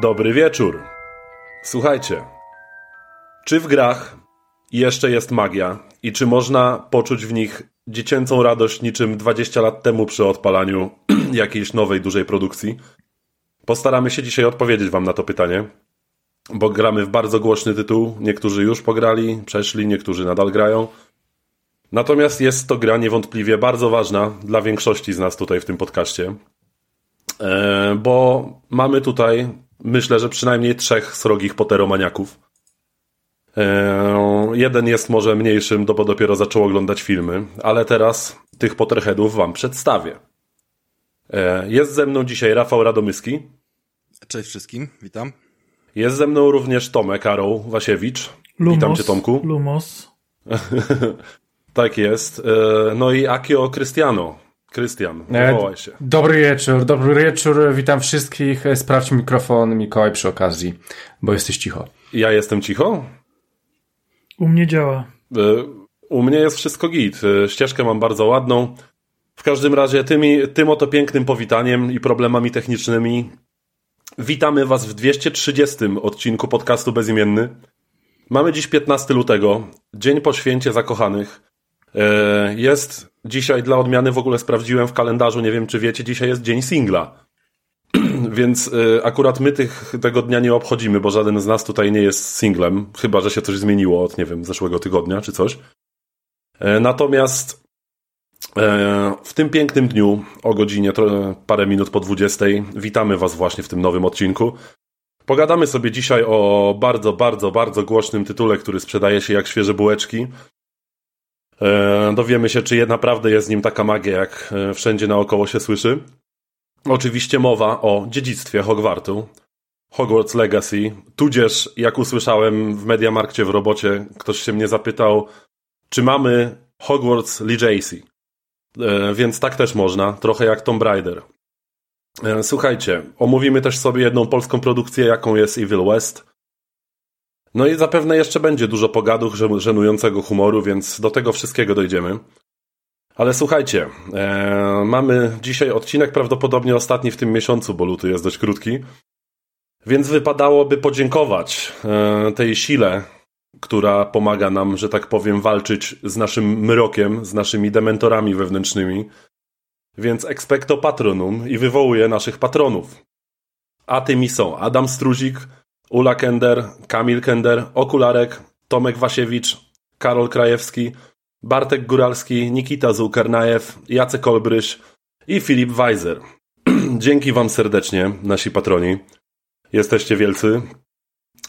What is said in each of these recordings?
Dobry wieczór. Słuchajcie, czy w grach jeszcze jest magia i czy można poczuć w nich dziecięcą radość niczym 20 lat temu przy odpalaniu jakiejś nowej, dużej produkcji? Postaramy się dzisiaj odpowiedzieć Wam na to pytanie, bo gramy w bardzo głośny tytuł. Niektórzy już pograli, przeszli, niektórzy nadal grają. Natomiast jest to gra niewątpliwie bardzo ważna dla większości z nas tutaj w tym podcaście, e, bo mamy tutaj, myślę, że przynajmniej trzech srogich poteromaniaków. E, jeden jest może mniejszym, bo dopiero zaczął oglądać filmy, ale teraz tych Potterheadów wam przedstawię. E, jest ze mną dzisiaj Rafał Radomyski. Cześć wszystkim, witam. Jest ze mną również Tomek Karol Wasiewicz. Lumos, witam cię Tomku. Lumos. tak jest. E, no i Akio Cristiano. Krystian, wywołaj się. Dobry wieczór, dobry wieczór, witam wszystkich. Sprawdź mikrofon Mikołaj przy okazji, bo jesteś cicho. Ja jestem cicho? U mnie działa. E, u mnie jest wszystko git. E, ścieżkę mam bardzo ładną. W każdym razie tymi, tym oto pięknym powitaniem i problemami technicznymi witamy Was w 230 odcinku podcastu Bezimienny. Mamy dziś 15 lutego, dzień po święcie zakochanych. E, jest dzisiaj dla odmiany, w ogóle sprawdziłem w kalendarzu, nie wiem czy wiecie, dzisiaj jest dzień singla. Więc akurat my tych, tego dnia nie obchodzimy, bo żaden z nas tutaj nie jest singlem, chyba że się coś zmieniło od, nie wiem, zeszłego tygodnia czy coś. Natomiast w tym pięknym dniu o godzinie parę minut po 20 witamy Was właśnie w tym nowym odcinku. Pogadamy sobie dzisiaj o bardzo, bardzo, bardzo głośnym tytule, który sprzedaje się jak świeże bułeczki. Dowiemy się, czy naprawdę jest nim taka magia, jak wszędzie naokoło się słyszy. Oczywiście mowa o dziedzictwie Hogwartu, Hogwarts Legacy, tudzież, jak usłyszałem w Mediamarkcie w robocie, ktoś się mnie zapytał, czy mamy Hogwarts Legacy. E, więc tak też można, trochę jak Tomb Raider. E, słuchajcie, omówimy też sobie jedną polską produkcję, jaką jest Evil West. No i zapewne jeszcze będzie dużo pogadów, żenującego humoru, więc do tego wszystkiego dojdziemy. Ale słuchajcie, e, mamy dzisiaj odcinek prawdopodobnie ostatni w tym miesiącu, bo luty jest dość krótki. Więc wypadałoby podziękować e, tej sile, która pomaga nam, że tak powiem, walczyć z naszym mrokiem, z naszymi dementorami wewnętrznymi. Więc expecto patronum i wywołuje naszych patronów. A tymi są Adam Struzik, Ula Kender, Kamil Kender, Okularek, Tomek Wasiewicz, Karol Krajewski, Bartek Góralski, Nikita Zułkarnajew, Jacek Olbryś i Filip Weiser. Dzięki Wam serdecznie, nasi patroni. Jesteście wielcy,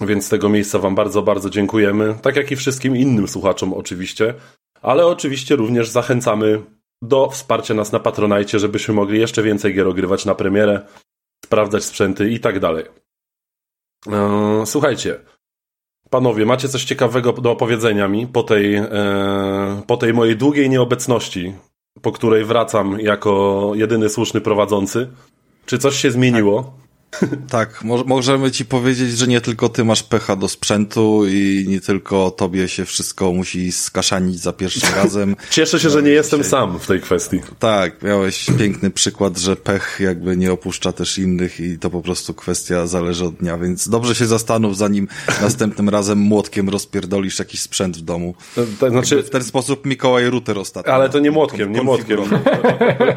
więc z tego miejsca Wam bardzo, bardzo dziękujemy. Tak jak i wszystkim innym słuchaczom oczywiście, ale oczywiście również zachęcamy do wsparcia nas na Patronajcie, żebyśmy mogli jeszcze więcej gier ogrywać na premierę, sprawdzać sprzęty i tak dalej. Eee, słuchajcie, Panowie, macie coś ciekawego do opowiedzenia mi po tej, e, po tej mojej długiej nieobecności, po której wracam jako jedyny słuszny prowadzący? Czy coś się zmieniło? Tak, mo możemy ci powiedzieć, że nie tylko ty masz pecha do sprzętu i nie tylko tobie się wszystko musi skaszanić za pierwszym razem. Cieszę się, że nie jestem sam w tej kwestii. Tak, miałeś piękny przykład, że pech jakby nie opuszcza też innych i to po prostu kwestia zależy od dnia, więc dobrze się zastanów, zanim następnym razem młotkiem rozpierdolisz jakiś sprzęt w domu. To, znaczy... w ten sposób Mikołaj router ostatnio. Ale to nie młotkiem, nie młotkiem.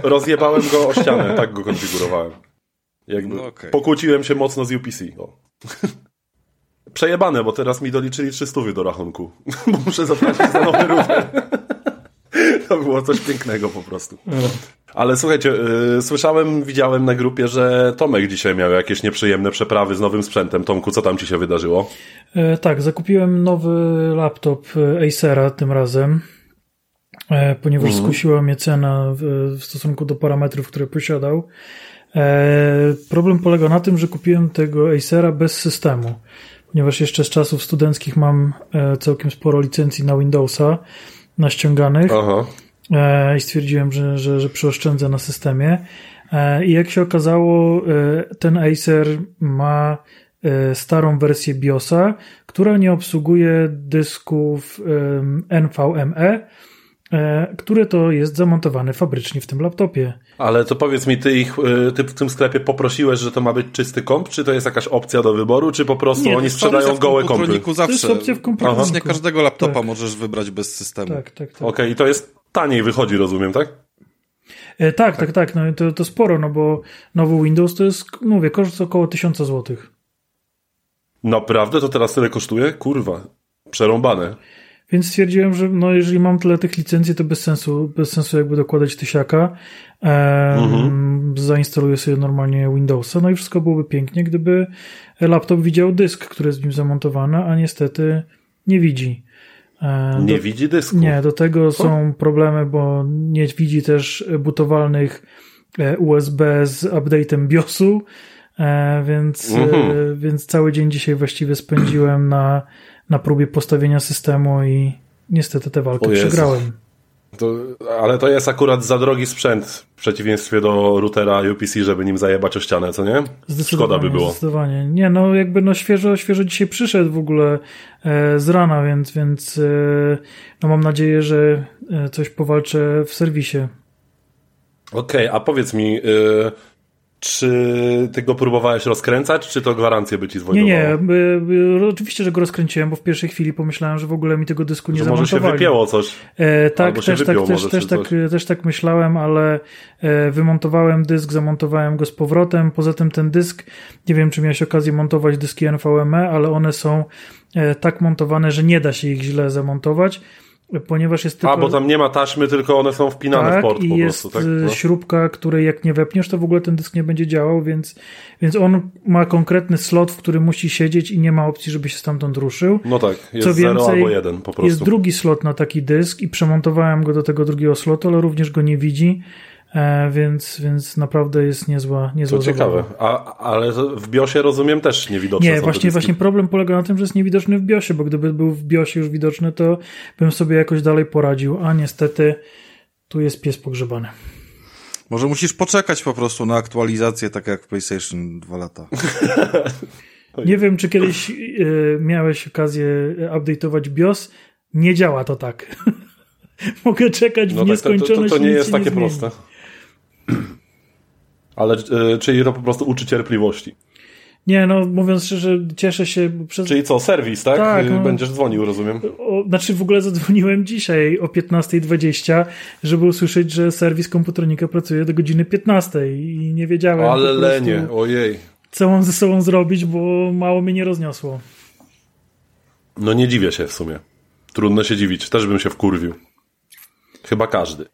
Rozjebałem go o ścianę, tak go konfigurowałem. Jakby no okay. Pokłóciłem się mocno z UPC. O. Przejebane, bo teraz mi doliczyli 300 do rachunku. Bo muszę zapłacić za nowy router. To było coś pięknego po prostu. Ale słuchajcie, yy, słyszałem, widziałem na grupie, że Tomek dzisiaj miał jakieś nieprzyjemne przeprawy z nowym sprzętem. Tomku, co tam ci się wydarzyło? E, tak, zakupiłem nowy laptop e, Acera tym razem, e, ponieważ mhm. skusiła mnie cena w, w stosunku do parametrów, które posiadał. E, problem polega na tym, że kupiłem tego Acera bez systemu, ponieważ jeszcze z czasów studenckich mam e, całkiem sporo licencji na Windowsa naściąganych Aha. E, i stwierdziłem, że, że, że przyoszczędzę na systemie. I jak się okazało, ten Acer ma starą wersję BIOSa, która nie obsługuje dysków NVMe, e, które to jest zamontowane fabrycznie w tym laptopie. Ale to powiedz mi, ty ich y, ty w tym sklepie poprosiłeś, że to ma być czysty komp, czy to jest jakaś opcja do wyboru, czy po prostu Nie, oni sprzedają gołe kompy? zawsze. To jest opcja w komputroniku. Praktycznie każdego laptopa Tak. możesz wybrać bez systemu. Tak, tak, tak. Okej, i to jest taniej wychodzi, rozumiem, tak? E, tak, tak, tak. No, i to, to sporo, no bo nowy Windows to jest, mówię, koszt około 1000 złotych. Naprawdę? To teraz tyle kosztuje? Kurwa, przerąbane. Więc stwierdziłem, że no, jeżeli mam tyle tych licencji, to bez sensu, bez sensu jakby dokładać tysiaka. Ehm, Zainstaluję sobie normalnie Windowsa, no i wszystko byłoby pięknie, gdyby laptop widział dysk, który jest w nim zamontowany, a niestety nie widzi. Nie do, widzi dysku. nie, do tego są problemy, bo nie widzi też butowalnych e, USB z update'em BIOSu, e, więc, e, Mhm. więc cały dzień dzisiaj właściwie spędziłem na, na próbie postawienia systemu i niestety tę walkę przegrałem. To, ale to jest akurat za drogi sprzęt w przeciwieństwie do routera UPC, żeby nim zajebać o ścianę, co nie? Szkoda by było. Zdecydowanie. Nie, no jakby no świeżo, świeżo dzisiaj przyszedł w ogóle e, z rana, więc, więc e, no mam nadzieję, że e, coś powalczę w serwisie. Okej, a powiedz mi, y, czy ty go próbowałeś rozkręcać, czy to gwarancję by ci Nie, zwojdowało? nie, y, y, oczywiście, że go rozkręciłem, bo w pierwszej chwili pomyślałem, że w ogóle mi tego dysku nie Że może się wypięło coś. E, tak, też, tak, też, też, tak, też tak myślałem, ale e, wymontowałem dysk, zamontowałem go z powrotem. Poza tym ten dysk, nie wiem, czy miałeś okazję montować dyski NVMe, ale one są e, tak montowane, że nie da się ich źle zamontować, ponieważ jest tylko... A, bo tam nie ma taśmy, tylko one są wpinane tak, w port i po jest prostu, tak? e, No. śrubka, której jak nie wepniesz, to w ogóle ten dysk nie będzie działał, więc, więc on ma konkretny slot, w którym musi siedzieć i nie ma opcji, żeby się stamtąd ruszył. No tak, jest Co 0 więcej, albo 1 po prostu. Jest drugi slot na taki dysk i przemontowałem go do tego drugiego slotu, ale również go nie widzi, więc, więc naprawdę jest niezła, niezła To ciekawe. A, ale w BIOSie rozumiem też niewidoczne Nie, właśnie, właśnie problem polega na tym, że jest niewidoczny w BIOSie, bo gdyby był w BIOSie już widoczny, to bym sobie jakoś dalej poradził, a niestety tu jest pies pogrzebany. Może musisz poczekać po prostu na aktualizację, tak jak w PlayStation 2 lata. Nie wiem, czy kiedyś e, miałeś okazję update'ować BIOS. Nie działa to tak. Mogę czekać w No tak, to, to, nieskończoność. to, to nie jest takie zmieni. proste. Ale y, czyli to po prostu uczy cierpliwości. Nie, no mówiąc szczerze, cieszę się przez... Czyli co, serwis, tak? Tak, Y, no. Będziesz dzwonił, rozumiem. O, znaczy w ogóle zadzwoniłem dzisiaj o 15.20, żeby usłyszeć, że serwis komputronika pracuje do godziny 15 i nie wiedziałem Ale lenie, ojej. co mam ze sobą zrobić, bo mało mnie nie rozniosło. No nie dziwię się w sumie. Trudno się dziwić, też bym się wkurwił. Chyba każdy.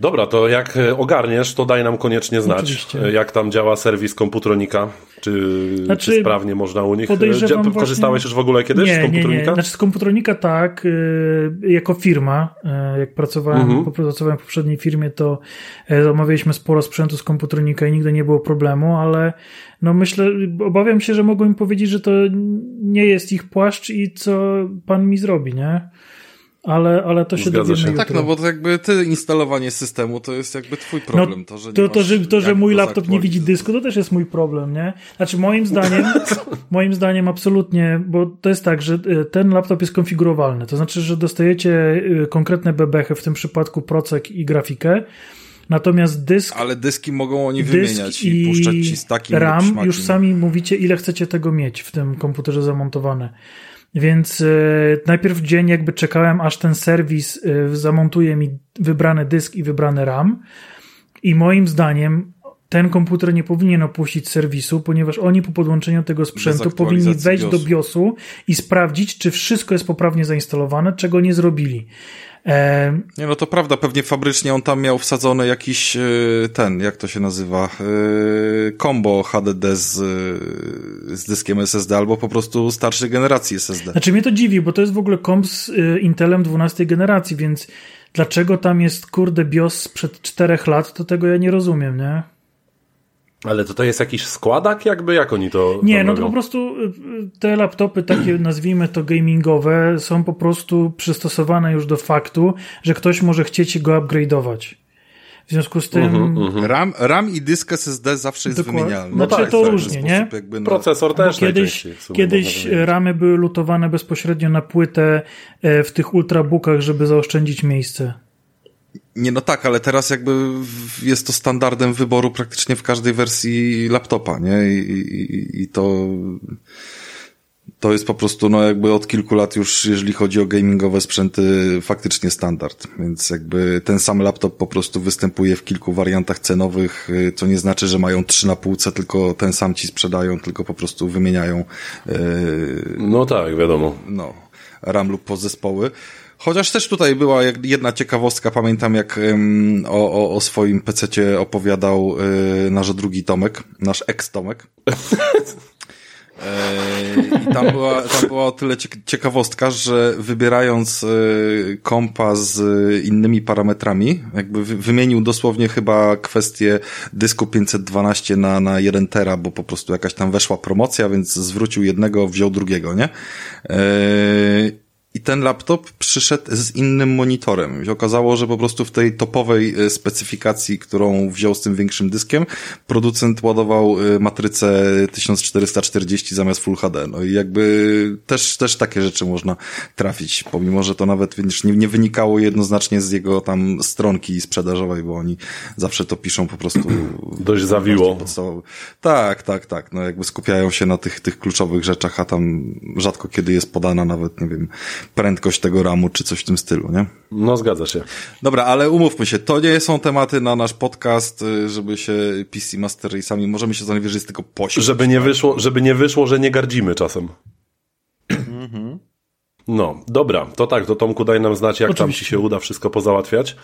Dobra, to jak e, ogarniesz, to daj nam koniecznie znać, Oczywiście. e, jak tam działa serwis komputronika, czy, Znaczy, czy sprawnie można u nich. podejrzewam Dzia- Korzystałeś właśnie- już w ogóle kiedyś z Nie, nie, komputronika? nie. Znaczy z komputronika tak, jako firma, jak pracowałem, Mhm. pracowałem w poprzedniej firmie, to y, zamawialiśmy sporo sprzętu z komputronika i nigdy nie było problemu, ale no myślę, obawiam się, że mogą im powiedzieć, że to nie jest ich płaszcz i co pan mi zrobi, nie? Ale, ale to się Zgadza dowiemy się. Tak, no bo to jakby ty instalowanie systemu to jest jakby twój problem. to, że nie No, to, to, że, to, że mój laptop nie widzi dysku, to też jest mój problem, nie? Znaczy moim zdaniem, moim zdaniem absolutnie, bo to jest tak, że y, ten laptop jest konfigurowalny, to znaczy, że dostajecie y, konkretne bebechy, w tym przypadku procek i grafikę, natomiast dysk Ale dyski mogą oni wymieniać i, puszczać ci z takim RAM już sami mówicie, ile chcecie tego mieć w tym komputerze zamontowane. Więc e, najpierw dzień jakby czekałem, aż ten serwis e, zamontuje mi wybrany dysk i wybrany RAM. I moim zdaniem ten komputer nie powinien opuścić serwisu, ponieważ oni po podłączeniu tego sprzętu powinni wejść do BIOSu. BIOSu i sprawdzić, czy wszystko jest poprawnie zainstalowane, czego nie zrobili. E, Nie, no to prawda, pewnie fabrycznie on tam miał wsadzony jakiś y, ten, jak to się nazywa, y, combo HDD z, y, z dyskiem SSD albo po prostu starszej generacji SSD. Znaczy mnie to dziwi, bo to jest w ogóle komp z Intelem 12 generacji, więc dlaczego tam jest kurde BIOS sprzed 4 lat, to tego ja nie rozumiem, nie? Ale to to jest jakiś składak jakby? Jak oni to Nie, to no to robią? po prostu y, te laptopy takie, nazwijmy to gamingowe, są po prostu przystosowane już do faktu, że ktoś może chcieć go upgrade'ować. W związku z tym Mhm, RAM, RAM i dysk SSD zawsze jest Dokładnie. wymienialny. Znaczy, tak, to ten różnie, nie? Jakby, no, Procesor też kiedyś, kiedyś ramy były lutowane bezpośrednio na płytę e, w tych ultrabookach, żeby zaoszczędzić miejsce. Nie, no tak, ale teraz jakby jest to standardem wyboru praktycznie w każdej wersji laptopa, nie? I, i, i to to jest po prostu, no jakby od kilku lat już, jeżeli chodzi o gamingowe sprzęty, faktycznie standard. Więc jakby ten sam laptop po prostu występuje w kilku wariantach cenowych, y, co nie znaczy, że mają trzy na półce, tylko ten sam ci sprzedają, tylko po prostu wymieniają. Yy, no tak, wiadomo. No, RAM lub podzespoły. Chociaż też tutaj była jedna ciekawostka, pamiętam jak um, o, o, o swoim PC opowiadał y, nasz drugi Tomek, nasz ex-Tomek. I tam była, tam była o tyle ciekawostka, że wybierając e, kompa z innymi parametrami, jakby wymienił dosłownie chyba kwestię dysku 512 na, na 1 tera, bo po prostu jakaś tam weszła promocja, więc zwrócił jednego, wziął drugiego, nie? I ten laptop przyszedł z innym monitorem. I okazało, że po prostu w tej topowej e, specyfikacji, którą wziął z tym większym dyskiem, producent ładował e, matrycę 1440 zamiast Full HD. No i jakby też, też takie rzeczy można trafić, pomimo, że to nawet wiesz, nie, nie wynikało jednoznacznie z jego tam stronki sprzedażowej, bo oni zawsze to piszą po prostu. Dość zawiło. Tak, tak, tak. No jakby skupiają się na tych, tych kluczowych rzeczach, a tam rzadko kiedy jest podana nawet, nie wiem, prędkość tego ramu, czy coś w tym stylu, nie? No, zgadza się. Dobra, ale umówmy się, to nie są tematy na nasz podcast, y, żeby się PC Master Race'ami, możemy się zanwierzyć tylko pośmiać. Żeby nie wyszło, żeby nie wyszło, że nie gardzimy czasem. Mhm. No, dobra, to tak, to Tomku daj nam znać, jak Oczywiście. tam ci się uda wszystko pozałatwiać,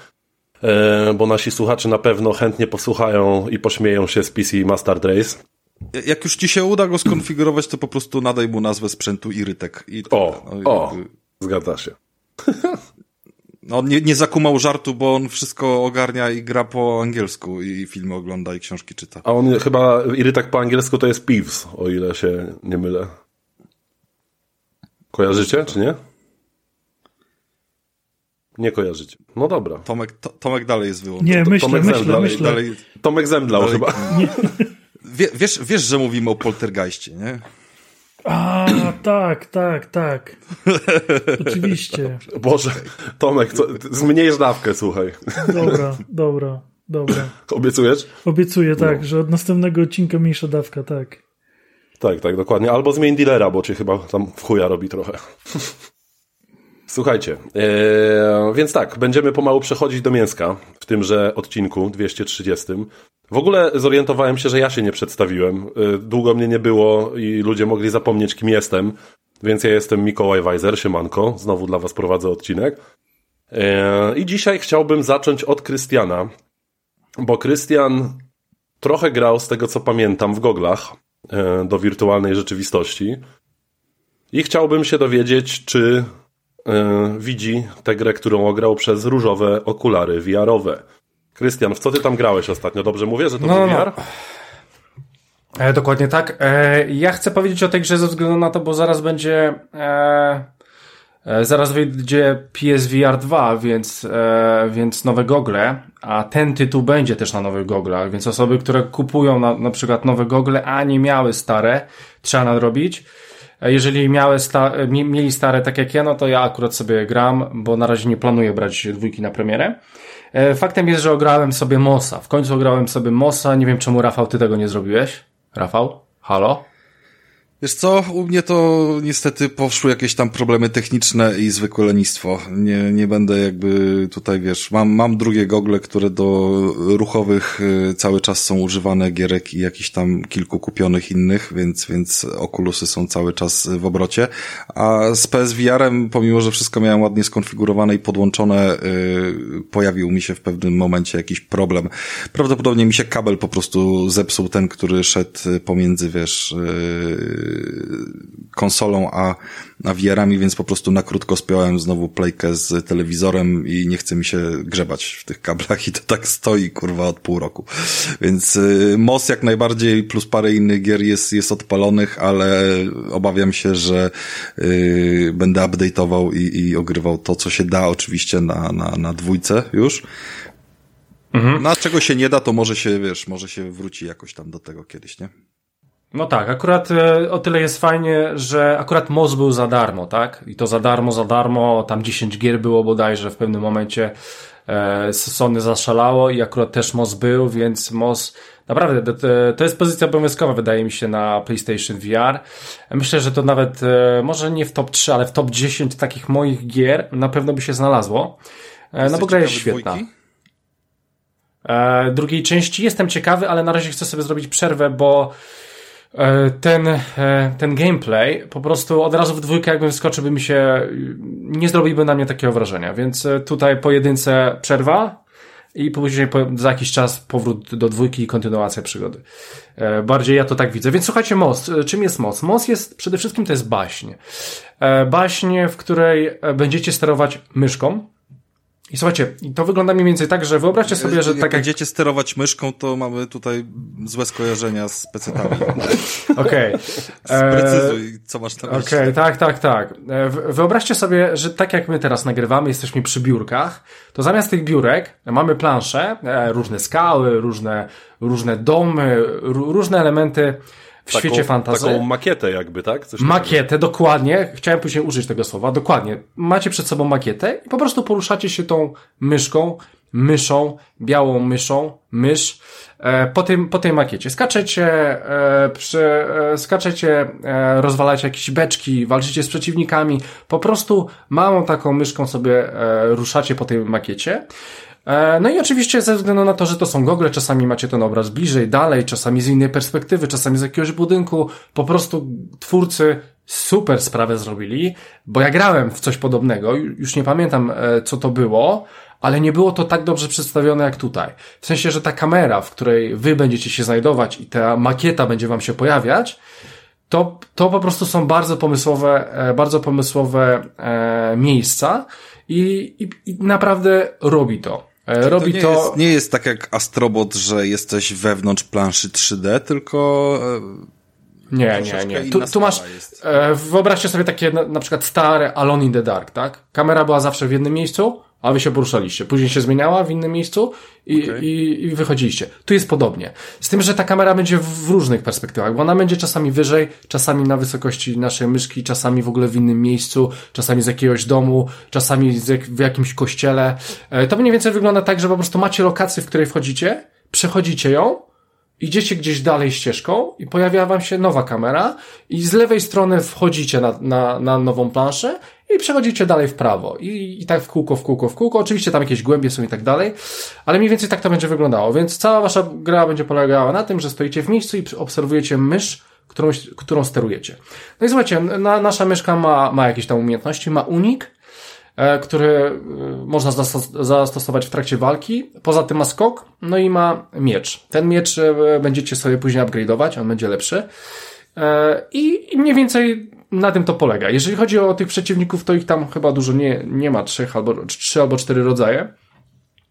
e, bo nasi słuchacze na pewno chętnie posłuchają i pośmieją się z PC Master Race. Jak już ci się uda go skonfigurować, to po prostu nadaj mu nazwę sprzętu Irytek. I o, no, o, zgadza się. No, nie, nie zakumał żartu, bo on wszystko ogarnia i gra po angielsku i filmy ogląda i książki czyta. A on chyba, Irytek po angielsku to jest Peeves, o ile się nie mylę. Kojarzycie, czy nie? Nie kojarzycie. No dobra. Tomek, to, Tomek dalej jest wyłączony. Nie, myślę, Tomek myślę, zemdlał, myślę. Dalej, Tomek zemdlał dalej, chyba. Nie. Wie, wiesz, wiesz, że mówimy o poltergeistie, nie? A, tak, tak, tak. Oczywiście. Boże, Tomek, co, zmniejsz dawkę, słuchaj. Dobra, dobra, dobra. Obiecujesz? Obiecuję, tak, no. że od następnego odcinka mniejsza dawka, tak. Tak, tak, dokładnie. Albo zmień dealera, bo cię chyba tam w chuja robi trochę. Słuchajcie, ee, więc tak, będziemy pomału przechodzić do mięska w tymże odcinku 230. W ogóle zorientowałem się, że ja się nie przedstawiłem. E, długo mnie nie było i ludzie mogli zapomnieć, kim jestem. Więc ja jestem Mikołaj Weiser, siemanko. Znowu dla was prowadzę odcinek. E, I dzisiaj chciałbym zacząć od Krystiana, bo Krystian trochę grał, z tego co pamiętam, w goglach e, do wirtualnej rzeczywistości. I chciałbym się dowiedzieć, czy widzi tę grę, którą ograł przez różowe okulary VR-owe. Krystian, w co ty tam grałeś ostatnio? Dobrze mówię, że to no, był VR? No. E, dokładnie tak. E, ja chcę powiedzieć o tej grze ze względu na to, bo zaraz będzie e, e zaraz wyjdzie PSVR 2, więc, e, więc nowe gogle, a ten tytuł będzie też na nowych goglach, więc osoby, które kupują na, na przykład nowe gogle, a nie miały stare, trzeba nadrobić. E, jeżeli miały sta mieli stare tak jak ja, no to ja akurat sobie gram, bo na razie nie planuję brać dwójki na premierę. E, faktem jest, że ograłem sobie Mosa. W końcu ograłem sobie Mosa. Nie wiem, czemu Rafał, ty tego nie zrobiłeś. Rafał? Halo? Wiesz co, u mnie to niestety poszły jakieś tam problemy techniczne i zwykłe lenistwo. Nie, nie będę jakby tutaj, wiesz, mam, mam drugie gogle, które do ruchowych y, cały czas są używane, gierek i jakichś tam kilku kupionych innych, więc, więc okulusy są cały czas w obrocie. A z PSVR-em, pomimo, że wszystko miałem ładnie skonfigurowane i podłączone, yy, pojawił mi się w pewnym momencie jakiś problem. Prawdopodobnie mi się kabel po prostu zepsuł, ten, który szedł pomiędzy, wiesz, yy, konsolą, a, a VR-ami, więc po prostu na krótko spiąłem znowu playkę z telewizorem i nie chce mi się grzebać w tych kablach i to tak stoi, kurwa, od pół roku. Więc y, MOS jak najbardziej plus parę innych gier jest, jest odpalonych, ale obawiam się, że y, będę update'ował i, i ogrywał to, co się da oczywiście na, na, na dwójce już. Mhm. Na czego się nie da, to może się, wiesz, może się wróci jakoś tam do tego kiedyś, nie? No tak, akurat e, o tyle jest fajnie, że akurat MOZ był za darmo, tak? I to za darmo, za darmo, tam 10 gier było bodajże w pewnym momencie. e, Sony zaszalało i akurat też MOS był, więc MOS naprawdę to, jest pozycja obowiązkowa wydaje mi się na PlayStation VR. Myślę, że to nawet e, może nie w top 3, ale w top 10 takich moich gier na pewno by się znalazło. E, no bo gra jest świetna. Dwójki? E, drugiej części jestem ciekawy, ale na razie chcę sobie zrobić przerwę, bo ten, e, ten gameplay po prostu od razu w dwójkę jakbym wskoczył, by mi się nie zrobiłby na mnie takiego wrażenia, więc tutaj pojedynce przerwa i później za jakiś czas powrót do dwójki i kontynuacja przygody. Bardziej ja to tak widzę. Więc słuchajcie, most. Czym jest most? Most jest, przede wszystkim to jest baśń. Baśń, w której będziecie sterować myszką, i słuchajcie, to wygląda mniej więcej tak, że wyobraźcie sobie, że jak tak jak... będziecie sterować myszką, to mamy tutaj złe skojarzenia z pecetami. Okej. Okay. Sprecyzuj, co masz na myśli. Okej, okay, tak, tak, tak. E, wyobraźcie sobie, że tak jak my teraz nagrywamy, jesteśmy przy biurkach, to zamiast tych biurek mamy plansze, e, różne skały, różne, różne domy, różne elementy w taką, świecie fantasy. Taką makietę jakby, tak? Coś makietę, takiego. dokładnie. Chciałem później użyć tego słowa. Dokładnie. Macie przed sobą makietę i po prostu poruszacie się tą myszką, myszą, białą myszą, mysz, e, po, tym, po tej makiecie. Skaczecie, e, przy, e, skaczecie, e, rozwalacie jakieś beczki, walczycie z przeciwnikami. Po prostu małą taką myszką sobie e, ruszacie po tej makiecie. E, no i oczywiście ze względu na to, że to są gogle, czasami macie ten obraz bliżej, dalej, czasami z innej perspektywy, czasami z jakiegoś budynku. Po prostu twórcy super sprawę zrobili, bo ja grałem w coś podobnego, już nie pamiętam e, co to było, ale nie było to tak dobrze przedstawione jak tutaj. W sensie, że ta kamera, w której wy będziecie się znajdować i ta makieta będzie wam się pojawiać, to, to po prostu są bardzo pomysłowe, e, bardzo pomysłowe miejsca i, i, i naprawdę robi to. E, robi to. Nie, to... Jest, nie jest tak jak Astrobot, że jesteś wewnątrz planszy 3D, tylko. E, nie, nie, nie. Tu, tu masz. Jest. E, wyobraźcie sobie takie na, na przykład stare Alone in the Dark, tak? Kamera była zawsze w jednym miejscu, a wy się poruszaliście. Później się zmieniała w innym miejscu i, okay. i, i wychodziliście. Tu jest podobnie. Z tym, że ta kamera będzie w różnych perspektywach, bo ona będzie czasami wyżej, czasami na wysokości naszej myszki, czasami w ogóle w innym miejscu, czasami z jakiegoś domu, czasami w jakimś kościele. E, to mniej więcej wygląda tak, że po prostu macie lokację, w której wchodzicie, przechodzicie ją, idziecie gdzieś dalej ścieżką i pojawia wam się nowa kamera i z lewej strony wchodzicie na, na, na nową planszę i przechodzicie dalej w prawo. I, I tak w kółko, w kółko, w kółko. Oczywiście tam jakieś głębie są i tak dalej, ale mniej więcej tak to będzie wyglądało. Więc cała wasza gra będzie polegała na tym, że stoicie w miejscu i obserwujecie mysz, którą, którą sterujecie. No i słuchajcie, na, nasza myszka ma, ma jakieś tam umiejętności, ma unik, e, który e, można zastosować w trakcie walki. Poza tym ma skok, no i ma miecz. Ten miecz e, będziecie sobie później upgrade'ować, on będzie lepszy. I mniej więcej na tym to polega. Jeżeli chodzi o tych przeciwników, to ich tam chyba dużo nie, nie ma, trzech albo, trzy albo cztery rodzaje.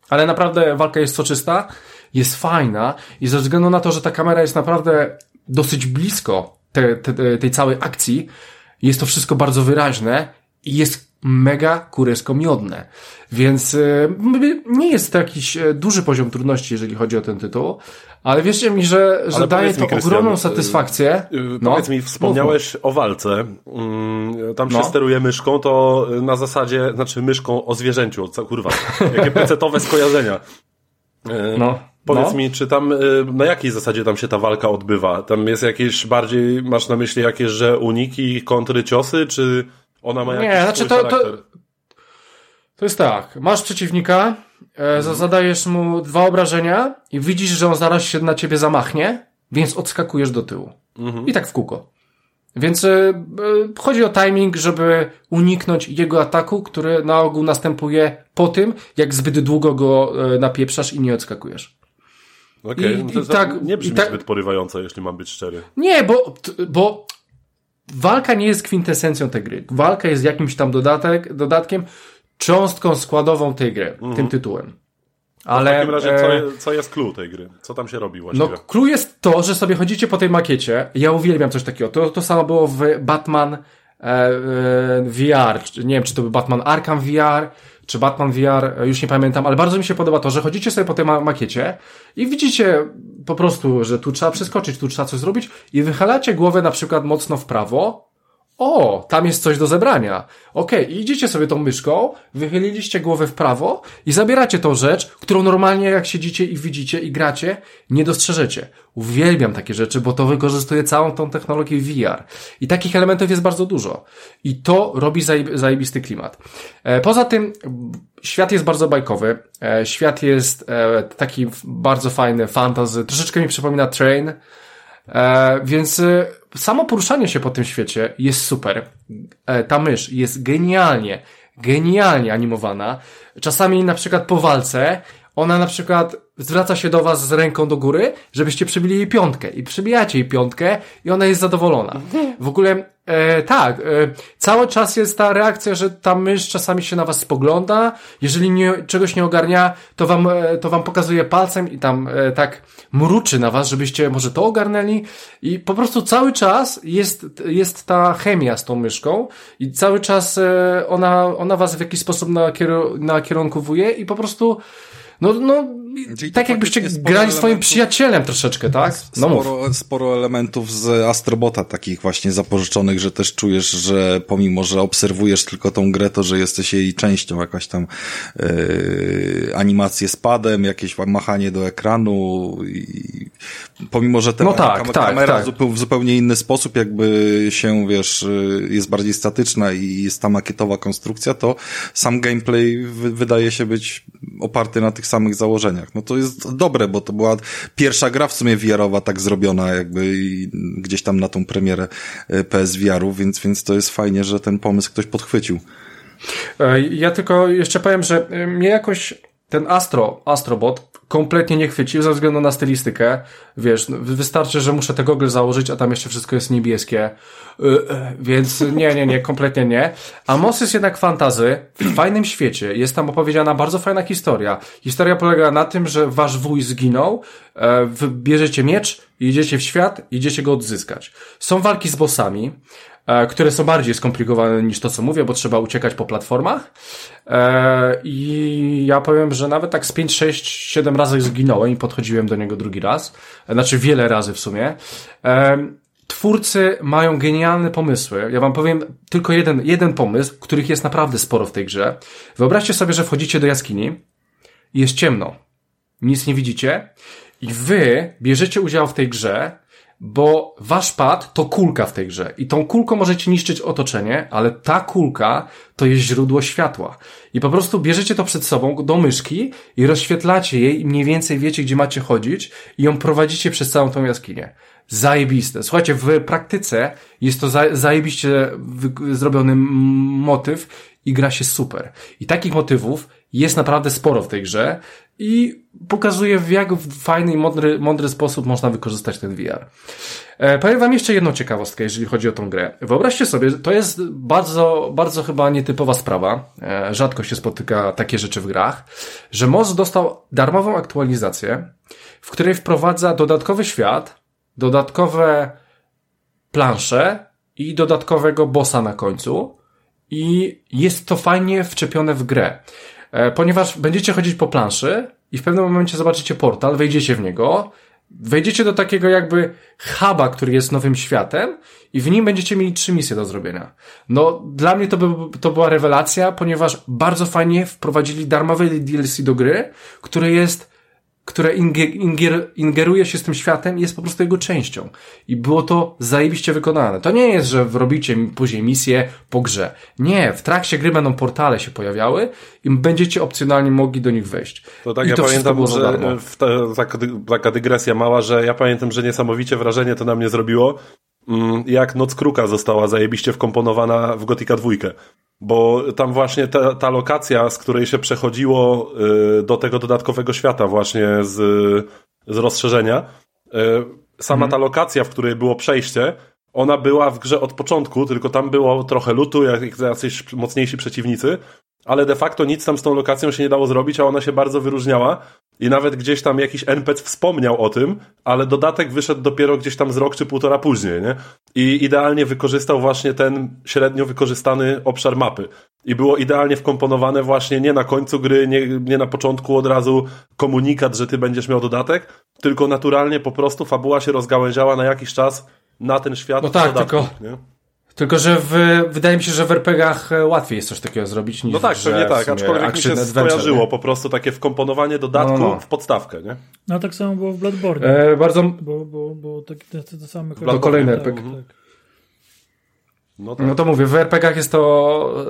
Ale naprawdę walka jest soczysta, jest fajna i ze względu na to, że ta kamera jest naprawdę dosyć blisko te, te, tej całej akcji, jest to wszystko bardzo wyraźne i jest mega kuresko-miodne. Więc y, nie jest to jakiś e, duży poziom trudności, jeżeli chodzi o ten tytuł, ale wierzcie mi, że, że daje to mi, ogromną y, satysfakcję. Yy, no, powiedz mi, wspomniałeś mów. o walce. Yy, tam się no. steruje myszką, to na zasadzie, znaczy myszką o zwierzęciu. Co, kurwa, jakie pecetowe skojarzenia. Yy, no. Powiedz no. mi, czy tam, na jakiej zasadzie tam się ta walka odbywa? Tam jest jakieś bardziej, masz na myśli jakieś, że uniki, kontry, ciosy, czy ona ma jakiś Nie, znaczy to, to, to jest tak, masz przeciwnika, e, zadajesz mu dwa obrażenia i widzisz, że on zaraz się na ciebie zamachnie, więc odskakujesz do tyłu. Mhm. I tak w kółko. Więc e, e, chodzi o timing, żeby uniknąć jego ataku, który na ogół następuje po tym, jak zbyt długo go e, napieprzasz i nie odskakujesz. Okej, okay, no to tak, nie brzmi tak, zbyt porywająco, jeśli mam być szczery. Nie, bo, bo walka nie jest kwintesencją tej gry. Walka jest jakimś tam dodatek, dodatkiem, cząstką składową tej gry, mhm. tym tytułem. Ale, w takim razie, co, e, co jest clue tej gry? Co tam się robi właściwie? No, clue jest to, że sobie chodzicie po tej makiecie. Ja uwielbiam coś takiego. To, to samo było w Batman e, e, VR. Nie wiem, czy to był Batman Arkham VR, czy Batman VR, e, już nie pamiętam, ale bardzo mi się podoba to, że chodzicie sobie po tej ma makiecie i widzicie po prostu, że tu trzeba przeskoczyć, tu trzeba coś zrobić i wychylacie głowę na przykład mocno w prawo, o, tam jest coś do zebrania. Okej, okay, idziecie sobie tą myszką, wychyliliście głowę w prawo i zabieracie tą rzecz, którą normalnie jak siedzicie i widzicie i gracie, nie dostrzeżecie. Uwielbiam takie rzeczy, bo to wykorzystuje całą tą technologię VR. I takich elementów jest bardzo dużo. I to robi zajebisty klimat. E, poza tym, świat jest bardzo bajkowy. E, świat jest e, taki bardzo fajny, fantasy. Troszeczkę mi przypomina Train. Więc samo poruszanie się po tym świecie jest super. Ta mysz jest genialnie, genialnie animowana. Czasami na przykład po walce ona na przykład zwraca się do was z ręką do góry, żebyście przybili jej piątkę i przybijacie jej piątkę i ona jest zadowolona. W ogóle e, tak, e, cały czas jest ta reakcja, że ta mysz czasami się na was spogląda, jeżeli nie, czegoś nie ogarnia, to wam, e, to wam pokazuje palcem i tam e, tak mruczy na was, żebyście może to ogarnęli. I po prostu cały czas jest, jest ta chemia z tą myszką i cały czas e, ona, ona was w jakiś sposób nakierunkowuje i po prostu no, no tak jakbyście grali swoim przyjacielem troszeczkę, tak? No sporo, sporo elementów z Astrobota takich właśnie zapożyczonych, że też czujesz, że pomimo, że obserwujesz tylko tą grę, to że jesteś jej częścią, jakaś tam yy, animacje z padem, jakieś machanie do ekranu i pomimo, że ten no tak, kam tak, kamera tak. w zupełnie inny sposób jakby się, wiesz, y, jest bardziej statyczna i jest ta makietowa konstrukcja, to sam gameplay wydaje się być oparty na tych samych założeniach. No to jest dobre, bo to była pierwsza gra w sumie VR-owa tak zrobiona jakby gdzieś tam na tą premierę y, PSVR-u, więc, więc to jest fajnie, że ten pomysł ktoś podchwycił. E, ja tylko jeszcze powiem, że y, mnie jakoś ten Astro, Astrobot kompletnie nie chwycił ze względu na stylistykę. Wiesz, no, wystarczy, że muszę te gogle założyć, a tam jeszcze wszystko jest niebieskie. Yy, więc nie, nie, nie, kompletnie nie. A Moss jest jednak fantazy w fajnym świecie. Jest tam opowiedziana bardzo fajna historia. Historia polega na tym, że wasz wuj zginął, e, bierzecie miecz, idziecie w świat, idziecie go odzyskać. Są walki z bossami. E, które są bardziej skomplikowane niż to, co mówię, bo trzeba uciekać po platformach. E, I ja powiem, że nawet tak z 5, 6, 7 razy zginąłem i podchodziłem do niego drugi raz. E, znaczy wiele razy w sumie. Twórcy mają genialne pomysły. Ja wam powiem tylko jeden, jeden pomysł, których jest naprawdę sporo w tej grze. Wyobraźcie sobie, że wchodzicie do jaskini i jest ciemno. Nic nie widzicie i wy bierzecie udział w tej grze bo wasz pad to kulka w tej grze i tą kulką możecie niszczyć otoczenie, ale ta kulka to jest źródło światła. I po prostu bierzecie to przed sobą do myszki i rozświetlacie jej i mniej więcej wiecie, gdzie macie chodzić i ją prowadzicie przez całą tą jaskinię. Zajebiste. Słuchajcie, w praktyce jest to zajebiście zrobiony motyw i gra się super. I takich motywów jest naprawdę sporo w tej grze i pokazuje w jak fajny i mądry, mądry sposób można wykorzystać ten VR. E, powiem wam jeszcze jedną ciekawostkę, jeżeli chodzi o tą grę. Wyobraźcie sobie, to jest bardzo, bardzo chyba nietypowa sprawa, e, rzadko się spotyka takie rzeczy w grach, że Moz dostał darmową aktualizację, w której wprowadza dodatkowy świat, dodatkowe plansze i dodatkowego bossa na końcu i jest to fajnie wczepione w grę. E, ponieważ będziecie chodzić po planszy i w pewnym momencie zobaczycie portal, wejdziecie w niego, wejdziecie do takiego jakby huba, który jest nowym światem i w nim będziecie mieli trzy misje do zrobienia. No, dla mnie to, by, to była rewelacja, ponieważ bardzo fajnie wprowadzili darmowe DLC do gry, które jest które inger, ingeruje się z tym światem i jest po prostu jego częścią. I było to zajebiście wykonane. To nie jest, że robicie później misję po grze. Nie, w trakcie gry będą portale się pojawiały i będziecie opcjonalnie mogli do nich wejść. To tak, I ja to pamiętam, że ta, taka, dygresja mała, że ja pamiętam, że niesamowicie wrażenie to na mnie zrobiło, jak Noc Kruka została zajebiście wkomponowana w Gotika dwójkę. Bo tam właśnie ta, ta lokacja, z której się przechodziło y, do tego dodatkowego świata właśnie z, z rozszerzenia, y, sama mhm. ta lokacja, w której było przejście, ona była w grze od początku, tylko tam było trochę lutu, jak jacyś mocniejsi przeciwnicy, ale de facto nic tam z tą lokacją się nie dało zrobić, a ona się bardzo wyróżniała i nawet gdzieś tam jakiś NPC wspomniał o tym, ale dodatek wyszedł dopiero gdzieś tam z rok czy półtora później, nie? I idealnie wykorzystał właśnie ten średnio wykorzystany obszar mapy. I było idealnie wkomponowane właśnie nie na końcu gry, nie, nie na początku od razu komunikat, że ty będziesz miał dodatek, tylko naturalnie po prostu fabuła się rozgałęziała na jakiś czas na ten świat. No tak, dodatku, tylko... Nie? Tylko, że w, wydaje mi się, że w RPGach e, łatwiej jest coś takiego zrobić niż No tak, pewnie w tak, aczkolwiek mi się adventure, skojarzyło nie? po prostu takie wkomponowanie dodatku No, no. w podstawkę, nie? No tak samo było w Bloodborne. E, bardzo, Bo, bo, bo tak, te, te, te same To kolejny tak, RPG. tak. No tak. no to mówię, w RPGach jest to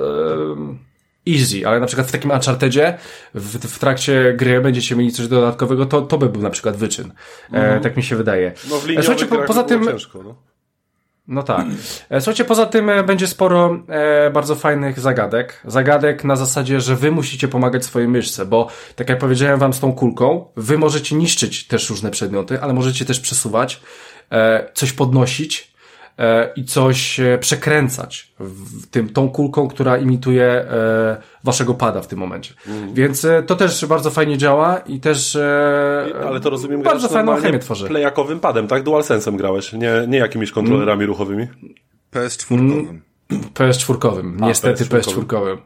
e, easy, ale na przykład w takim Unchartedzie w, w trakcie gry będziecie mieli coś dodatkowego, to, to by był na przykład wyczyn. E, tak mi się wydaje. No w E, linii Słuchajcie, po, poza tym, ciężko, no. No tak. E, Słuchajcie, poza tym e, będzie sporo e, bardzo fajnych zagadek. Zagadek na zasadzie, że wy musicie pomagać swojej myszce, bo tak jak powiedziałem wam z tą kulką, wy możecie niszczyć też różne przedmioty, ale możecie też przesuwać, e, coś podnosić i coś e, przekręcać w tym, tą kulką, która imituje e, waszego pada w tym momencie. Więc e, to też bardzo fajnie działa i też e, Ale to rozumiem, bardzo fajną chemię tworzy. Playakowym padem, tak? DualSense'em grałeś, nie, nie jakimiś kontrolerami ruchowymi. PS4. PS4, niestety PS4. PS4.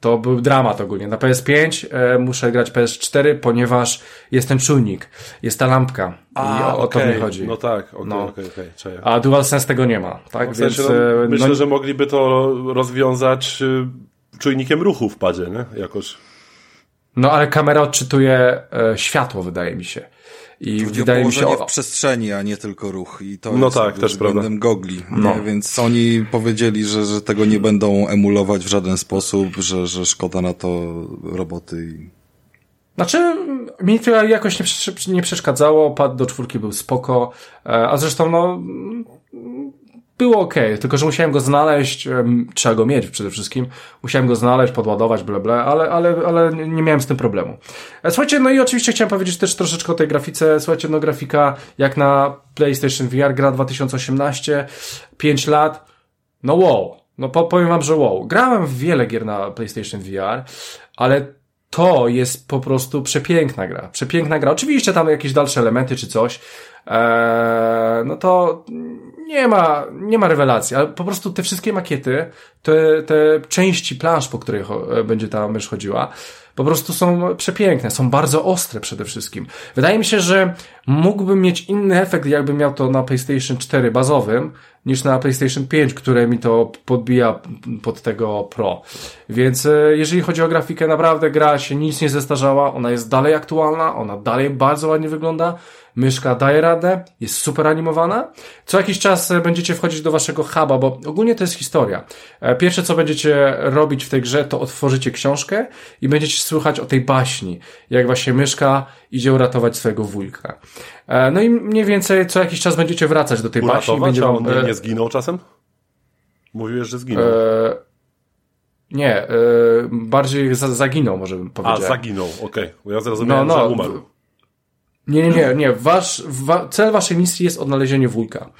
To był dramat ogólnie. Na PS5 e, muszę grać PS4, ponieważ jest ten czujnik, jest ta lampka i o, o to mi chodzi. No tak, okej, No. okej, cześć. A DualSense tego nie ma, tak? Sensie, Więc no, e, myślę, no, że mogliby to rozwiązać y, czujnikiem ruchu w padzie, nie? Jakoś. no ale kamera odczytuje e, światło, wydaje mi się. I Chodzi wydaje mi się o, w przestrzeni, a nie tylko ruch. I to No jest tak, też względem gogli. No. Nie? Więc oni powiedzieli, że, że tego nie będą emulować w żaden sposób, że, że szkoda na to roboty. I... Znaczy, mi to jakoś nie, nie przeszkadzało, pad do czwórki był spoko, e, a zresztą no, było ok, tylko że musiałem go znaleźć, trzeba go mieć przede wszystkim, musiałem go znaleźć, podładować, bla bla, ale, ale, ale nie miałem z tym problemu. E, Słuchajcie, no i oczywiście chciałem powiedzieć też troszeczkę o tej grafice, słuchajcie, no grafika jak na PlayStation VR, gra 2018, 5 lat, no wow. No po, powiem wam, że wow. Grałem w wiele gier na PlayStation VR, ale to jest po prostu przepiękna gra. Przepiękna gra. Oczywiście tam jakieś dalsze elementy czy coś, eee, no to nie ma, nie ma rewelacji, ale po prostu te wszystkie makiety, te, te części plansz, po których cho- będzie ta mysz chodziła, po prostu są przepiękne, są bardzo ostre przede wszystkim. Wydaje mi się, że mógłbym mieć inny efekt, jakbym miał to na PlayStation 4 bazowym, niż na PlayStation 5, które mi to podbija pod tego Pro. Więc e, jeżeli chodzi o grafikę, naprawdę gra się nic nie zestarzała, ona jest dalej aktualna, ona dalej bardzo ładnie wygląda, myszka daje radę, jest super animowana. Co jakiś czas e, będziecie wchodzić do waszego huba, bo ogólnie to jest historia. E, Pierwsze, co będziecie robić w tej grze, to otworzycie książkę i będziecie słuchać o tej baśni, jak właśnie myszka idzie uratować swojego wujka. E, No i mniej więcej co jakiś czas będziecie wracać do tej baśni. Uratować, Będzie a on nie, nie zginął czasem? Mówiłeś, że zginął. e, nie, bardziej za, zaginął, może bym a, powiedział. zaginął, okej. Bo Ja zrozumiałem, No, no, że umarł. Nie, nie, nie, nie. Wasz, wa, cel waszej misji jest odnalezienie wujka,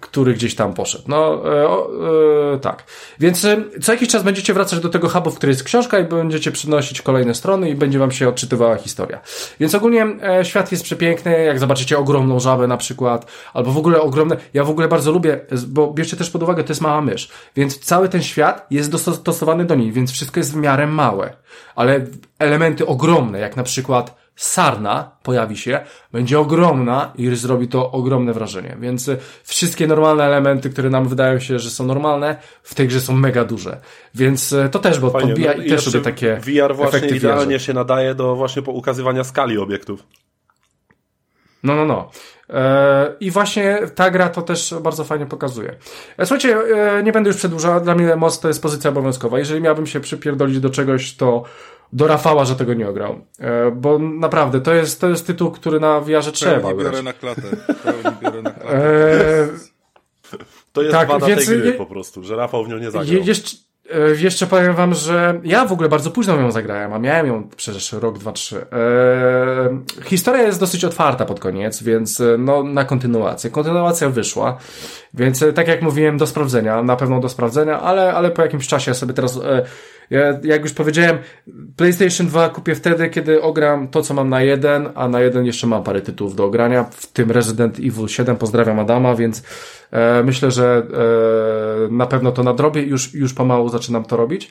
który gdzieś tam poszedł. No, e, e, tak. Więc e, co jakiś czas będziecie wracać do tego hubu, w którym jest książka i będziecie przynosić kolejne strony i będzie wam się odczytywała historia. Więc ogólnie e, świat jest przepiękny, jak zobaczycie ogromną żabę na przykład, albo w ogóle ogromne, ja w ogóle bardzo lubię, bo bierzcie też pod uwagę, to jest mała mysz, więc cały ten świat jest dostosowany do niej, więc wszystko jest w miarę małe, ale elementy ogromne, jak na przykład sarna pojawi się, będzie ogromna i zrobi to ogromne wrażenie. Więc y, wszystkie normalne elementy, które nam wydają się, że są normalne, w tej grze są mega duże. Więc y, to też, bo Fajnie, podbija no i też jeszcze lubię takie VR właśnie idealnie się nadaje do właśnie ukazywania skali obiektów. No, no, no. E, I właśnie ta gra to też bardzo fajnie pokazuje. E, Słuchajcie, e, nie będę już przedłużał, dla mnie moc to jest pozycja obowiązkowa. Jeżeli miałbym się przypierdolić do czegoś, to do Rafała, że tego nie ograł. E, Bo naprawdę, to jest, to jest tytuł, który na VR trzeba Pełni grać. biorę na klatę. Pełni biorę na klatę. To jest Tak, wada więc tej gry po prostu, że Rafał w nią nie zagrał. Je, jeszcze, e, jeszcze powiem wam, że ja w ogóle bardzo późno ją zagrałem, a miałem ją przecież rok, dwa, trzy. E, historia jest dosyć otwarta pod koniec, więc no, na kontynuację. Kontynuacja wyszła, więc tak jak mówiłem, do sprawdzenia, na pewno do sprawdzenia, ale, ale po jakimś czasie ja sobie teraz, e, ja, jak już powiedziałem, PlayStation 2 kupię wtedy, kiedy ogram to, co mam na jeden, a na jeden jeszcze mam parę tytułów do ogrania, w tym Resident Evil 7, pozdrawiam Adama, więc myślę, że e, na pewno to nadrobię i już, już pomału zaczynam to robić.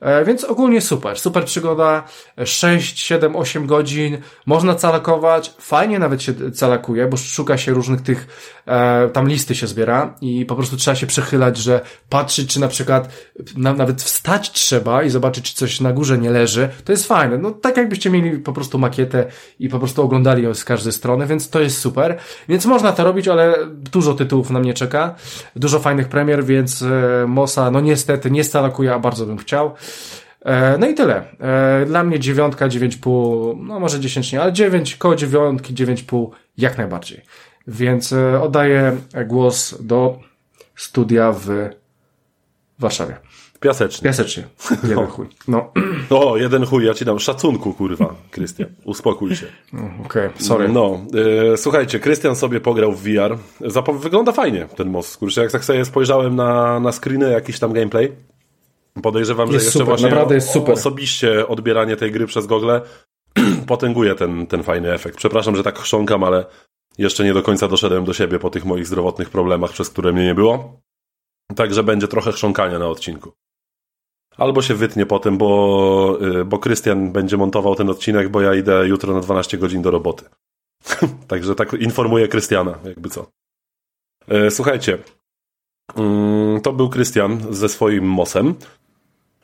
E, więc ogólnie super, super przygoda, 6, 7, 8 godzin, można calakować, fajnie nawet się calakuje, bo szuka się różnych tych, e, tam listy się zbiera i po prostu trzeba się przechylać, że patrzeć, czy na przykład na, nawet wstać trzeba i zobaczyć, czy coś na górze nie leży, to jest fajne. No tak jakbyście mieli po prostu makietę i po prostu oglądali ją z każdej strony, więc to jest super. Więc można to robić, ale dużo tytułów na mnie czeka, dużo fajnych premier, więc e, Mosa, no niestety nie stalakuje, a bardzo bym chciał. E, no i tyle. E, dla mnie dziewiątka, dziewięć pół, no może dziesięć nie, ale dziewięć, koło dziewiątki, dziewięć pół, jak najbardziej. Więc oddaję głos do studia w Warszawie. Piasecznie. Piasecznie. Jeden chuj. No. O, jeden chuj, ja ci dam szacunku, kurwa, Krystian. Uspokój się. Okej, okay, sorry. No, e, słuchajcie, Krystian sobie pograł w VR. Wygląda fajnie ten most. Kurczę, jak tak sobie spojrzałem na, na screeny, jakiś tam gameplay, podejrzewam, jest że jeszcze super, właśnie naprawdę jest super. osobiście odbieranie tej gry przez gogle potęguje ten, ten fajny efekt. Przepraszam, że tak chrząkam, ale jeszcze nie do końca doszedłem do siebie po tych moich zdrowotnych problemach, przez które mnie nie było. Także będzie trochę chrząkania na odcinku. Albo się wytnie potem, bo, y, bo Krystian będzie montował ten odcinek, bo ja idę jutro na 12 godzin do roboty. Także tak informuję Krystiana, jakby co. E, słuchajcie, mm, to był Krystian ze swoim mosem.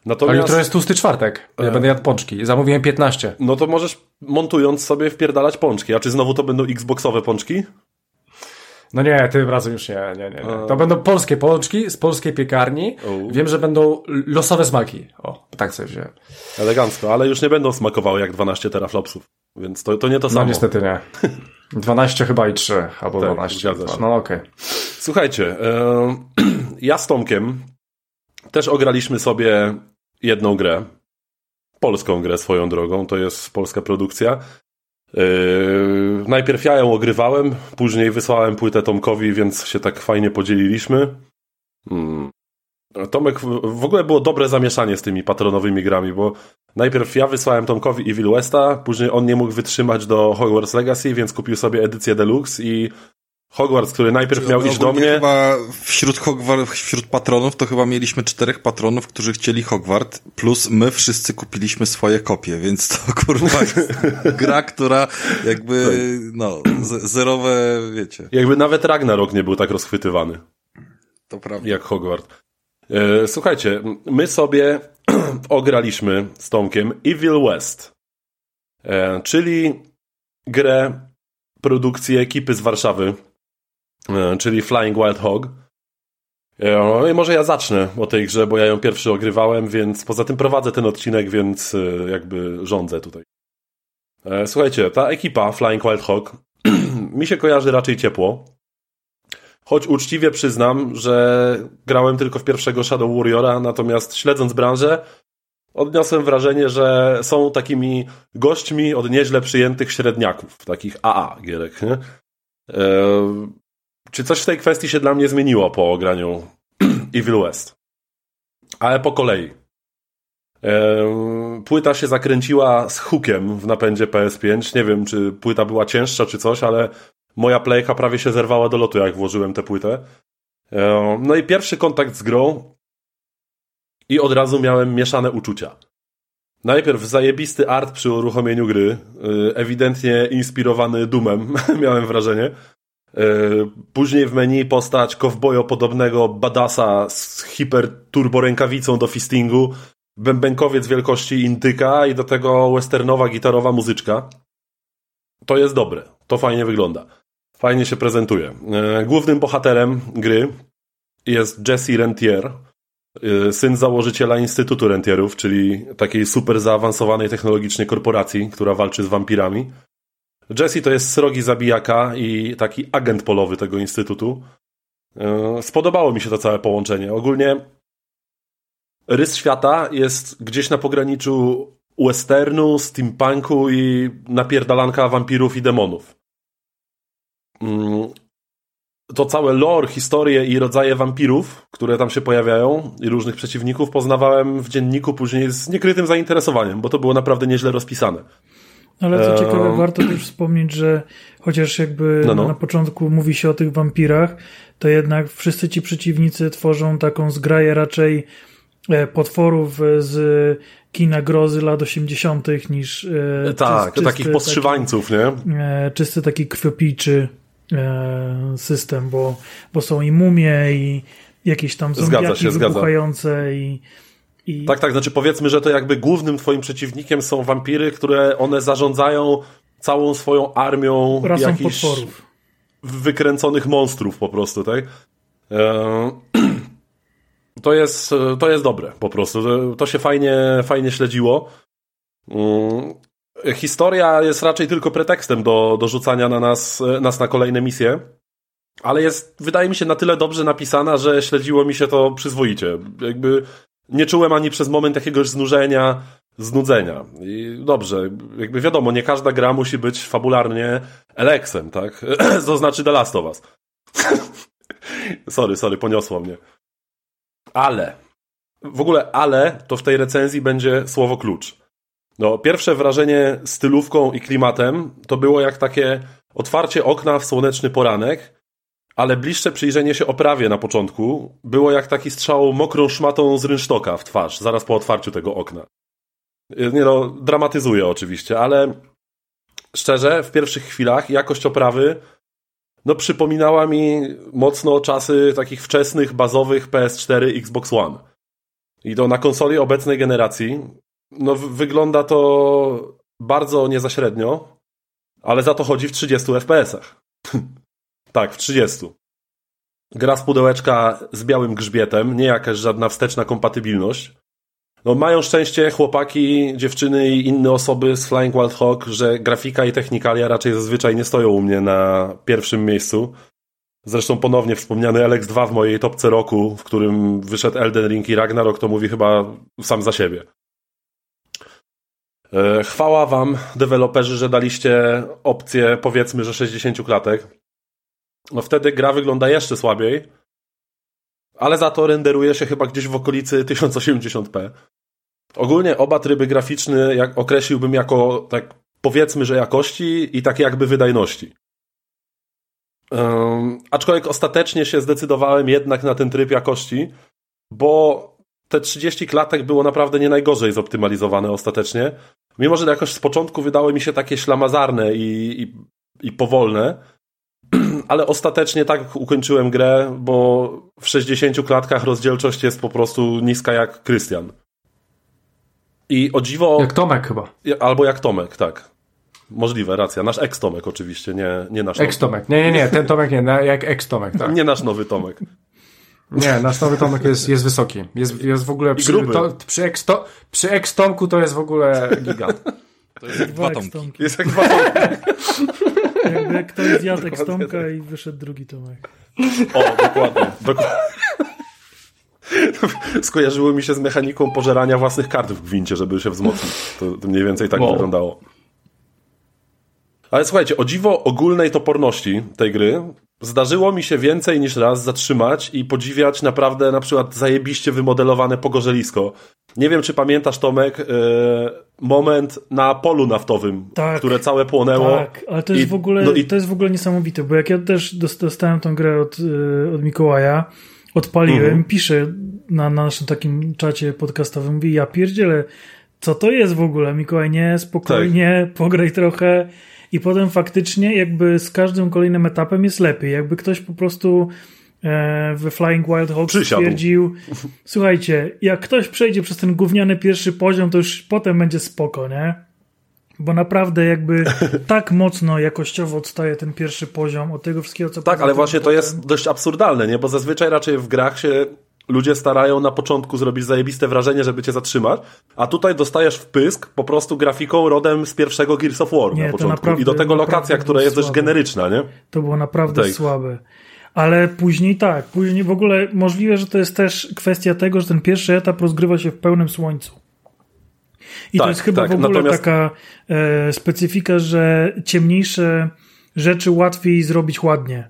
Natomiast... A jutro jest tłusty czwartek. Ja e... będę jadł pączki. Zamówiłem 15. No to możesz montując sobie wpierdalać pączki. A czy znowu to będą Xboxowe pączki? No nie, tym razem już nie, nie, nie. nie. To będą polskie pączki z polskiej piekarni. Wiem, że będą losowe smaki. O, tak sobie wziąłem. Elegancko, ale już nie będą smakowały jak 12 teraflopsów. Więc to, to nie to no samo. No niestety nie. 12 chyba i 3, albo tak, 12. No okej. Okay. Słuchajcie, ja z Tomkiem też ograliśmy sobie jedną grę. Polską grę swoją drogą, to jest polska produkcja. Yy, najpierw ja ją ogrywałem, później wysłałem płytę Tomkowi, więc się tak fajnie podzieliliśmy. Hmm. Tomek, w ogóle było dobre zamieszanie z tymi patronowymi grami, bo najpierw ja wysłałem Tomkowi Evil Westa, później on nie mógł wytrzymać do Hogwarts Legacy, więc kupił sobie edycję Deluxe i Hogwarts, który najpierw miał iść do mnie. Chyba wśród, Hogwarts, wśród patronów to chyba mieliśmy czterech patronów, którzy chcieli Hogwart, plus my wszyscy kupiliśmy swoje kopie, więc to kurwa gra, która jakby, no, zerowe, wiecie. Jakby nawet Ragnarok nie był tak rozchwytywany. To prawda. Jak Hogwart. E, słuchajcie, my sobie ograliśmy z Tomkiem Evil West, e, czyli grę produkcji ekipy z Warszawy, czyli Flying Wild Hog. E, no i może ja zacznę o tej grze, bo ja ją pierwszy ogrywałem, więc poza tym prowadzę ten odcinek, więc e, jakby rządzę tutaj. Słuchajcie, ta ekipa Flying Wild Hog mi się kojarzy raczej ciepło. Choć uczciwie przyznam, że grałem tylko w pierwszego Shadow Warriora, natomiast śledząc branżę, odniosłem wrażenie, że są takimi gośćmi od nieźle przyjętych średniaków, takich AA gierek. Nie? Czy coś w tej kwestii się dla mnie zmieniło po ograniu Evil West? Ale po kolei. Płyta się zakręciła z hookiem w napędzie PS5. Nie wiem, czy płyta była cięższa, czy coś, ale moja playka prawie się zerwała do lotu, jak włożyłem tę płytę. No i pierwszy kontakt z grą i od razu miałem mieszane uczucia. Najpierw zajebisty art przy uruchomieniu gry, y, ewidentnie inspirowany Dumem, miałem wrażenie. E, później w menu postać kowbojo podobnego badasa z hiperturbo rękawicą do fistingu, bębenkowiec wielkości indyka i do tego westernowa gitarowa muzyczka. To jest dobre. To fajnie wygląda. Fajnie się prezentuje. E, głównym bohaterem gry jest Jesse Rentier, e, syn założyciela Instytutu Rentierów, czyli takiej super zaawansowanej technologicznie korporacji, która walczy z wampirami. Jesse to jest srogi zabijaka i taki agent polowy tego instytutu. E, spodobało mi się to całe połączenie. Ogólnie rys świata jest gdzieś na pograniczu westernu, steampunku i napierdalanka wampirów i demonów. Mm, to całe lore, historie i rodzaje wampirów, które tam się pojawiają i różnych przeciwników poznawałem w dzienniku później z niekrytym zainteresowaniem, bo to było naprawdę nieźle rozpisane. Ale co ciekawe, warto też wspomnieć, że chociaż jakby no, no. na początku mówi się o tych wampirach, to jednak wszyscy ci przeciwnicy tworzą taką zgraję raczej e, potworów z kina grozy lat 80. niż. E, tak, czysty, takich podszywańców, taki, nie? E, czysty taki krwiopijczy system, bo, bo są i mumie, i jakieś tam zombiaki się, wybuchające, i i... Tak, tak, znaczy powiedzmy, że to jakby głównym twoim przeciwnikiem są wampiry, które one zarządzają całą swoją armią Rasą jakichś potworów. wykręconych monstrów po prostu, tak? Eee, to jest, to jest dobre po prostu. To się fajnie, fajnie śledziło. Mm, historia jest raczej tylko pretekstem do, do rzucania na nas, nas na kolejne misje. Ale jest, wydaje mi się, na tyle dobrze napisana, że śledziło mi się to przyzwoicie. Jakby nie czułem ani przez moment jakiegoś znużenia, znudzenia. I dobrze, jakby wiadomo, nie każda gra musi być fabularnie Elexem, tak? to znaczy The Last of Us. sorry, sorry, poniosło mnie. Ale, w ogóle ale to w tej recenzji będzie słowo klucz. No, pierwsze wrażenie stylówką i klimatem to było jak takie otwarcie okna w słoneczny poranek ale bliższe przyjrzenie się oprawie na początku było jak taki strzał mokrą szmatą z rynsztoka w twarz, zaraz po otwarciu tego okna. Nie no, dramatyzuję oczywiście, ale szczerze, w pierwszych chwilach jakość oprawy no przypominała mi mocno czasy takich wczesnych, bazowych PS4 Xbox One. I to na konsoli obecnej generacji no wygląda to bardzo niezaśrednio, ale za to chodzi w 30 FPS-ach. Tak, w 30. Gra z pudełeczka z białym grzbietem, nie jakaś żadna wsteczna kompatybilność. No, mają szczęście chłopaki, dziewczyny i inne osoby z Flying Wild Hawk, że grafika i technikalia raczej zazwyczaj nie stoją u mnie na pierwszym miejscu. Zresztą ponownie wspomniany LX2 w mojej topce roku, w którym wyszedł Elden Ring i Ragnarok, to mówi chyba sam za siebie. E, chwała wam, deweloperzy, że daliście opcję powiedzmy, że 60 klatek no wtedy gra wygląda jeszcze słabiej, ale za to renderuje się chyba gdzieś w okolicy 1080p. Ogólnie oba tryby graficzne jak określiłbym jako tak powiedzmy, że jakości i tak jakby wydajności. Um, aczkolwiek ostatecznie się zdecydowałem jednak na ten tryb jakości, bo te 30 klatek było naprawdę nie najgorzej zoptymalizowane ostatecznie. Mimo, że jakoś z początku wydały mi się takie ślamazarne i, i, i powolne, ale ostatecznie tak ukończyłem grę, bo w 60 klatkach rozdzielczość jest po prostu niska jak Krystian. I o dziwo... Jak Tomek chyba. Albo jak Tomek, tak. Możliwe, racja. Nasz ex-Tomek oczywiście, nie, nie nasz Ex-Tomek. Nie, nie, nie, ten Tomek nie, jak ex-Tomek, tak. Nie nasz nowy Tomek. Nie, nasz nowy Tomek jest, jest wysoki. Jest, jest w ogóle przy, to, przy, ex, to, przy ex-Tomku to jest w ogóle gigant. To jest jak dwa tomki. Jest jak dwa tomki. Jakby ktoś zjadł jak Tomka i wyszedł drugi Tomek. O, dokładnie. dokładnie. Skojarzyło mi się z mechaniką pożerania własnych kart w gwincie, żeby się wzmocnić. To, to mniej więcej tak wow. wyglądało. Ale słuchajcie, o dziwo ogólnej toporności tej gry zdarzyło mi się więcej niż raz zatrzymać i podziwiać naprawdę na przykład zajebiście wymodelowane pogorzelisko. Nie wiem, czy pamiętasz, Tomek, yy, moment na polu naftowym, tak, które całe płonęło. Tak, ale to jest, i, w ogóle, no i... to jest w ogóle niesamowite, bo jak ja też dostałem tą grę od, yy, od Mikołaja, odpaliłem, mhm. piszę na, na naszym takim czacie podcastowym, mówię, ja pierdzielę, co to jest w ogóle, Mikołaj, nie, spokojnie, tak. pograj trochę i potem faktycznie jakby z każdym kolejnym etapem jest lepiej. Jakby ktoś po prostu e, we Flying Wild Hawk stwierdził, słuchajcie, jak ktoś przejdzie przez ten gówniany pierwszy poziom, to już potem będzie spoko, nie? Bo naprawdę jakby tak mocno jakościowo odstaje ten pierwszy poziom od tego wszystkiego, co Tak, ale właśnie potem. to jest dość absurdalne, nie? Bo zazwyczaj raczej w grach się ludzie starają na początku zrobić zajebiste wrażenie, żeby cię zatrzymać, a tutaj dostajesz w pysk po prostu grafiką rodem z pierwszego Gears of War nie, na początku. Naprawdę, I do tego lokacja, która jest słabe. dość generyczna, nie? To było naprawdę Take. słabe. Ale później tak, później w ogóle możliwe, że to jest też kwestia tego, że ten pierwszy etap rozgrywa się w pełnym słońcu. I tak, to jest chyba tak. w ogóle Natomiast... taka e, specyfika, że ciemniejsze rzeczy łatwiej zrobić ładnie.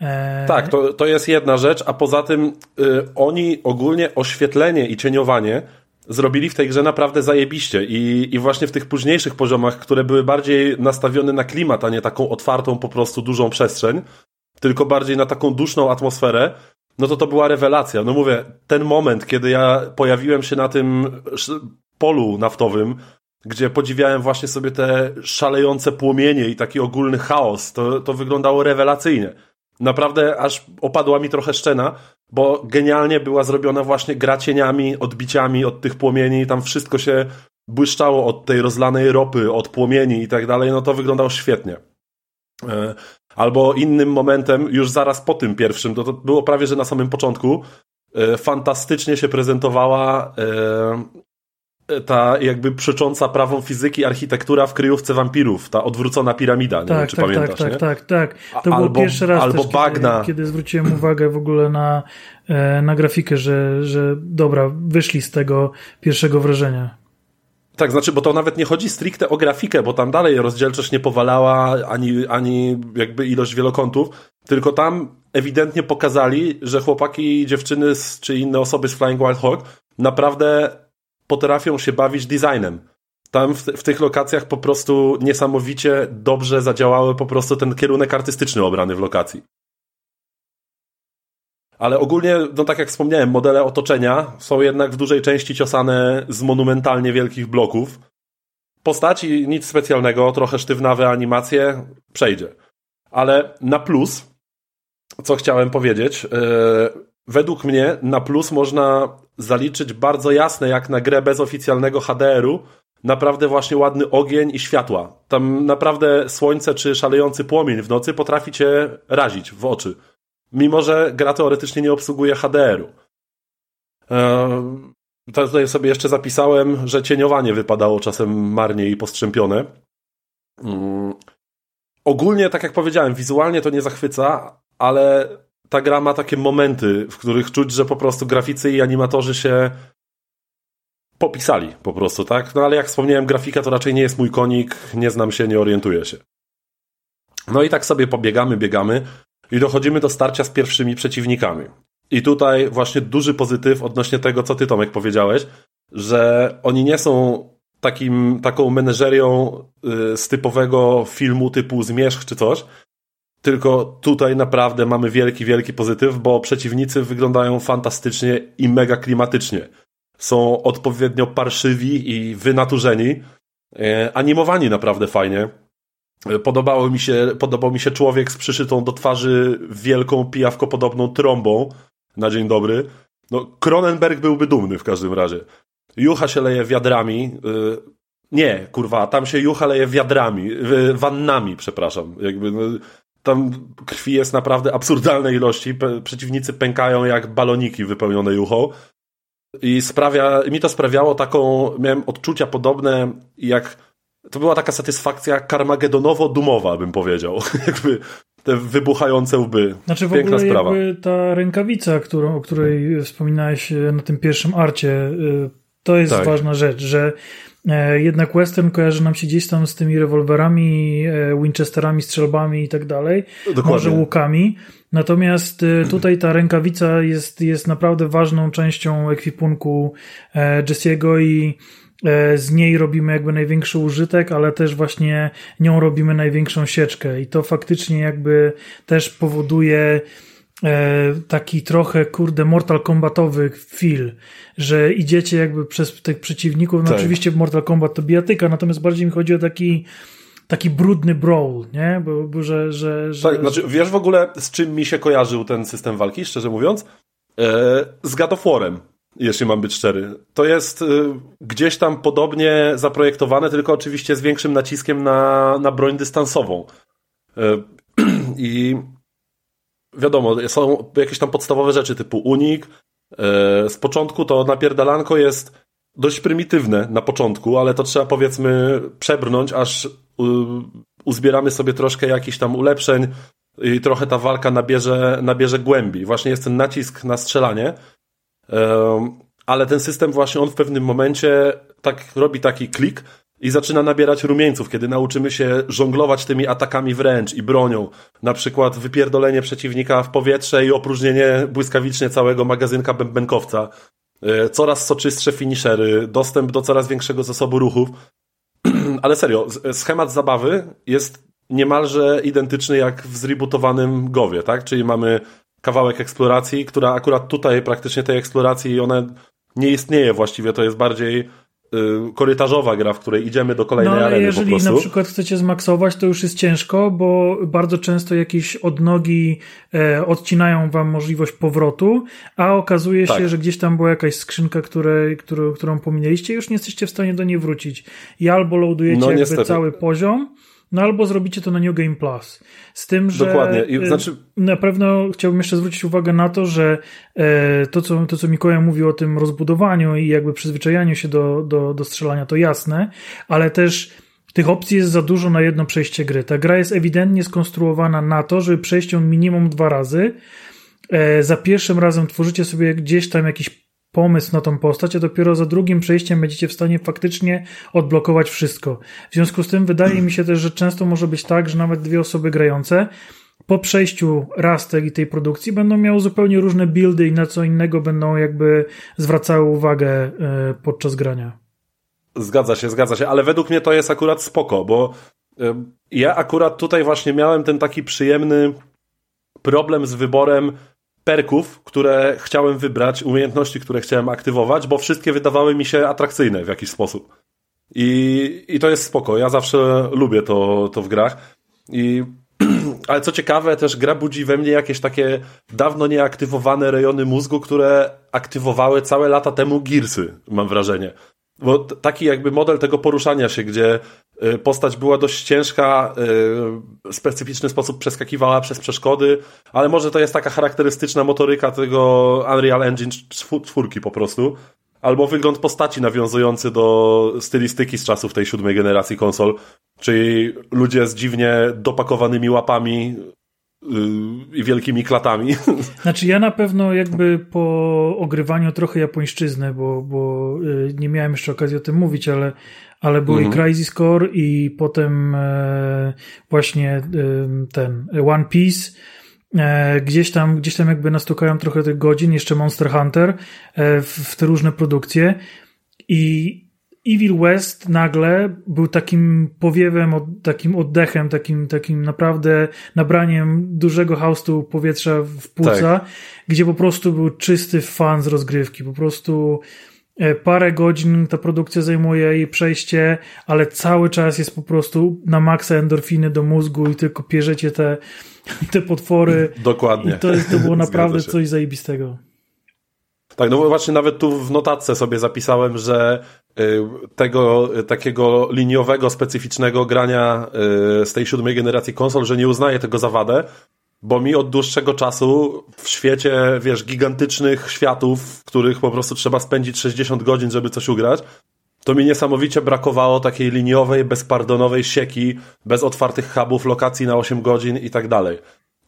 E, tak, to, to jest jedna rzecz, a poza tym y, oni ogólnie oświetlenie i cieniowanie zrobili w tej grze naprawdę zajebiście i, i właśnie w tych późniejszych poziomach, które były bardziej nastawione na klimat, a nie taką otwartą po prostu dużą przestrzeń, tylko bardziej na taką duszną atmosferę, no to to była rewelacja. No mówię, ten moment, kiedy ja pojawiłem się na tym polu naftowym, gdzie podziwiałem właśnie sobie te szalejące płomienie i taki ogólny chaos, to, to wyglądało rewelacyjnie. Naprawdę aż opadła mi trochę szczena, bo genialnie była zrobiona właśnie gra cieniami, odbiciami od tych płomieni, tam wszystko się błyszczało od tej rozlanej ropy, od płomieni i tak dalej, no to wyglądało świetnie. E, albo innym momentem, już zaraz po tym pierwszym, to, to było prawie, że na samym początku, e, fantastycznie się prezentowała e, ta jakby przecząca prawą fizyki architektura w kryjówce wampirów, ta odwrócona piramida, nie tak, wiem, czy tak, pamiętasz, tak, nie? tak, tak, tak. To albo, był pierwszy raz albo też, bagna. Kiedy, kiedy zwróciłem uwagę w ogóle na, e, na grafikę, że, że dobra, wyszli z tego pierwszego wrażenia. Tak, znaczy, bo to nawet nie chodzi stricte o grafikę, bo tam dalej rozdzielczość nie powalała, ani, ani jakby ilość wielokątów, tylko tam ewidentnie pokazali, że chłopaki i dziewczyny czy inne osoby z Flying Wild Hog naprawdę potrafią się bawić designem. Tam w, w, tych lokacjach po prostu niesamowicie dobrze zadziałały po prostu ten kierunek artystyczny obrany w lokacji. Ale ogólnie, no tak jak wspomniałem, modele otoczenia są jednak w dużej części ciosane z monumentalnie wielkich bloków. Postaci nic specjalnego, trochę sztywnawe animacje, przejdzie. Ale na plus, co chciałem powiedzieć, yy, według mnie na plus można zaliczyć bardzo jasne, jak na grę bez oficjalnego HDR-u, naprawdę właśnie ładny ogień i światła. Tam naprawdę słońce czy szalejący płomień w nocy potrafi cię razić w oczy. Mimo, że gra teoretycznie nie obsługuje HDR-u. Eee, tutaj sobie jeszcze zapisałem, że cieniowanie wypadało czasem marnie i postrzępione. Mm. Ogólnie, tak jak powiedziałem, wizualnie to nie zachwyca, ale ta gra ma takie momenty, w których czuć, że po prostu graficy i animatorzy się popisali po prostu, tak? No ale jak wspomniałem, grafika to raczej nie jest mój konik, nie znam się, nie orientuję się. No i tak sobie pobiegamy, biegamy i dochodzimy do starcia z pierwszymi przeciwnikami. I tutaj właśnie duży pozytyw odnośnie tego, co ty Tomek powiedziałeś, że oni nie są takim, taką meneżerią y, z typowego filmu typu Zmierzch czy coś, tylko tutaj naprawdę mamy wielki, wielki pozytyw, bo przeciwnicy wyglądają fantastycznie i mega klimatycznie. Są odpowiednio parszywi i wynaturzeni. E, animowani naprawdę fajnie. Podobało mi się, podobał mi się człowiek z przyszytą do twarzy wielką, pijawkopodobną trąbą na dzień dobry. No, Cronenberg byłby dumny w każdym razie. Jucha się leje wiadrami. E, nie, kurwa, tam się jucha leje wiadrami, wannami, przepraszam. Jakby, no, tam krwi jest naprawdę absurdalnej ilości. Przeciwnicy pękają jak baloniki wypełnione juchą. I sprawia, mi to sprawiało taką, miałem odczucia podobne jak, to była taka satysfakcja karmagedonowo-dumowa, bym powiedział. jakby te wybuchające łby. Znaczy w Piękna ogóle sprawa. jakby ta rękawica, którą, o której wspominałeś na tym pierwszym arcie, y, to jest Tak. ważna rzecz, że E, Jednak western kojarzy nam się gdzieś tam z tymi rewolwerami, e, Winchesterami, strzelbami i tak dalej, Dokładnie. może łukami. Natomiast e, tutaj ta rękawica jest, jest naprawdę ważną częścią ekwipunku e, Jesse'ego i e, z niej robimy jakby największy użytek, ale też właśnie nią robimy największą sieczkę i to faktycznie jakby też powoduje e, taki trochę, kurde, Mortal Kombatowy feel, że idziecie jakby przez tych przeciwników, no Tak. oczywiście Mortal Kombat to bijatyka, natomiast bardziej mi chodzi o taki taki brudny brawl, nie? Bo, bo że, że, że Tak, znaczy, wiesz w ogóle, z czym mi się kojarzył ten system walki, szczerze mówiąc? E, z God of War'em, jeśli mam być szczery. To jest e, gdzieś tam podobnie zaprojektowane, tylko oczywiście z większym naciskiem na, na broń dystansową. E, I wiadomo, są jakieś tam podstawowe rzeczy typu unik. E, z początku to napierdalanko jest dość prymitywne na początku, ale to trzeba powiedzmy przebrnąć, aż u, uzbieramy sobie troszkę jakichś tam ulepszeń i trochę ta walka nabierze, nabierze głębi. Właśnie jest ten nacisk na strzelanie, ale ten system właśnie on w pewnym momencie tak robi taki klik i zaczyna nabierać rumieńców, kiedy nauczymy się żonglować tymi atakami wręcz i bronią. Na przykład wypierdolenie przeciwnika w powietrze i opróżnienie błyskawicznie całego magazynka bębenkowca e, coraz soczystsze finishery, dostęp do coraz większego zasobu ruchów. Ale serio, schemat zabawy jest niemalże identyczny jak w zrebootowanym Gowie, tak? Czyli mamy kawałek eksploracji, która akurat tutaj praktycznie tej eksploracji ona nie istnieje właściwie, to jest bardziej Y, korytarzowa gra, w której idziemy do kolejnej no, areny jeżeli na przykład chcecie zmaksować, to już jest ciężko, bo bardzo często jakieś odnogi e, odcinają wam możliwość powrotu, a okazuje tak. się, że gdzieś tam była jakaś skrzynka, której, którą, którą pominęliście i już nie jesteście w stanie do niej wrócić. I albo loadujecie no, jakby cały poziom, no albo zrobicie to na New Game Plus. Z tym, że Dokładnie. I, y, znaczy... na pewno chciałbym jeszcze zwrócić uwagę na to, że e, to, co, to, co Mikołaj mówił o tym rozbudowaniu i jakby przyzwyczajaniu się do, do, do strzelania, to jasne, ale też tych opcji jest za dużo na jedno przejście gry. Ta gra jest ewidentnie skonstruowana na to, żeby przejść ją minimum dwa razy. E, za pierwszym razem tworzycie sobie gdzieś tam jakiś pomysł na tą postać, a dopiero za drugim przejściem będziecie w stanie faktycznie odblokować wszystko. W związku z tym wydaje mi się też, że często może być tak, że nawet dwie osoby grające po przejściu raz tej, tej produkcji będą miały zupełnie różne buildy i na co innego będą jakby zwracały uwagę e, podczas grania. Zgadza się, zgadza się, ale według mnie to jest akurat spoko, bo ja akurat tutaj właśnie miałem ten taki przyjemny problem z wyborem perków, które chciałem wybrać, umiejętności, które chciałem aktywować, bo wszystkie wydawały mi się atrakcyjne w jakiś sposób. I, i to jest spoko. Ja zawsze lubię to, to w grach. I, ale co ciekawe, też gra budzi we mnie jakieś takie dawno nieaktywowane rejony mózgu, które aktywowały całe lata temu Gearsy, mam wrażenie. Bo taki jakby model tego poruszania się, gdzie postać była dość ciężka, y, w specyficzny sposób przeskakiwała przez przeszkody, ale może to jest taka charakterystyczna motoryka tego Unreal Engine 4 po prostu. Albo wygląd postaci nawiązujący do stylistyki z czasów tej siódmej generacji konsol, czyli ludzie z dziwnie dopakowanymi łapami, i wielkimi klatami. Znaczy ja na pewno jakby po ogrywaniu trochę japońszczyzny, bo, bo y, nie miałem jeszcze okazji o tym mówić, ale, ale był mhm. i Crisis Core i potem e, właśnie ten One Piece e, gdzieś tam, gdzieś tam jakby nastukałem trochę tych godzin, jeszcze Monster Hunter e, w, w te różne produkcje i Evil West nagle był takim powiewem, takim oddechem, takim, takim naprawdę nabraniem dużego haustu powietrza w płuca, tak. gdzie po prostu był czysty fan z rozgrywki. Po prostu e, parę godzin ta produkcja zajmuje jej przejście, ale cały czas jest po prostu na maksa endorfiny do mózgu i tylko pierzecie te, te potwory. Dokładnie. I to, to było naprawdę coś zajebistego. Tak, no właśnie nawet tu w notatce sobie zapisałem, że tego takiego liniowego, specyficznego grania y, z tej siódmej generacji konsol, że nie uznaję tego za wadę, bo mi od dłuższego czasu w świecie, wiesz, gigantycznych światów, w których po prostu trzeba spędzić 60 godzin, żeby coś ugrać, to mi niesamowicie brakowało takiej liniowej, bezpardonowej sieki, bez otwartych hubów, lokacji na 8 godzin i tak dalej.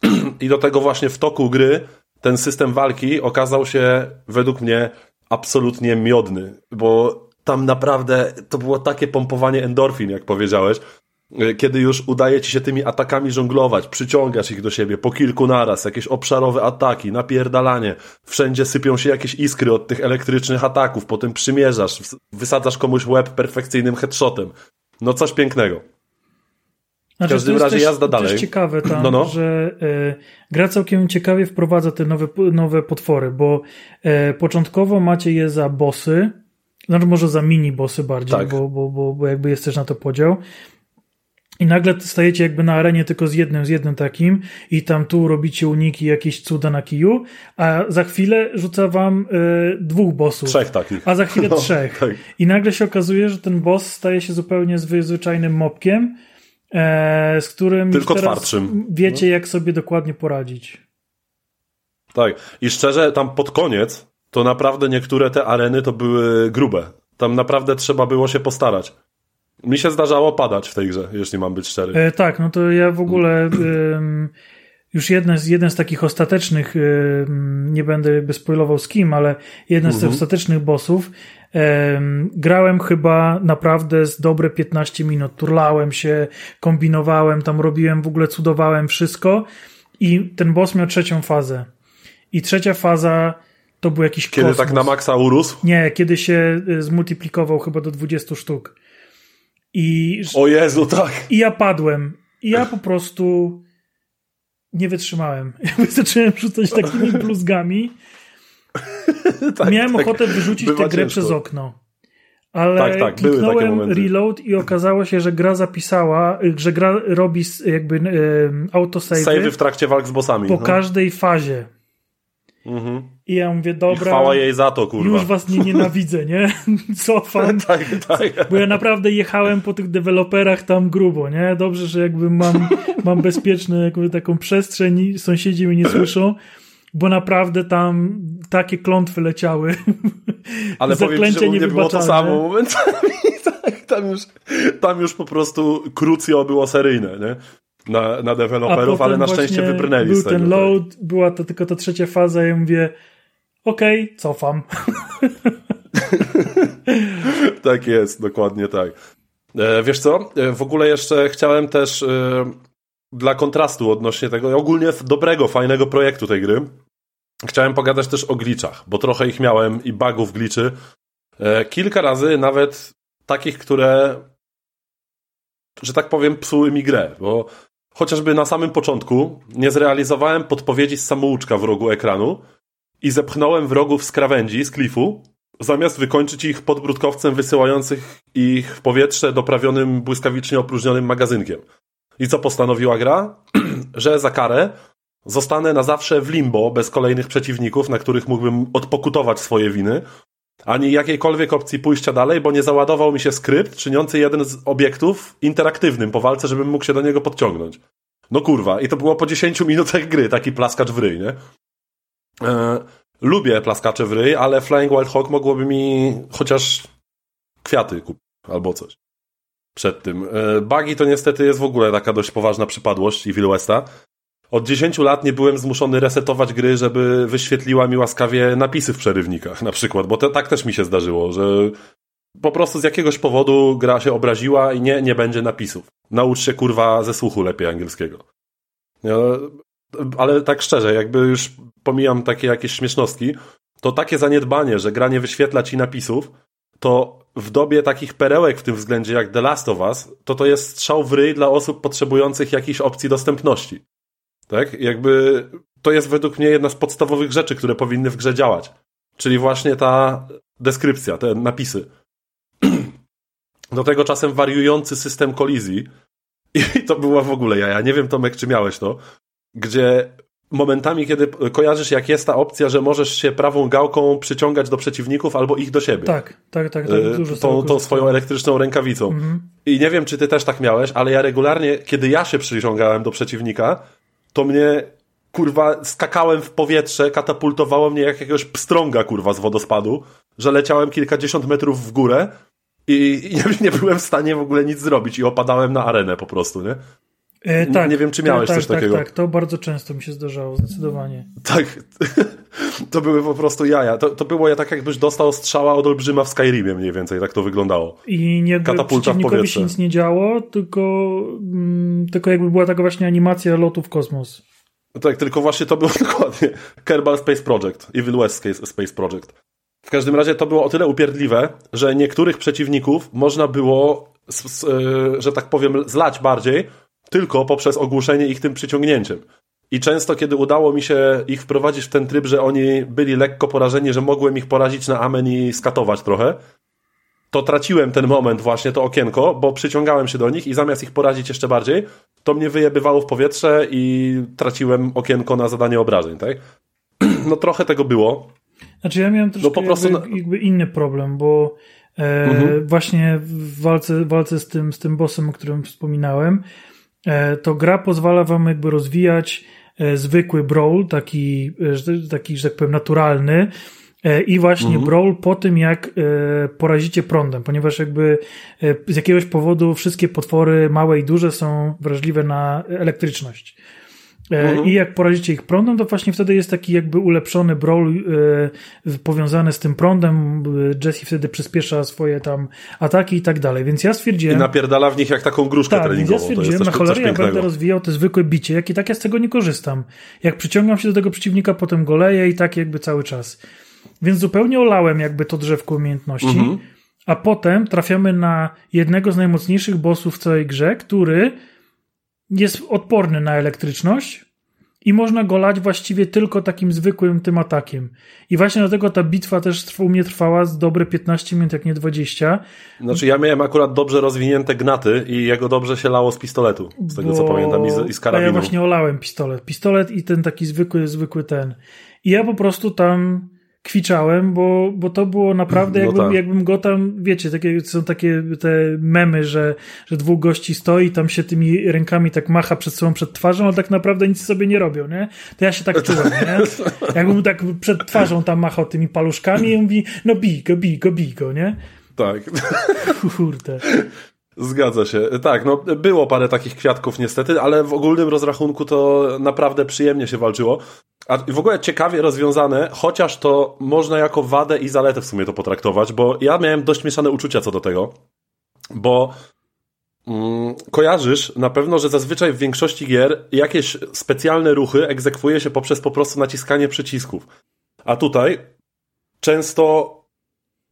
I do tego właśnie w toku gry ten system walki okazał się według mnie absolutnie miodny, bo tam naprawdę to było takie pompowanie endorfin, jak powiedziałeś, kiedy już udaje ci się tymi atakami żonglować, przyciągasz ich do siebie po kilku naraz, jakieś obszarowe ataki, napierdalanie, wszędzie sypią się jakieś iskry od tych elektrycznych ataków, potem przymierzasz, wysadzasz komuś łeb perfekcyjnym headshotem. No coś pięknego. Znaczy, w każdym razie też, jazda dalej. To jest ciekawe tam, no, no. że e, gra całkiem ciekawie wprowadza te nowe, nowe potwory, bo e, początkowo macie je za bossy, znaczy może za mini bossy bardziej, tak. bo, bo, bo, bo jakby jest też na to podział. I nagle stajecie jakby na arenie tylko z jednym, z jednym takim i tam tu robicie uniki, jakieś cuda na kiju, a za chwilę rzuca wam y, dwóch bossów. Trzech takich. A za chwilę no, trzech. Tak. I nagle się okazuje, że ten boss staje się zupełnie zwyczajnym mopkiem, e, z którym Tylko twardszym. wiecie, no. jak sobie dokładnie poradzić. Tak. I szczerze, tam pod koniec, to naprawdę niektóre te areny to były grube. Tam naprawdę trzeba było się postarać. Mi się zdarzało padać w tej grze, jeśli mam być szczery. E, tak, no to ja w ogóle już jeden z, jeden z takich ostatecznych, nie będę jakby spoilował z kim, ale jeden z tych mhm. ostatecznych bossów grałem chyba naprawdę z dobre 15 minut. Turlałem się, kombinowałem, tam robiłem, w ogóle cudowałem wszystko i ten boss miał trzecią fazę. I trzecia faza to był jakiś Kiedy kosmos. tak na maksa urósł? Nie, kiedy się y, zmultiplikował chyba do 20 sztuk. I, O Jezu, tak. i ja padłem. I ja po prostu nie wytrzymałem. Jakby zacząłem rzucać takimi bluzgami. tak Miałem tak. ochotę wyrzucić Bywa tę grę ciężko. przez okno. Ale Tak, tak, kliknąłem reload i okazało się, że gra zapisała, y, że gra robi jakby y, autosave Savey w trakcie walk z bossami. po no. każdej fazie. Mhm. I ja mówię, I dobra, chwała jej za to, kurwa. już was nie nienawidzę, nie? Cofam. tak, tak. Bo ja naprawdę jechałem po tych deweloperach tam grubo, nie? Dobrze, że jakby mam, mam bezpieczną jakby taką przestrzeń i sąsiedzi mnie nie słyszą, bo naprawdę tam takie klątwy leciały. Ale powiem ci, Zaklęcie że u mnie było to samo momentami. tak, tam już, tam już po prostu krucjo było seryjne, nie? Na, na deweloperów, ale na szczęście wybrnęli Był z tego. ten load, była to tylko ta trzecia faza i ja mówię, okej, cofam. Tak. tak jest, dokładnie tak. E, wiesz co? E, w ogóle jeszcze chciałem też e, dla kontrastu odnośnie tego ogólnie dobrego, fajnego projektu tej gry chciałem pogadać też o glitchach, bo trochę ich miałem i bugów glitchy. E, kilka razy nawet takich, które że tak powiem psuły mi grę, bo chociażby na samym początku nie zrealizowałem podpowiedzi z samouczka w rogu ekranu i zepchnąłem wrogów z krawędzi, z klifu, zamiast wykończyć ich podbródkowcem wysyłających ich w powietrze doprawionym błyskawicznie opróżnionym magazynkiem. I co postanowiła gra? że za karę zostanę na zawsze w limbo bez kolejnych przeciwników, na których mógłbym odpokutować swoje winy, ani jakiejkolwiek opcji pójścia dalej, bo nie załadował mi się skrypt czyniący jeden z obiektów interaktywnym po walce, żebym mógł się do niego podciągnąć. No kurwa, i to było po 10 minutach gry, taki plaskacz w ryj, nie? E, lubię plaskacze w ryj, ale Flying Wild Hawk mogłoby mi chociaż kwiaty kupić albo coś. Przed tym. E, Bugi to niestety jest w ogóle taka dość poważna przypadłość Evil Westa. Od 10 lat nie byłem zmuszony resetować gry, żeby wyświetliła mi łaskawie napisy w przerywnikach, na przykład, bo to, tak też mi się zdarzyło, że po prostu z jakiegoś powodu gra się obraziła i nie, nie będzie napisów. Naucz się kurwa ze słuchu lepiej angielskiego. Ale tak szczerze, jakby już pomijam takie jakieś śmiesznostki, to takie zaniedbanie, że gra nie wyświetla ci napisów, to w dobie takich perełek w tym względzie jak The Last of Us, to to jest strzał w ryj dla osób potrzebujących jakichś opcji dostępności. Tak? Jakby to jest według mnie jedna z podstawowych rzeczy, które powinny w grze działać. Czyli właśnie ta deskrypcja, te napisy. Do tego czasem wariujący system kolizji. I to była w ogóle ja. Ja nie wiem, Tomek, czy miałeś to, gdzie momentami, kiedy kojarzysz, jak jest ta opcja, że możesz się prawą gałką przyciągać do przeciwników albo ich do siebie. Tak, tak, tak. tak Y, dużo tą, tą swoją elektryczną rękawicą. Mhm. I nie wiem, czy ty też tak miałeś, ale ja regularnie, kiedy ja się przyciągałem do przeciwnika, to mnie, kurwa, skakałem w powietrze, katapultowało mnie jak jakiegoś pstrąga, kurwa, z wodospadu, że leciałem kilkadziesiąt metrów w górę i, i nie, nie byłem w stanie w ogóle nic zrobić i opadałem na arenę po prostu, nie? E, Nie- tak, nie wiem, czy miałeś tak, coś tak, takiego. Tak, to bardzo często mi się zdarzało, zdecydowanie. Tak. To były po prostu jaja. To, to było ja tak, jakbyś dostał strzała od olbrzyma w Skyrimie mniej więcej, tak to wyglądało. I nie Katapulta w powietrze. się nic nie działo, tylko, mm, tylko jakby była taka właśnie animacja lotu w kosmos. Tak, tylko właśnie to było dokładnie Kerbal Space Project, Evil West Space- Project. W każdym razie to było o tyle upierdliwe, że niektórych przeciwników można było, s- s- e, że tak powiem, zlać bardziej tylko poprzez ogłuszenie ich tym przyciągnięciem. I często, kiedy udało mi się ich wprowadzić w ten tryb, że oni byli lekko porażeni, że mogłem ich porazić na amen i skatować trochę, to traciłem ten moment właśnie, to okienko, bo przyciągałem się do nich i zamiast ich porazić jeszcze bardziej, to mnie wyjebywało w powietrze i traciłem okienko na zadanie obrażeń, tak? No trochę tego było. Znaczy ja miałem troszkę No po prostu jakby, jakby inny problem, bo e, Mhm. właśnie w walce, walce z, tym, z tym bossem, o którym wspominałem, to gra pozwala wam jakby rozwijać e, zwykły brawl, taki, e, taki, że tak powiem, naturalny, e, i właśnie Mhm. brawl po tym, jak e, porazicie prądem, ponieważ jakby e, z jakiegoś powodu wszystkie potwory, małe i duże, są wrażliwe na elektryczność. E, Mhm. I jak porazicie ich prądem, to właśnie wtedy jest taki jakby ulepszony brawl e, powiązany z tym prądem. E, Jesse wtedy przyspiesza swoje tam ataki i tak dalej. Więc ja I stwierdziłem. napierdala w nich jak taką gruszkę Tak, ja treningową. jest stwierdziłem, na cholerę ja będę rozwijał te zwykłe bicie, jak i tak ja z tego nie korzystam. Jak przyciągam się do tego przeciwnika, potem goleję i tak jakby cały czas. Więc zupełnie olałem jakby to drzewko umiejętności. Mhm. A potem trafiamy na jednego z najmocniejszych bossów w całej grze, który jest odporny na elektryczność i można go lać właściwie tylko takim zwykłym tym atakiem. I właśnie dlatego ta bitwa też u mnie trwała z dobre 15 minut, jak nie 20. Znaczy ja miałem akurat dobrze rozwinięte gnaty i jego dobrze się lało z pistoletu, z tego co bo- pamiętam, i z, i z A karabinu. ja właśnie olałem pistolet. Pistolet i ten taki zwykły, zwykły ten. I ja po prostu tam kwiczałem, bo, bo to było naprawdę, No jakbym, tak. jakbym go tam, wiecie, takie, są takie te memy, że, że dwóch gości stoi, tam się tymi rękami tak macha przed sobą, przed twarzą, ale tak naprawdę nic sobie nie robią, nie? To ja się tak czułem, nie? Jakbym tak przed twarzą tam machał tymi paluszkami i mówi, no bij go, bij go, bij go, nie? Tak. Kurde. Zgadza się. Tak, no było parę takich kwiatków niestety, ale w ogólnym rozrachunku to naprawdę przyjemnie się walczyło. A w ogóle ciekawie rozwiązane, chociaż to można jako wadę i zaletę w sumie to potraktować, bo ja miałem dość mieszane uczucia co do tego, bo mm, kojarzysz na pewno, że zazwyczaj w większości gier jakieś specjalne ruchy egzekwuje się poprzez po prostu naciskanie przycisków. A tutaj często,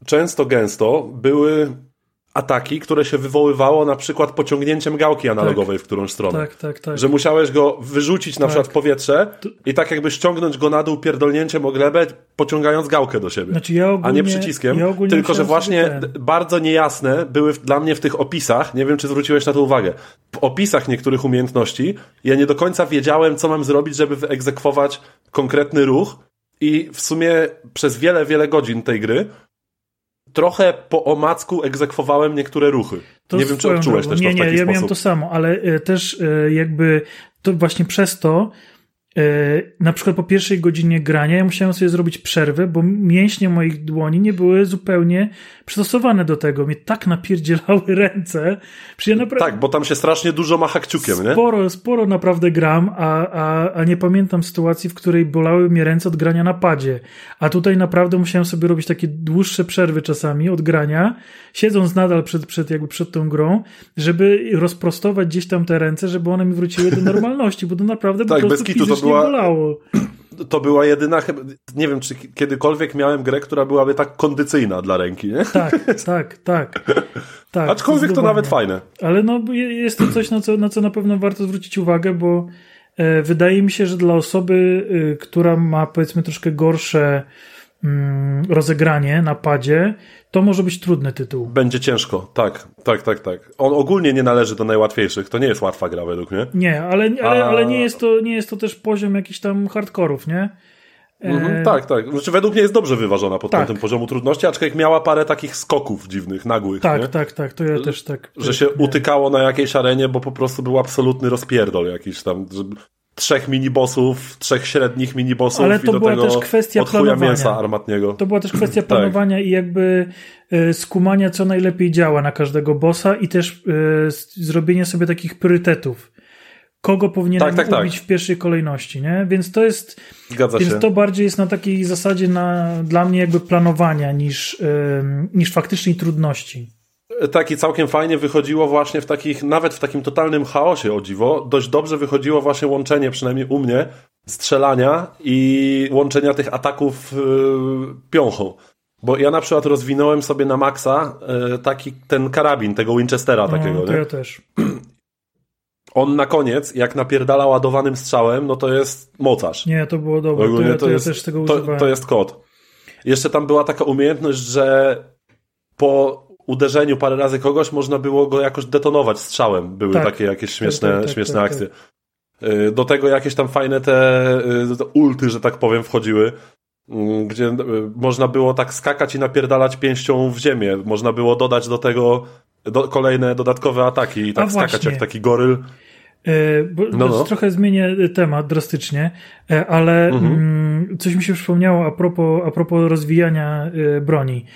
często gęsto były ataki, które się wywoływało na przykład pociągnięciem gałki analogowej w którąś stronę. Tak, tak, tak. Że musiałeś go wyrzucić na Tak. przykład w powietrze i tak jakby ściągnąć go na dół pierdolnięciem o glebę, pociągając gałkę do siebie. Znaczy ja ogólnie, a nie przyciskiem, ja tylko że właśnie bardzo niejasne były dla mnie w tych opisach, nie wiem czy zwróciłeś na to uwagę, w opisach niektórych umiejętności ja nie do końca wiedziałem, co mam zrobić, żeby wyegzekwować konkretny ruch i w sumie przez wiele, wiele godzin tej gry trochę po omacku egzekwowałem niektóre ruchy. To nie wiem, czy odczułeś drogą. też nie, to w nie, taki ja sposób. miałem to samo, ale e, też e, jakby to właśnie przez to na przykład po pierwszej godzinie grania ja musiałem sobie zrobić przerwę, bo mięśnie moich dłoni nie były zupełnie przystosowane do tego. Mnie tak napierdzielały ręce, ja naprawdę Tak, bo tam się strasznie dużo macha kciukiem, nie? sporo, sporo naprawdę gram, a, a, a nie pamiętam sytuacji, w której bolały mnie ręce od grania na padzie. A tutaj naprawdę musiałem sobie robić takie dłuższe przerwy czasami od grania, siedząc nadal przed, przed, jakby przed tą grą, żeby rozprostować gdzieś tam te ręce, żeby one mi wróciły do normalności, bo to naprawdę Tak, po bez prostu kitu, to fizycznie była- bolało. To była jedyna, chyba- nie wiem, czy kiedykolwiek miałem grę, która byłaby tak kondycyjna dla ręki, nie? Tak, tak, tak. tak Aczkolwiek to zdecydowanie. nawet fajne. Ale no, je- jest to coś, na co, na co na pewno warto zwrócić uwagę, bo e, wydaje mi się, że dla osoby, e, która ma powiedzmy troszkę gorsze rozegranie na padzie, to może być trudny tytuł. Będzie ciężko, tak, tak, tak, tak. On ogólnie nie należy do najłatwiejszych, to nie jest łatwa gra według mnie. Nie, ale, ale, A- ale nie, jest to, nie jest to też poziom jakichś tam hardkorów, nie? E, Mhm, tak, tak. Znaczy według mnie jest dobrze wyważona pod Tak. kątem poziomu trudności, aczkolwiek miała parę takich skoków dziwnych, nagłych, Tak, nie? tak, tak, to ja też tak. że się miałem. utykało na jakiejś arenie, bo po prostu był absolutny rozpierdol jakiś tam. Że trzech minibossów, trzech średnich minibossów Ale i to do była tego też kwestia planowania. mięsa armatniego. To była też kwestia Tak. planowania i jakby e, skumania, co najlepiej działa na każdego bossa i też e, s- zrobienia sobie takich priorytetów. Kogo powinienem Tak, tak, tak. ubić w pierwszej kolejności, nie? Więc to jest, Zgadza więc się. to bardziej jest na takiej zasadzie na, dla mnie jakby planowania niż, niż faktycznej trudności. Tak i całkiem fajnie wychodziło właśnie w takich, nawet w takim totalnym chaosie, o dziwo, dość dobrze wychodziło właśnie łączenie, przynajmniej u mnie, strzelania i łączenia tych ataków yy, piąchą. Bo ja na przykład rozwinąłem sobie na maksa yy, taki ten karabin, tego Winchestera takiego, no, to nie? ja też. On na koniec, jak napierdala ładowanym strzałem, no to jest mocarz. Nie, to było dobre. To, ja, to, jest, ja też tego to, używałem. to jest kod. Jeszcze tam była taka umiejętność, że po uderzeniu parę razy kogoś można było go jakoś detonować strzałem. Były Tak. takie jakieś śmieszne, tak, tak, śmieszne tak, akcje. Y, Do tego jakieś tam fajne te, y, te ulty, że tak powiem, wchodziły, y, gdzie można było tak skakać i napierdalać pięścią w ziemię. Można było dodać do tego do, kolejne dodatkowe ataki i tak skakać właśnie. jak taki goryl. Bo, No, no. Trochę zmienię temat drastycznie, ale Mhm. mm, coś mi się przypomniało a propos, a propos rozwijania broni.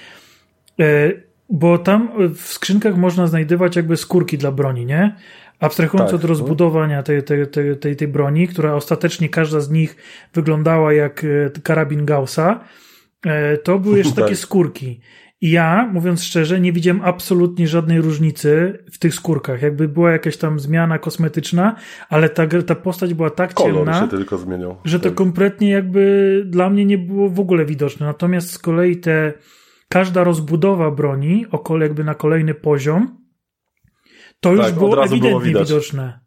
Bo tam w skrzynkach można znajdywać jakby skórki dla broni, nie? Abstrahując Tak. od rozbudowania tej, tej, tej, tej, tej broni, która ostatecznie każda z nich wyglądała jak e, karabin Gaussa, e, to były jeszcze takie Tak. skórki. I ja, mówiąc szczerze, nie widziałem absolutnie żadnej różnicy w tych skórkach. Jakby była jakaś tam zmiana kosmetyczna, ale ta, ta postać była tak Kolor ciemna, się tylko zmieniał. że to Tak. kompletnie jakby dla mnie nie było w ogóle widoczne. Natomiast z kolei te każda rozbudowa broni, o, jakby na kolejny poziom, to już Tak, było było ewidentnie widać. widoczne.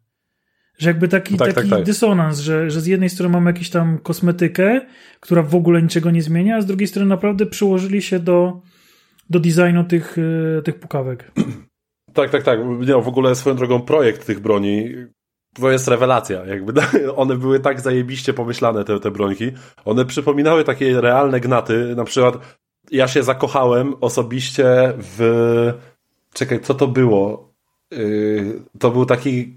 Że jakby taki, Tak, taki tak, tak. dysonans, że, że z jednej strony mamy jakąś tam kosmetykę, która w ogóle niczego nie zmienia, a z drugiej strony naprawdę przyłożyli się do, do designu tych, e, tych pukawek. Tak, tak, tak. Nie, w ogóle swoją drogą projekt tych broni to jest rewelacja. Jakby one były tak zajebiście pomyślane, te, te brońki. One przypominały takie realne gnaty. Na przykład ja się zakochałem osobiście w... Czekaj, co to było? Yy, to był taki...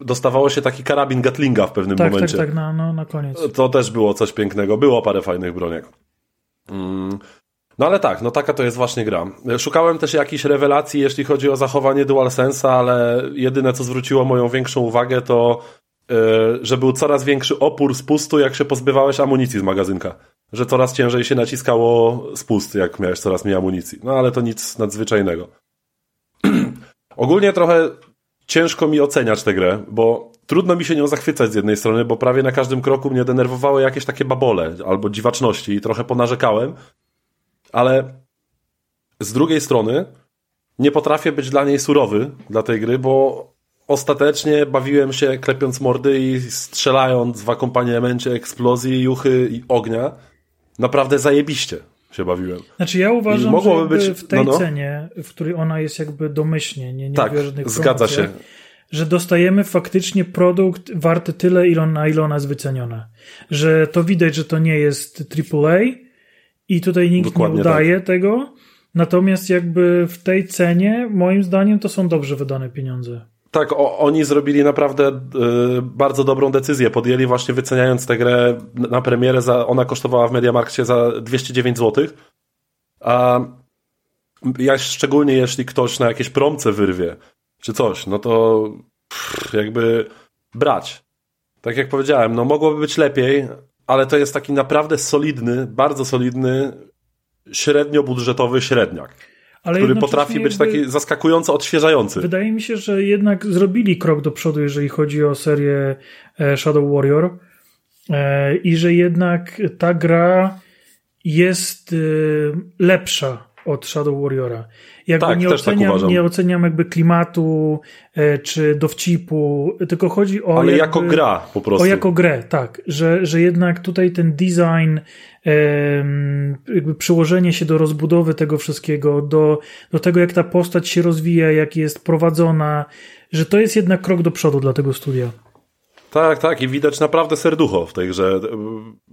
Dostawało się taki karabin Gatlinga w pewnym Tak, tak, momencie. tak, na, no, na koniec. To też było coś pięknego. Było parę fajnych broniek. Mm. No ale tak, no taka to jest właśnie gra. Szukałem też jakichś rewelacji, jeśli chodzi o zachowanie DualSense'a, ale jedyne, co zwróciło moją większą uwagę, to że był coraz większy opór spustu, jak się pozbywałeś amunicji z magazynka. Że coraz ciężej się naciskało spust, jak miałeś coraz mniej amunicji. No ale to nic nadzwyczajnego. Ogólnie trochę ciężko mi oceniać tę grę, bo trudno mi się nią zachwycać z jednej strony, bo prawie na każdym kroku mnie denerwowały jakieś takie babole albo dziwaczności i trochę ponarzekałem, ale z drugiej strony nie potrafię być dla niej surowy, dla tej gry, bo ostatecznie bawiłem się klepiąc mordy i strzelając w akompaniamencie eksplozji, juchy i ognia. Naprawdę zajebiście się bawiłem. Znaczy ja uważam, że być- w tej no, no. cenie, w której ona jest jakby domyślnie, nie, nie Tak, zgadza się. że dostajemy faktycznie produkt warty tyle, ile, na ile ona jest wyceniona. Że to widać, że to nie jest AAA i tutaj nikt Dokładnie nie udaje tego, natomiast jakby w tej cenie, moim zdaniem, to są dobrze wydane pieniądze. Tak, o, oni zrobili naprawdę y, bardzo dobrą decyzję. Podjęli właśnie wyceniając tę grę na premierę, za, ona kosztowała w Mediamarkcie za 209 zł. A ja szczególnie jeśli ktoś na jakieś promce wyrwie, czy coś, no to pff, jakby brać. Tak jak powiedziałem, no mogłoby być lepiej, ale to jest taki naprawdę solidny, bardzo solidny, średniobudżetowy średniak, Ale który potrafi być taki zaskakująco odświeżający. Wydaje mi się, że jednak zrobili krok do przodu, jeżeli chodzi o serię e, Shadow Warrior e, i że jednak ta gra jest e, lepsza od Shadow Warriora. Jakby Tak, nie, też tak oceniam, uważam. nie oceniam jakby klimatu e, czy dowcipu, tylko chodzi o Ale jakby, jako gra po prostu. o jako grę, tak, że, że jednak tutaj ten design, em, jakby przyłożenie się do rozbudowy tego wszystkiego, do, do tego, jak ta postać się rozwija, jak jest prowadzona, że to jest jednak krok do przodu dla tego studia. Tak, tak, i widać naprawdę serducho w tej grze.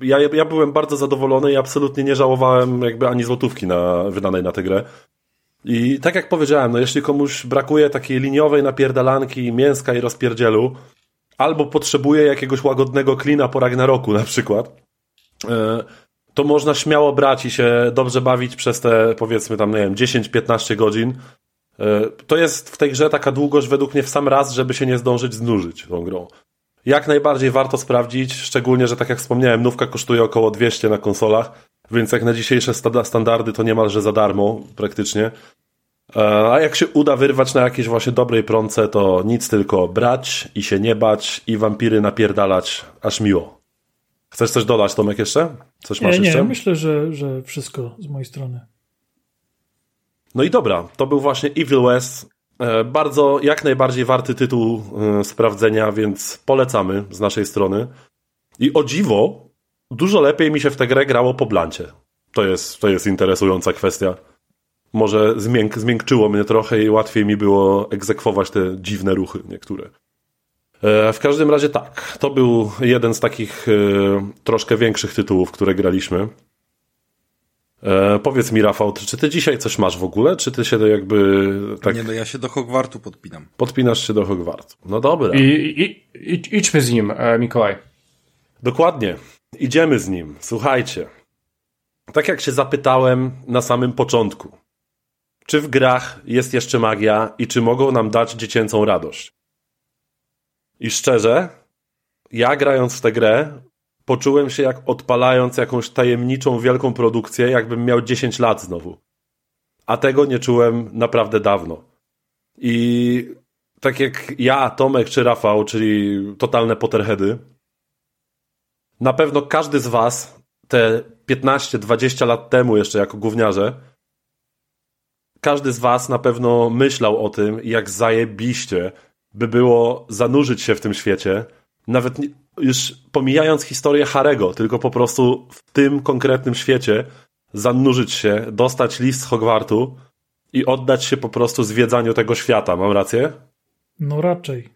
Ja, ja byłem bardzo zadowolony i absolutnie nie żałowałem jakby ani złotówki na, wydanej na tę grę. I tak jak powiedziałem, no jeśli komuś brakuje takiej liniowej napierdalanki, mięska i rozpierdzielu, albo potrzebuje jakiegoś łagodnego klina po Ragnaroku na przykład, e, to można śmiało brać i się dobrze bawić przez te powiedzmy tam, nie wiem, 10-15 godzin. E, To jest w tej grze taka długość według mnie w sam raz, żeby się nie zdążyć znużyć tą grą. Jak najbardziej warto sprawdzić, szczególnie, że tak jak wspomniałem, nówka kosztuje około 200 na konsolach, więc jak na dzisiejsze standardy to niemalże za darmo praktycznie. E, A jak się uda wyrwać na jakiejś właśnie dobrej prące, to nic tylko brać i się nie bać i wampiry napierdalać, aż miło. Chcesz coś dodać, Tomek, jeszcze? Coś masz Nie, nie, jeszcze? myślę, że, że wszystko z mojej strony. No i dobra, to był właśnie Evil West. E, Bardzo, jak najbardziej warty tytuł e, sprawdzenia, więc polecamy z naszej strony. I o dziwo, dużo lepiej mi się w tę grę grało po blancie. To jest, to jest interesująca kwestia. Może zmięk, zmiękczyło mnie trochę i łatwiej mi było egzekwować te dziwne ruchy niektóre. E, W każdym razie tak, to był jeden z takich troszkę większych tytułów, które graliśmy. E, powiedz mi, Rafał, czy ty dzisiaj coś masz w ogóle? Czy ty się jakby tak Nie no, ja się do Hogwartu podpinam. podpinasz się do Hogwartu? No dobra, I, i, i, idźmy z nim, e, Mikołaj. dokładnie. Idziemy z nim. Słuchajcie. Tak jak się zapytałem na samym początku. Czy w grach jest jeszcze magia i czy mogą nam dać dziecięcą radość? I szczerze, ja grając w tę grę, poczułem się jak odpalając jakąś tajemniczą, wielką produkcję, jakbym miał 10 lat znowu. a tego nie czułem naprawdę dawno. I tak jak ja, Tomek czy Rafał, czyli totalne Potterheady, na pewno każdy z was te 15-20 lat temu jeszcze jako gówniarze, każdy z was na pewno myślał o tym, jak zajebiście by było zanurzyć się w tym świecie, nawet nie, już pomijając historię Harego, tylko po prostu w tym konkretnym świecie zanurzyć się, dostać list z Hogwartu i oddać się po prostu zwiedzaniu tego świata. Mam rację? No raczej.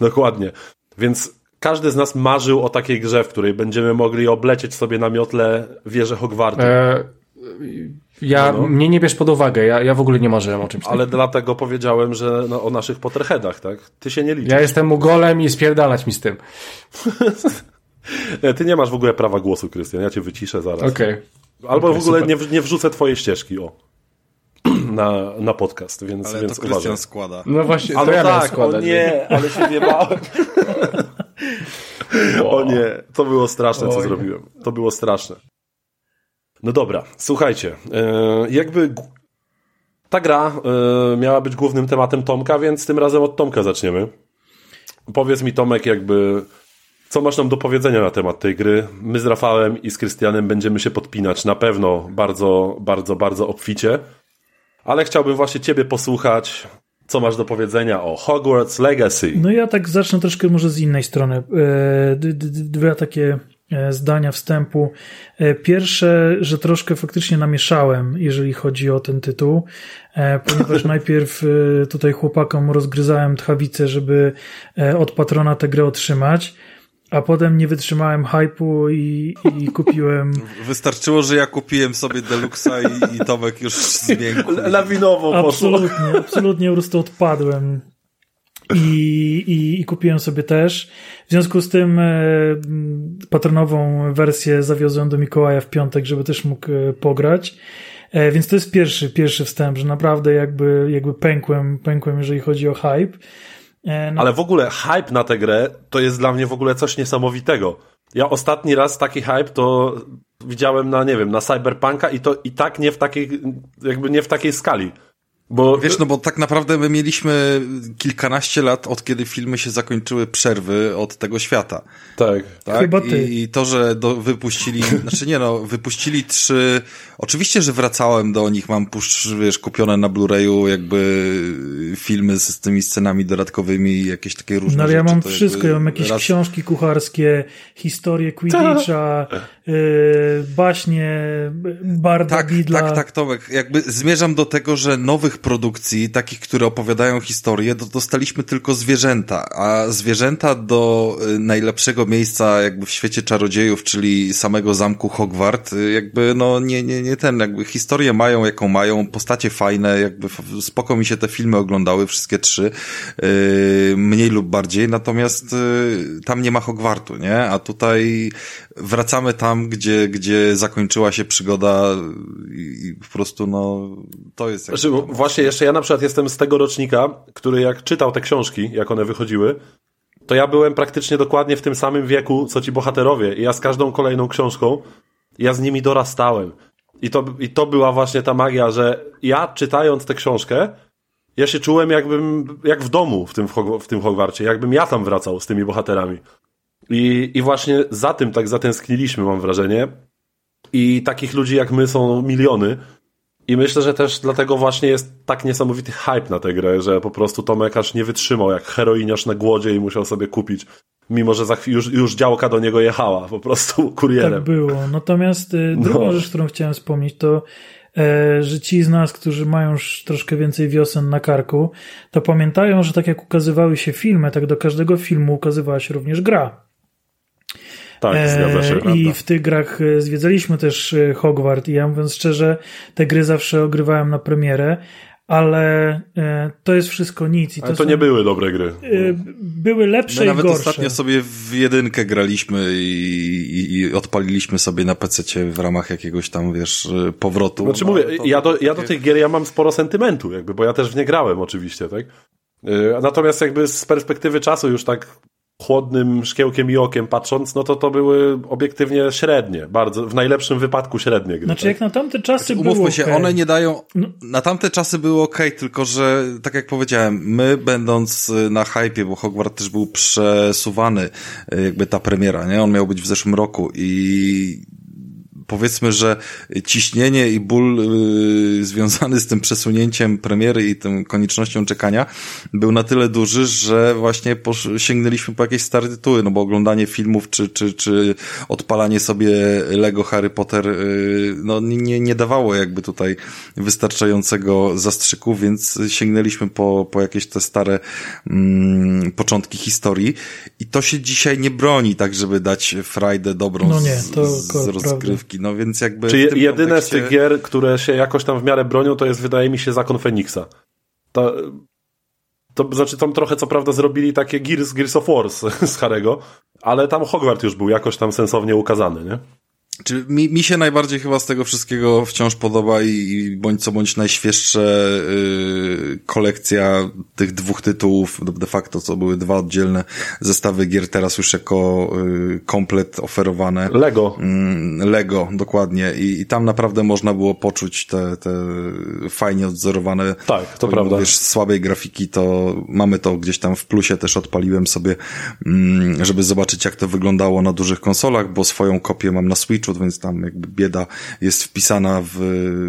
Dokładnie. Więc każdy z nas marzył o takiej grze, w której będziemy mogli oblecieć sobie na miotle wieżę Hogwartu. E, ja, no, no. mnie nie bierz pod uwagę, ja, ja w ogóle nie marzyłem o czymś Ale takim. dlatego powiedziałem, że no, o naszych Potterheadach, tak? Ty się nie liczysz. Ja jestem golem i spierdalać mi z tym. ty nie masz w ogóle prawa głosu, Krystian, ja cię wyciszę zaraz. Okej. Okay. Albo okay, w ogóle nie, nie wrzucę twojej ścieżki, o. Na, na podcast, więc, ale więc to Krystian składa. No właśnie, ale to ja tak, składać, o nie, ale się nie bałem. o nie, to było straszne, co zrobiłem. To było straszne. No dobra, słuchajcie, e, jakby ta gra e, miała być głównym tematem Tomka, więc tym razem od Tomka zaczniemy. Powiedz mi Tomek, jakby co masz nam do powiedzenia na temat tej gry? My z Rafałem i z Krystianem będziemy się podpinać na pewno bardzo, bardzo, bardzo obficie, ale chciałbym właśnie ciebie posłuchać, co masz do powiedzenia o Hogwarts Legacy. No ja tak zacznę troszkę może z innej strony. E, dwa takie zdania wstępu. E, pierwsze, że troszkę faktycznie namieszałem, jeżeli chodzi o ten tytuł, e, ponieważ najpierw tutaj chłopakom rozgryzałem tchawicę, żeby od patrona tę grę otrzymać. A potem nie wytrzymałem hypu i, i kupiłem. Wystarczyło, że ja kupiłem sobie Deluxa i, i Tomek już zmiękł. Lawinowo poszło. Absolutnie, absolutnie po prostu odpadłem i, i, i, kupiłem sobie też. W związku z tym e, patronową wersję zawiozłem do Mikołaja w piątek, żeby też mógł e, pograć. E, więc to jest pierwszy, pierwszy wstęp, że naprawdę jakby, jakby pękłem, pękłem, jeżeli chodzi o hype. No. Ale w ogóle hype na tę grę to jest dla mnie w ogóle coś niesamowitego. Ja ostatni raz taki hype to widziałem na, nie wiem, na Cyberpunka i to i tak nie w takiej, jakby nie w takiej skali. Bo wiesz, no bo tak naprawdę my mieliśmy kilkanaście lat od kiedy filmy się zakończyły przerwy od tego świata. Tak. tak? Chyba ty. I to, że do, wypuścili, znaczy nie no, wypuścili trzy, oczywiście, że wracałem do nich, mam pusz, wiesz, kupione na Blu-rayu jakby filmy z, z tymi scenami dodatkowymi i jakieś takie różne No ja mam wszystko, ja mam jakieś raz... książki kucharskie, historie Quidditcha, yy, baśnie, Barda tak, Bidla. Tak, tak, Tomek, jakby zmierzam do tego, że nowych produkcji, takich, które opowiadają historię, to dostaliśmy tylko zwierzęta, a zwierzęta do y, najlepszego miejsca jakby w świecie czarodziejów, czyli samego zamku Hogwart, y, jakby no nie, nie, nie ten, jakby historię mają jaką mają, postacie fajne, jakby spoko mi się te filmy oglądały, wszystkie trzy, yy, mniej lub bardziej, natomiast yy, tam nie ma Hogwartu, nie? A tutaj wracamy tam, gdzie, gdzie zakończyła się przygoda i, i po prostu no to jest... Znaczy, właśnie jeszcze ja na przykład jestem z tego rocznika, który jak czytał te książki, jak one wychodziły, to ja byłem praktycznie dokładnie w tym samym wieku, co ci bohaterowie i ja z każdą kolejną książką, ja z nimi dorastałem. I to, I to była właśnie ta magia, że ja czytając tę książkę, ja się czułem jakbym, jak w domu w tym, w tym Hogwarcie, jakbym ja tam wracał z tymi bohaterami. I, I właśnie za tym tak zatęskniliśmy, mam wrażenie. I takich ludzi jak my są miliony. I myślę, że też dlatego właśnie jest tak niesamowity hype na tę grę, że po prostu Tomek aż nie wytrzymał jak heroiniarz na głodzie i musiał sobie kupić. Mimo, że za chwilę już, już działka do niego jechała po prostu kurierem. Tak było. Natomiast y, drugą no. rzecz, którą chciałem wspomnieć, to e, że ci z nas, którzy mają już troszkę więcej wiosen na karku, to pamiętają, że tak jak ukazywały się filmy, tak do każdego filmu ukazywała się również gra. Tak, e, zgadza się. I w tych grach e, zwiedzaliśmy też e, Hogwart i ja mówiąc szczerze, te gry zawsze ogrywałem na premierę, ale to jest wszystko nic. I to, to są, nie były dobre gry. Były lepsze My i nawet gorsze. ostatnio sobie w jedynkę graliśmy i, i, i odpaliliśmy sobie na PC w ramach jakiegoś tam, wiesz, powrotu. Znaczy mówię, ja do, ja do tych gier ja mam sporo sentymentu, jakby, bo ja też w nie grałem oczywiście, tak? Natomiast jakby z perspektywy czasu już tak chłodnym szkiełkiem i okiem patrząc, no to to były obiektywnie średnie, bardzo, w najlepszym wypadku średnie gry. Znaczy tak? jak na tamte czasy Znaczy, było umówmy się, okay. one nie dają. Na tamte czasy były ok, tylko że, tak jak powiedziałem, my będąc y, na hypie, bo Hogwarts też był przesuwany, y, jakby ta premiera, nie? On miał być w zeszłym roku i powiedzmy, że ciśnienie i ból y, związany z tym przesunięciem premiery i tą koniecznością czekania był na tyle duży, że właśnie sięgnęliśmy po jakieś stare tytuły, no bo oglądanie filmów czy, czy, czy odpalanie sobie Lego Harry Potter y, no nie, nie dawało jakby tutaj wystarczającego zastrzyku, więc sięgnęliśmy po, po jakieś te stare mm, początki historii i to się dzisiaj nie broni tak, żeby dać frajdę dobrą no nie, to z, z rozgrywki. No więc jakby. Czy jedyne kontekście... z tych gier, które się jakoś tam w miarę bronią, to jest wydaje mi się Zakon Feniksa. To, to znaczy tam trochę co prawda zrobili takie Gears, Gears of Wars z Harego, ale tam Hogwarts już był jakoś tam sensownie ukazany, nie? Czy mi, mi się najbardziej chyba z tego wszystkiego wciąż podoba i, i bądź co bądź najświeższe y, kolekcja tych dwóch tytułów, de facto co były dwa oddzielne zestawy gier, teraz już jako y, komplet oferowane. Lego. Y, Lego, dokładnie. I, I tam naprawdę można było poczuć te, te fajnie odzorowane. Tak, to prawda. Wiesz, słabej grafiki, to mamy to gdzieś tam w plusie też odpaliłem sobie, mm, żeby zobaczyć jak to wyglądało na dużych konsolach, bo swoją kopię mam na Switchu, więc tam jakby bieda jest wpisana w,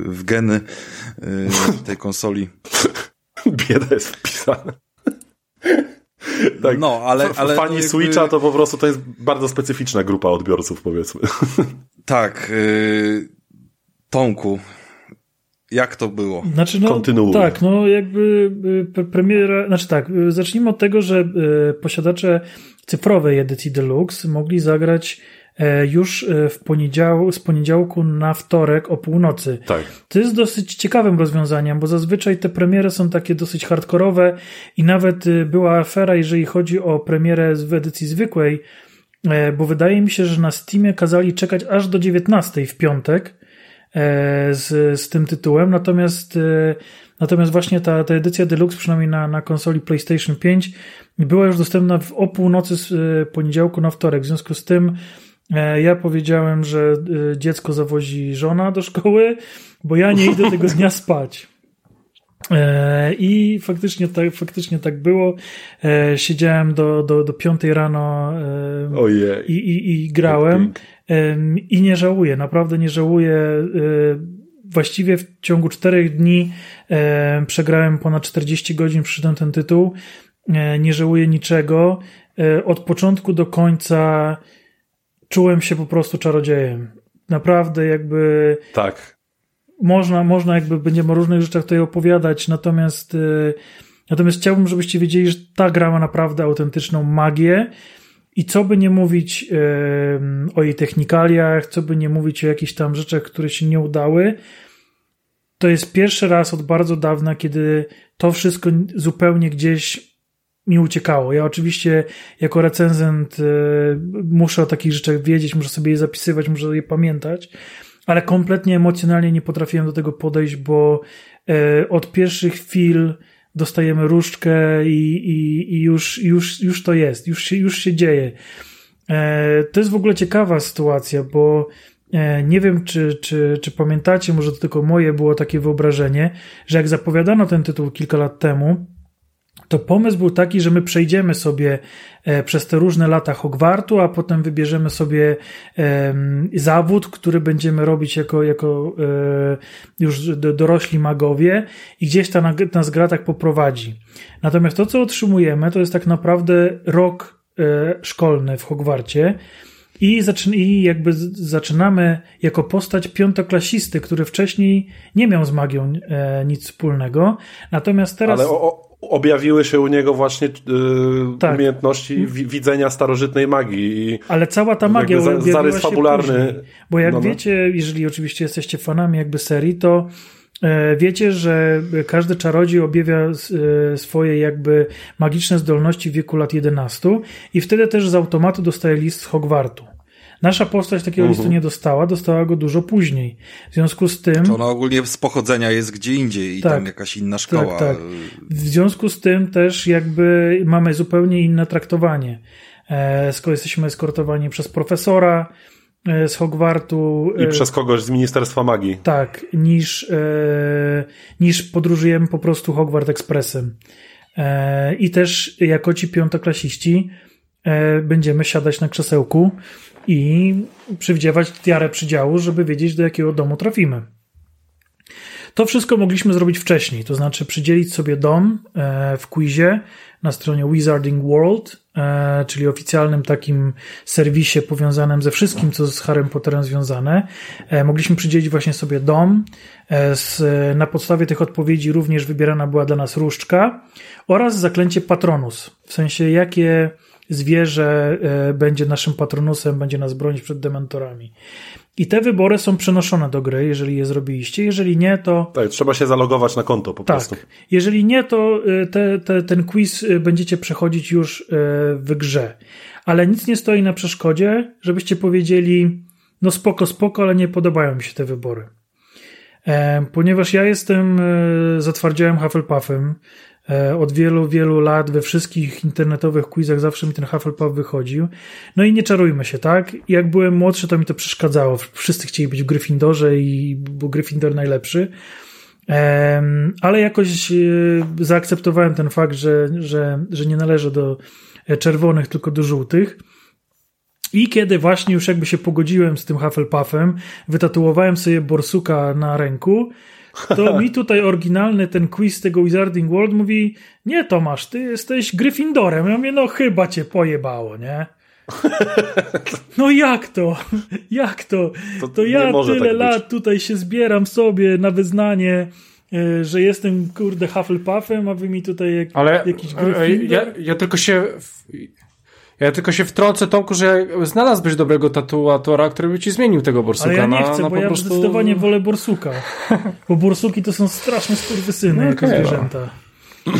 w geny y, tej konsoli. bieda jest wpisana. tak, no, ale, ale fani jakby... Switcha to po prostu to jest bardzo specyficzna grupa odbiorców, powiedzmy. tak. Y, Tomku, jak to było? Znaczy, no, Kontynuuj. Tak, no jakby premiera, znaczy tak, zacznijmy od tego, że posiadacze cyfrowej edycji Deluxe mogli zagrać już w poniedział, z poniedziałku na wtorek o północy. Tak. To jest dosyć ciekawym rozwiązaniem, bo zazwyczaj te premiery są takie dosyć hardkorowe i nawet była afera, jeżeli chodzi o premierę w edycji zwykłej, bo wydaje mi się, że na Steamie kazali czekać aż do 19 w piątek z, z tym tytułem, natomiast Natomiast właśnie ta, ta edycja Deluxe, przynajmniej na, na konsoli PlayStation 5, była już dostępna w, o północy z poniedziałku na wtorek. W związku z tym ja powiedziałem, że dziecko zawozi żona do szkoły, bo ja nie idę tego dnia spać. I faktycznie tak, faktycznie tak było. Siedziałem do, do, do piątej rano. I, i, i grałem. I nie żałuję, naprawdę nie żałuję. Właściwie w ciągu czterech dni przegrałem ponad 40 godzin, przyszedłem ten tytuł. Nie żałuję niczego. Od początku do końca czułem się po prostu czarodziejem. Naprawdę jakby... Tak. Można, można jakby, będziemy o różnych rzeczach tutaj opowiadać, natomiast natomiast chciałbym, żebyście wiedzieli, że ta gra ma naprawdę autentyczną magię i co by nie mówić o jej technikaliach, co by nie mówić o jakichś tam rzeczach, które się nie udały, to jest pierwszy raz od bardzo dawna, kiedy to wszystko zupełnie gdzieś mi uciekało. Ja oczywiście jako recenzent y, muszę o takich rzeczach wiedzieć, muszę sobie je zapisywać, muszę je pamiętać, ale kompletnie emocjonalnie nie potrafiłem do tego podejść, bo y, od pierwszych chwil dostajemy różdżkę i, i, i już, już, już to jest, już się, już się dzieje. E, to jest w ogóle ciekawa sytuacja, bo e, nie wiem, czy, czy, czy pamiętacie, może to tylko moje było takie wyobrażenie, że jak zapowiadano ten tytuł kilka lat temu, to pomysł był taki, że my przejdziemy sobie przez te różne lata Hogwartu, a potem wybierzemy sobie zawód, który będziemy robić jako, jako już dorośli magowie i gdzieś ta nas gra tak poprowadzi. Natomiast to, co otrzymujemy, to jest tak naprawdę rok szkolny w Hogwarcie, i, jakby zaczynamy jako postać piątoklasisty, który wcześniej nie miał z magią e, nic wspólnego. Natomiast teraz. Ale o, objawiły się u niego właśnie yy, tak. umiejętności wi- widzenia starożytnej magii. I Ale cała ta magia za, zarys fabularny. Później. Bo jak no, no. wiecie, jeżeli oczywiście jesteście fanami jakby serii, to Wiecie, że każdy czarodziej objawia swoje jakby magiczne zdolności w wieku lat 11 i wtedy też z automatu dostaje list z Hogwartu. Nasza postać takiego uh -huh. listu nie dostała, dostała go dużo później. W związku z tym... To ona ogólnie z pochodzenia jest gdzie indziej i tak, tam jakaś inna szkoła. Tak, tak. W związku z tym też jakby mamy zupełnie inne traktowanie. e, skoro jesteśmy eskortowani przez profesora e, z Hogwartu. I przez kogoś z Ministerstwa Magii. Tak, niż, niż podróżujemy po prostu Hogwart Expressem. I też jako ci piątoklasiści będziemy siadać na krzesełku i przywdziewać tiarę przydziału, żeby wiedzieć, do jakiego domu trafimy. To wszystko mogliśmy zrobić wcześniej, to znaczy przydzielić sobie dom e, w quizie na stronie Wizarding World, e, czyli oficjalnym takim serwisie powiązanym ze wszystkim, co z Harrym Potterem związane. E, mogliśmy przydzielić właśnie sobie dom. Na podstawie tych odpowiedzi również wybierana była dla nas różdżka oraz zaklęcie Patronus, w sensie jakie zwierzę będzie naszym patronusem, będzie nas bronić przed dementorami. I te wybory są przenoszone do gry, jeżeli je zrobiliście. Jeżeli nie, to. Tak, trzeba się zalogować na konto po tak. prostu. Jeżeli nie, to y, te, te, ten quiz y, będziecie przechodzić już w grze. Ale nic nie stoi na przeszkodzie, żebyście powiedzieli: No spoko, spoko, ale nie podobają mi się te wybory. E, ponieważ ja jestem zatwardziałym Hufflepuffem, E, od wielu, wielu lat we wszystkich internetowych quizach zawsze mi ten Hufflepuff wychodził. No i nie czarujmy się, tak? Jak byłem młodszy, to mi to przeszkadzało. Wszyscy chcieli być w Gryffindorze i był Gryffindor najlepszy. Ale jakoś e, zaakceptowałem ten fakt, że, że, że nie należę do e, czerwonych, tylko do żółtych. I kiedy właśnie już jakby się pogodziłem z tym Hufflepuffem, wytatuowałem sobie borsuka na ręku, to mi tutaj oryginalny ten quiz tego Wizarding World mówi, nie Tomasz, ty jesteś Gryffindorem. Ja mówię, no chyba cię pojebało, nie? No jak to? Jak to? To, to ja tyle tak lat tutaj się zbieram sobie na wyznanie, e, że jestem kurde Hufflepuffem, a wy mi tutaj jak, Ale, jakiś e, Gryffindor? Ja, ja tylko się ja tylko się wtrącę, Tomku, że znalazłbyś dobrego tatuatora, który by ci zmienił tego borsuka. Ale ja nie chcę, na, na bo ja prostu... zdecydowanie wolę borsuka. Bo borsuki to są straszne skurwysyny no, jako okay, zwierzęta.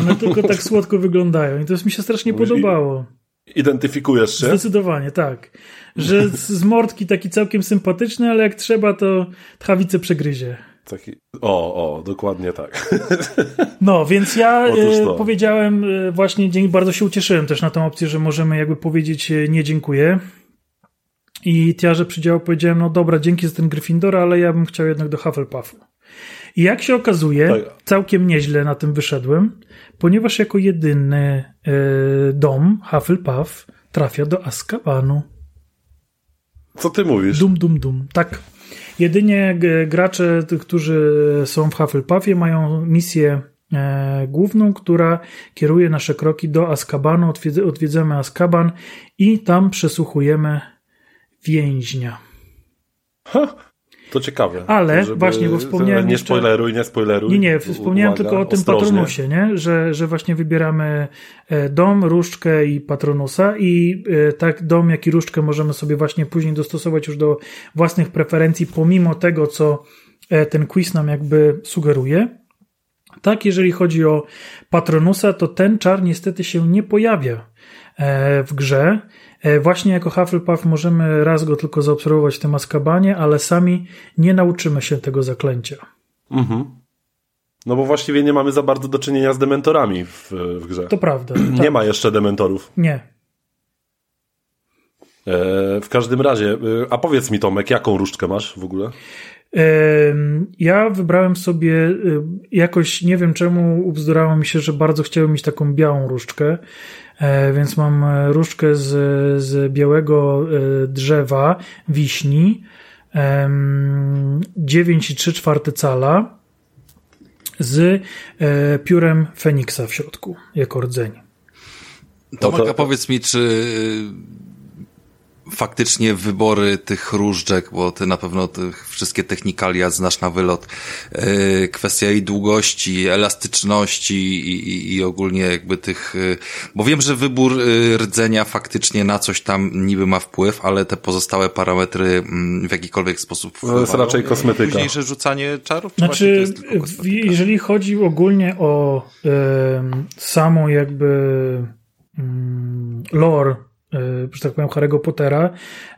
One tylko tak słodko wyglądają i to mi się strasznie Mówisz podobało. Identyfikujesz się? Zdecydowanie, tak. Że z mordki taki całkiem sympatyczny, ale jak trzeba, to tchawicę przegryzie. Taki, o, o, dokładnie tak. No, więc ja e, powiedziałem e, właśnie, bardzo się ucieszyłem też na tą opcję, że możemy jakby powiedzieć e, nie dziękuję. I Tiarze przydziału powiedziałem, no dobra, dzięki za ten Gryffindor, ale ja bym chciał jednak do Hufflepuffu. I jak się okazuje, tak. całkiem nieźle na tym wyszedłem, ponieważ jako jedyny dom Hufflepuff trafia do Azkabanu. Co ty mówisz? Dum, dum, dum. Tak. Jedynie gracze, którzy są w Hufflepuffie, mają misję e, główną, która kieruje nasze kroki do Azkabanu. Odwiedzamy Azkaban i tam przesłuchujemy więźnia. Ha. To ciekawe. Ale właśnie, bo wspomniałem. Nie spoileruj, nie spoileruj. Nie, nie, wspomniałem Uwaga, tylko o tym ostrożnie. patronusie, nie? Że, że właśnie wybieramy e, dom, różdżkę i patronusa, i e, tak dom, jak i różdżkę możemy sobie właśnie później dostosować już do własnych preferencji, pomimo tego, co e, ten quiz nam jakby sugeruje. Tak, jeżeli chodzi o patronusa, to ten czar niestety się nie pojawia w grze. E, właśnie jako Hufflepuff możemy raz go tylko zaobserwować w tym Azkabanie, ale sami nie nauczymy się tego zaklęcia. Mhm. No bo właściwie nie mamy za bardzo do czynienia z dementorami w, w grze. To prawda. Tak. Nie ma jeszcze dementorów. Nie. E, w każdym razie, e, a powiedz mi Tomek, jaką różdżkę masz w ogóle? Ja wybrałem sobie jakoś, nie wiem czemu, ubzdurało mi się, że bardzo chciałem mieć taką białą różdżkę. E, więc mam e, różdżkę z, z białego e, drzewa wiśni, 9,3 czwarte cala z piórem Feniksa w środku, jako rdzeń. Tomek, a powiedz mi, czy faktycznie wybory tych różdżek, bo ty na pewno tych wszystkie technikalia znasz na wylot, yy, kwestia jej długości, elastyczności i, i, i ogólnie jakby tych, yy, bo wiem, że wybór yy, rdzenia faktycznie na coś tam niby ma wpływ, ale te pozostałe parametry yy, w jakikolwiek sposób wpływają. To jest raczej kosmetyka. Późniejsze rzucanie czarów? Znaczy, jeżeli chodzi ogólnie o yy, samą jakby yy, lore E, że tak powiem, Harry'ego Pottera,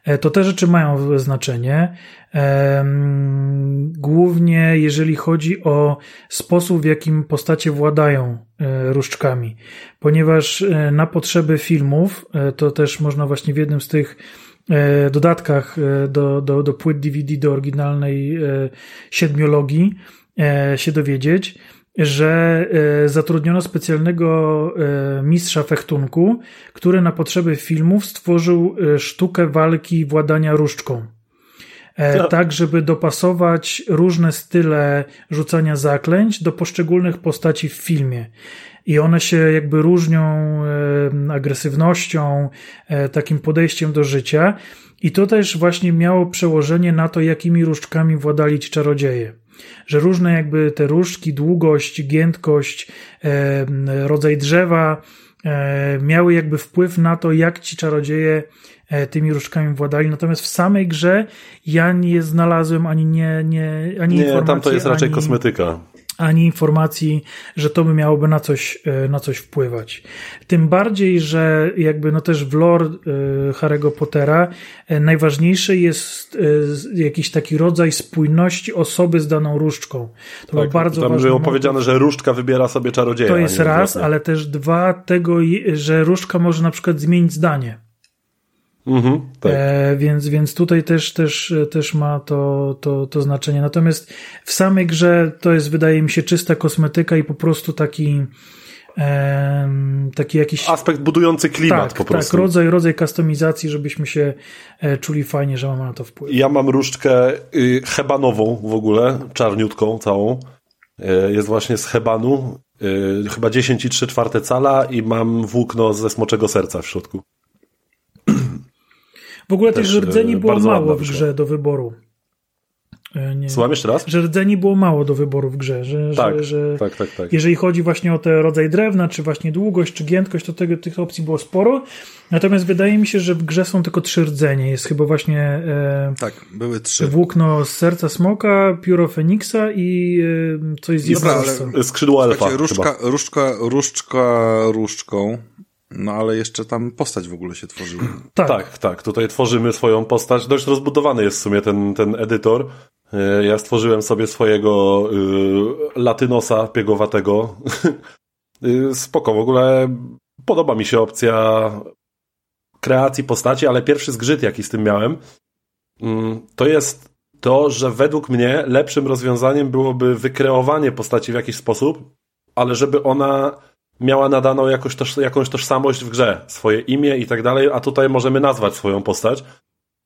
e, to te rzeczy mają znaczenie. Głównie jeżeli chodzi o sposób, w jakim postacie władają e, różdżkami. Ponieważ e, na potrzeby filmów, e, to też można właśnie w jednym z tych dodatkach do, do, do płyt DVD, do oryginalnej siedmiologii się dowiedzieć, że zatrudniono specjalnego mistrza fechtunku, który na potrzeby filmów stworzył sztukę walki władania różdżką. E, tak żeby dopasować różne style rzucania zaklęć do poszczególnych postaci w filmie. I one się jakby różnią e, agresywnością, e, takim podejściem do życia. I to też właśnie miało przełożenie na to, jakimi różdżkami władali ci czarodzieje. Że różne jakby te różdżki, długość, giętkość, rodzaj drzewa miały jakby wpływ na to, jak ci czarodzieje E, tymi różdżkami władali. Natomiast w samej grze ja nie znalazłem ani nie, nie ani nie, tam to jest raczej ani, kosmetyka. Ani informacji, że to by miałoby na coś, e, na coś wpływać. Tym bardziej, że jakby no też w lore e, Harry'ego Pottera najważniejszy jest jakiś taki rodzaj spójności osoby z daną różdżką. To tak, bardzo tam było powiedziane, że różdżka wybiera sobie czarodzieja. To jest raz, ale też dwa tego, że różdżka może na przykład zmienić zdanie. Mhm, tak. e, więc, więc tutaj też, też, też ma to, to, to znaczenie. Natomiast w samej grze to jest, wydaje mi się, czysta kosmetyka i po prostu taki e, taki jakiś... Aspekt budujący klimat tak, po prostu. Tak, rodzaj, rodzaj kustomizacji, żebyśmy się e, czuli fajnie, że mamy na to wpływ. Ja mam różdżkę y, hebanową w ogóle, czarniutką całą. Y, jest właśnie z hebanu, y, chyba 10 i 3 czwarte cala i mam włókno ze smoczego serca w środku. W ogóle tych rdzeni było mało w grze do wyboru. E, nie. Słucham jeszcze raz? Że rdzeni było mało do wyboru w grze. Że, tak, że, że tak, tak, tak. Jeżeli chodzi właśnie o ten rodzaj drewna, czy właśnie długość, czy giętkość, to tego, tych opcji było sporo. Natomiast wydaje mi się, że w grze są tylko trzy rdzenie. Jest chyba właśnie e, tak, były trzy. włókno z serca smoka, pióro Feniksa i e, coś z Dobra, ale skrzydło elfa. Różdżka, różdżka, różdżka różdżką no ale jeszcze tam postać w ogóle się tworzyła. Tak. tak, tak. Tutaj tworzymy swoją postać. Dość rozbudowany jest w sumie ten, ten edytor. E, ja stworzyłem sobie swojego y, latynosa piegowatego. Y, spoko, w ogóle podoba mi się opcja kreacji postaci, ale pierwszy zgrzyt, jaki z tym miałem, y, to jest to, że według mnie lepszym rozwiązaniem byłoby wykreowanie postaci w jakiś sposób, ale żeby ona miała nadaną jakoś toż, jakąś tożsamość w grze, swoje imię i tak dalej, a tutaj możemy nazwać swoją postać.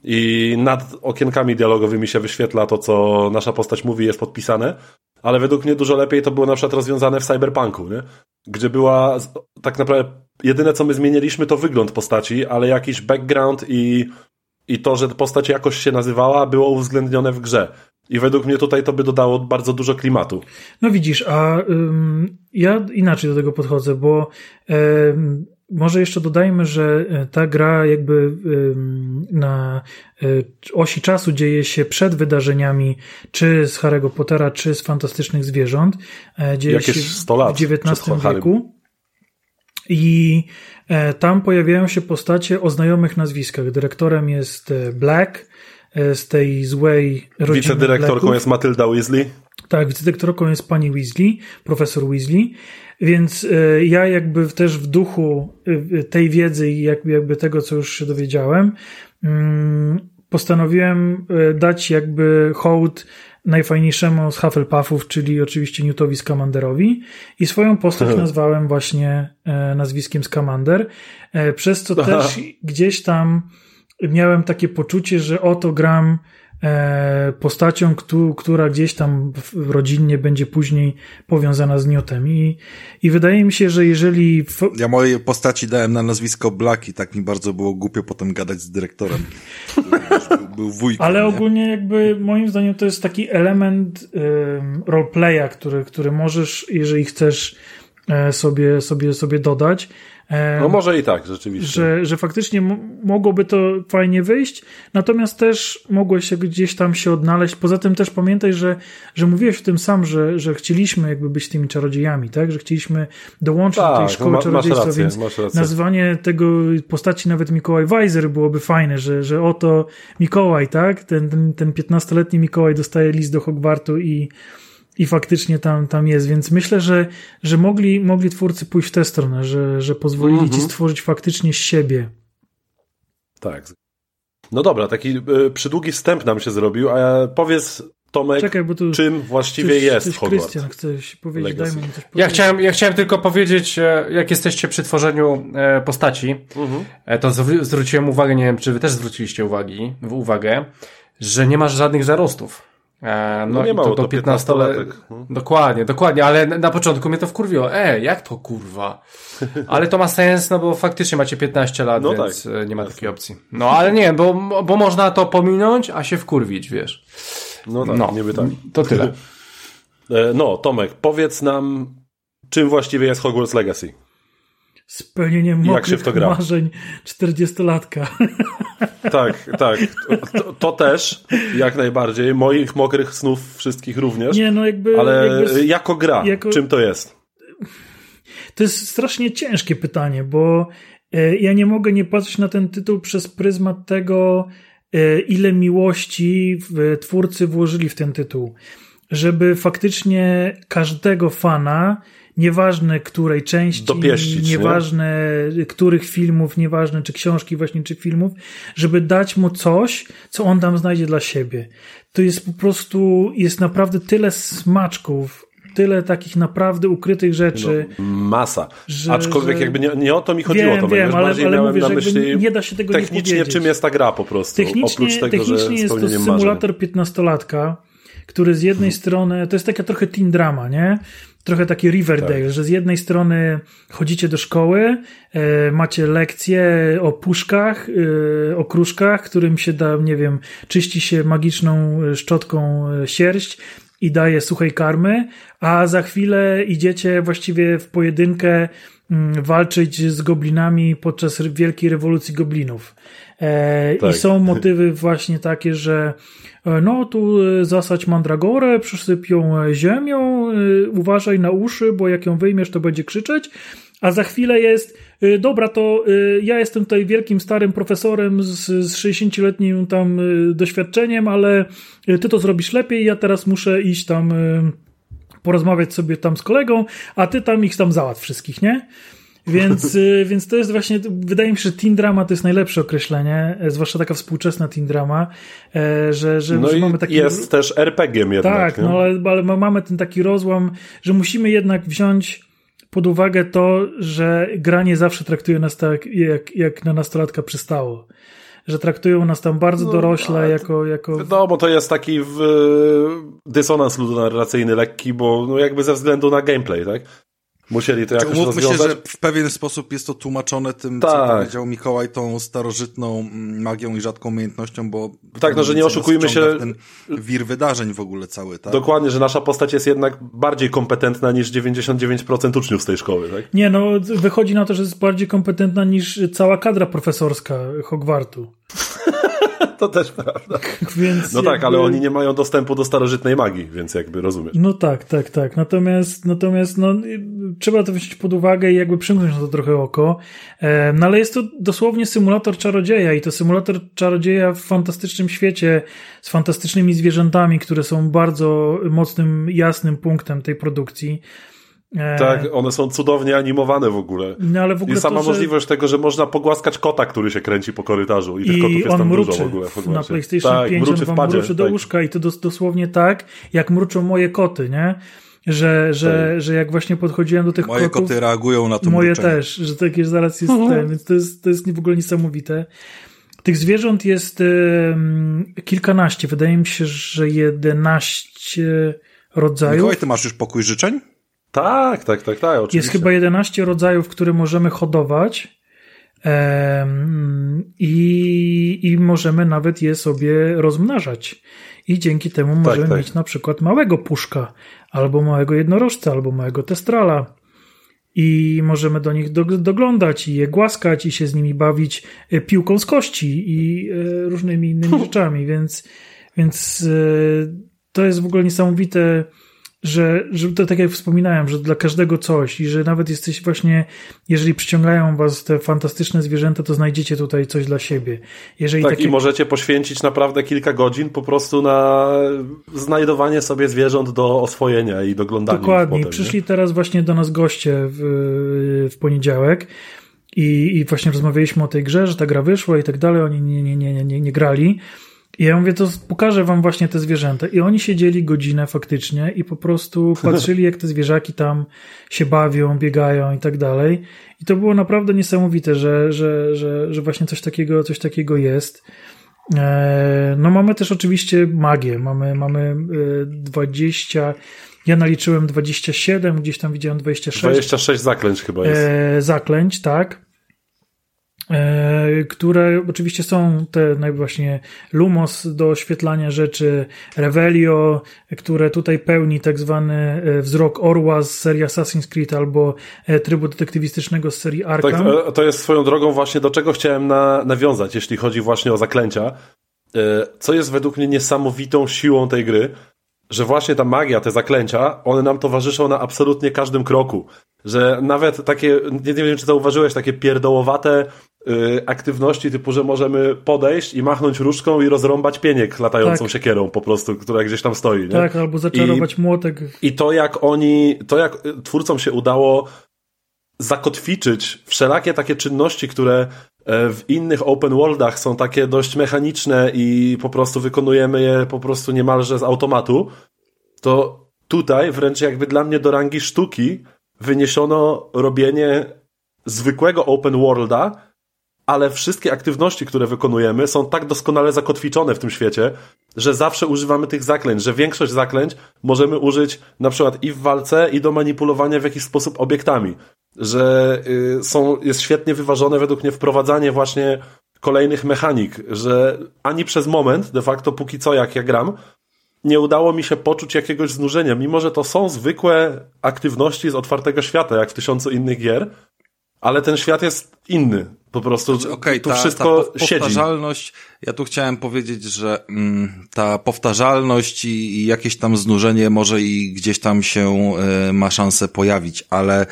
I nad okienkami dialogowymi się wyświetla to, co nasza postać mówi, jest podpisane, ale według mnie dużo lepiej to było na przykład rozwiązane w Cyberpunku, nie? gdzie była tak naprawdę jedyne, co my zmieniliśmy, to wygląd postaci, ale jakiś background i, i to, że postać jakoś się nazywała, było uwzględnione w grze. I według mnie tutaj to by dodało bardzo dużo klimatu. No widzisz, a ym, ja inaczej do tego podchodzę, bo ym, może jeszcze dodajmy, że e, ta gra jakby ym, na y, osi czasu dzieje się przed wydarzeniami czy z Harry'ego Pottera, czy z Fantastycznych Zwierząt. E, dzieje Jakieś się 100 lat w XIX wieku. I e, tam pojawiają się postacie o znajomych nazwiskach. Dyrektorem jest Black, E, z tej złej rodziny Wicedyrektorką Blacków. jest Matylda Weasley. Tak, wicedyrektorką jest pani Weasley, profesor Weasley. Więc e, ja jakby też w duchu e, tej wiedzy i jakby, jakby tego, co już się dowiedziałem, mm, postanowiłem dać jakby hołd najfajniejszemu z Hufflepuffów, czyli oczywiście Newtowi Scamanderowi i swoją postać Aha. nazwałem właśnie nazwiskiem Scamander, przez co Aha. też gdzieś tam miałem takie poczucie, że oto gram e, postacią, która gdzieś tam rodzinnie będzie później powiązana z Newtem. I, I wydaje mi się, że jeżeli. Ja mojej postaci dałem na nazwisko Black i tak mi bardzo było głupio potem gadać z dyrektorem. był, był wujkiem. Ale nie? ogólnie, jakby moim zdaniem, to jest taki element um, roleplaya, który, który możesz, jeżeli chcesz e, sobie, sobie, sobie dodać E, no może i tak, rzeczywiście. Że, że faktycznie mogłoby to fajnie wyjść, natomiast też mogło się gdzieś tam się odnaleźć. Poza tym też pamiętaj, że, że mówiłeś o tym sam, że, że chcieliśmy jakby być tymi czarodziejami, tak? Że chcieliśmy dołączyć tak, do tej tak, szkoły no ma, czarodziejstwa, rację, więc nazwanie tego postaci nawet Mikołaj Weiser byłoby fajne, że, że oto Mikołaj, tak? Ten, ten, ten 15-letni Mikołaj dostaje list do Hogwartu i i faktycznie tam, tam jest, więc myślę, że, że mogli, mogli twórcy pójść w tę stronę, że, że pozwolili mm -hmm. ci mhm. stworzyć faktycznie z siebie. Tak. No dobra, taki y, przydługi wstęp nam się zrobił, a powiedz Tomek, Czekaj, czym właściwie coś, jest coś Hogwarts? Krystian, chcesz powiedzieć, daj mi coś powiedzieć. Ja chciałem, ja chciałem tylko powiedzieć, e, jak jesteście przy tworzeniu e, postaci, mhm. to zwróciłem uwagę, nie wiem, czy wy też zwróciliście uwagi, uwagę, że nie masz żadnych zarostów. E, no, no nie ma to, to 15 lat. Hmm. Dokładnie, dokładnie, ale na początku mnie to wkurwiło. E, jak to kurwa? Ale to ma sens, no bo faktycznie macie 15 lat, no więc tak. E, nie ma Jasne. takiej opcji. No ale nie, bo, bo można to pominąć, a się wkurwić, wiesz. No tak, no, niby tak. To tyle. E, no, Tomek, powiedz nam, czym właściwie jest Hogwarts Legacy? Spełnieniem mokrych marzeń 40-latka. Tak, tak. To, to, też, jak najbardziej. Moich mokrych snów wszystkich również. Nie, no jakby... Ale jakby, jako gra, jako... czym to jest? To jest strasznie ciężkie pytanie, bo e, ja nie mogę nie patrzeć na ten tytuł przez pryzmat tego, e, ile miłości twórcy włożyli w ten tytuł. Żeby faktycznie każdego fana nieważne której części, Dopieścić, nieważne nie? których filmów, nieważne czy książki właśnie, czy filmów, żeby dać mu coś, co on tam znajdzie dla siebie. To jest po prostu, jest naprawdę tyle smaczków, tyle takich naprawdę ukrytych rzeczy. No, masa. Że, Aczkolwiek że... jakby nie, nie, o to mi chodziło, wiem, to wiem, ale, ale mówię, na myśli nie da się tego technicznie czym jest ta gra po prostu. Technicznie, oprócz tego, technicznie że jest to symulator marzeń. 15-latka, który z jednej hmm. strony, to jest taka trochę teen drama, nie? trochę taki Riverdale, tak. że z jednej strony chodzicie do szkoły, e, macie lekcje o puszkach, e, o kruszkach, którym się da, nie wiem, czyści się magiczną szczotką e, sierść i daje suchej karmy, a za chwilę idziecie właściwie w pojedynkę mm, walczyć z goblinami podczas wielkiej rewolucji goblinów. E, tak. I są motywy właśnie takie, że e, no tu e, zasać mandragorę, przysyp ją ziemią, uważaj na uszy, bo jak ją wyjmiesz, to będzie krzyczeć. A za chwilę jest, dobra, to ja jestem tutaj wielkim starym profesorem z, z 60-letnim tam doświadczeniem, ale ty to zrobisz lepiej, ja teraz muszę iść tam porozmawiać sobie tam z kolegą, a ty tam ich tam załatw wszystkich, nie? Więc, y, więc to jest właśnie, wydaje mi się, że teen drama to jest najlepsze określenie, e, zwłaszcza taka współczesna teen drama, e, że, że, no że mamy taki... jest też RPG-iem jednak. Tak, no ale, ale mamy ten taki rozłam, że musimy jednak wziąć pod uwagę to, że granie zawsze traktuje nas tak, jak, jak na nastolatka przystało że traktują nas tam bardzo no, dorośle jako, jako... bo to jest taki w, dysonans ludonarracyjny lekki, bo no jakby ze względu na gameplay, tak? Musieli to jakoś Umówmy rozwiązać. się, że w pewien sposób jest to tłumaczone tym, tak. co powiedział Mikołaj, tą starożytną mm, magią i rzadką umiejętnością, bo... Tak, no, że nie oszukujmy się... Ten wir wydarzeń w ogóle cały, tak? Dokładnie, że nasza postać jest jednak bardziej kompetentna niż 99% uczniów z tej szkoły, tak? Nie, no wychodzi na to, że jest bardziej kompetentna niż cała kadra profesorska Hogwartu. to też prawda. Więc no tak, jakby... tak, ale oni nie mają dostępu do starożytnej magii, więc jakby rozumiesz. No tak, tak, tak. Natomiast, natomiast no, trzeba to wziąć pod uwagę i jakby przymknąć na to trochę oko. No ale jest to dosłownie symulator czarodzieja i to symulator czarodzieja w fantastycznym świecie z fantastycznymi zwierzętami, które są bardzo mocnym, jasnym punktem tej produkcji. E, tak, one są cudownie animowane w ogóle. No, ale w ogóle I sama to, możliwość tego, że można pogłaskać kota, który się kręci po korytarzu. I, I tych kotów jest tam dużo w ogóle. W na PlayStation tak, 5 mruczy on wam mruczy do tak. łóżka i to dos dosłownie tak, jak mruczą moje koty, nie? Że, że, tak. że jak właśnie podchodziłem do tych moje kotów... Moje koty reagują na to Moje mruczenie. też, że takie zaraz jest mhm. ten, więc to jest, to jest w ogóle niesamowite. Tych zwierząt jest y, kilkanaście. Wydaje mi się, że jedenaście rodzajów. Mikołaj, ty masz już pokój życzeń? Tak, tak, tak, tak, oczywiście. Jest chyba 11 rodzajów, które możemy hodować i, i możemy nawet je sobie rozmnażać. I dzięki temu tak, możemy tak. mieć na przykład małego puszka, albo małego jednorożca, albo małego testrala. i możemy do nich doglądać i je głaskać i się z nimi bawić e, piłką z kości i e, różnymi innymi rzeczami, więc, więc to jest w ogóle niesamowite że, że to tak jak wspominałem, że dla każdego coś i że nawet jesteś właśnie, jeżeli przyciągają was te fantastyczne zwierzęta, to znajdziecie tutaj coś dla siebie. Jeżeli tak, takie... i możecie poświęcić naprawdę kilka godzin po prostu na znajdowanie sobie zwierząt do oswojenia i doglądania. Dokładnie. Potem, Przyszli nie? teraz właśnie do nas goście w, w poniedziałek i, i właśnie rozmawialiśmy o tej grze, że ta gra wyszła i tak dalej, oni nie, nie, nie, nie, nie grali. I ja mówię, to pokażę wam właśnie te zwierzęta. I oni siedzieli godzinę faktycznie i po prostu patrzyli, jak te zwierzaki tam się bawią, biegają i tak dalej. I to było naprawdę niesamowite, że, że, że, że właśnie coś takiego, coś takiego jest. E, no mamy też oczywiście magię. Mamy, mamy 20, e, ja naliczyłem 27, gdzieś tam widziałem 26. 26 zaklęć chyba jest. E, zaklęć, tak. E, które oczywiście są te właśnie Lumos do oświetlania rzeczy, Revelio, które tutaj pełni tak zwany e, wzrok orła z serii Assassin's Creed albo e, trybu detektywistycznego z serii Arkham. Tak, to jest swoją drogą właśnie do czego chciałem na, nawiązać, jeśli chodzi właśnie o zaklęcia. Co jest według mnie niesamowitą siłą tej gry, że właśnie ta magia, te zaklęcia, one nam towarzyszą na absolutnie każdym kroku. Że nawet takie, nie, nie wiem czy zauważyłeś, takie pierdołowate Y, aktywności typu, że możemy podejść i machnąć różdżką i rozrąbać pieniek latającą tak. siekierą po prostu, która gdzieś tam stoi. Nie? Tak, albo zaczarować I, młotek. I to jak oni, to jak twórcom się udało zakotwiczyć wszelakie takie czynności, które e, w innych open worldach są takie dość mechaniczne i po prostu wykonujemy je po prostu niemalże z automatu, to tutaj wręcz jakby dla mnie do rangi sztuki wyniesiono robienie zwykłego open worlda, ale wszystkie aktywności, które wykonujemy, są tak doskonale zakotwiczone w tym świecie, że zawsze używamy tych zaklęć, że większość zaklęć możemy użyć na przykład i w walce, i do manipulowania w jakiś sposób obiektami. Że y, są, jest świetnie wyważone według mnie wprowadzanie właśnie kolejnych mechanik, że ani przez moment, de facto póki co jak ja gram, nie udało mi się poczuć jakiegoś znużenia, mimo że to są zwykłe aktywności z otwartego świata, jak w tysiącu innych gier, ale ten świat jest inny. Po prostu znaczy, okay, tu ta, wszystko ta powtarzalność, siedzi. ja tu chciałem powiedzieć, że mm, ta powtarzalność i, i, jakieś tam znużenie może i gdzieś tam się y, ma szansę pojawić, ale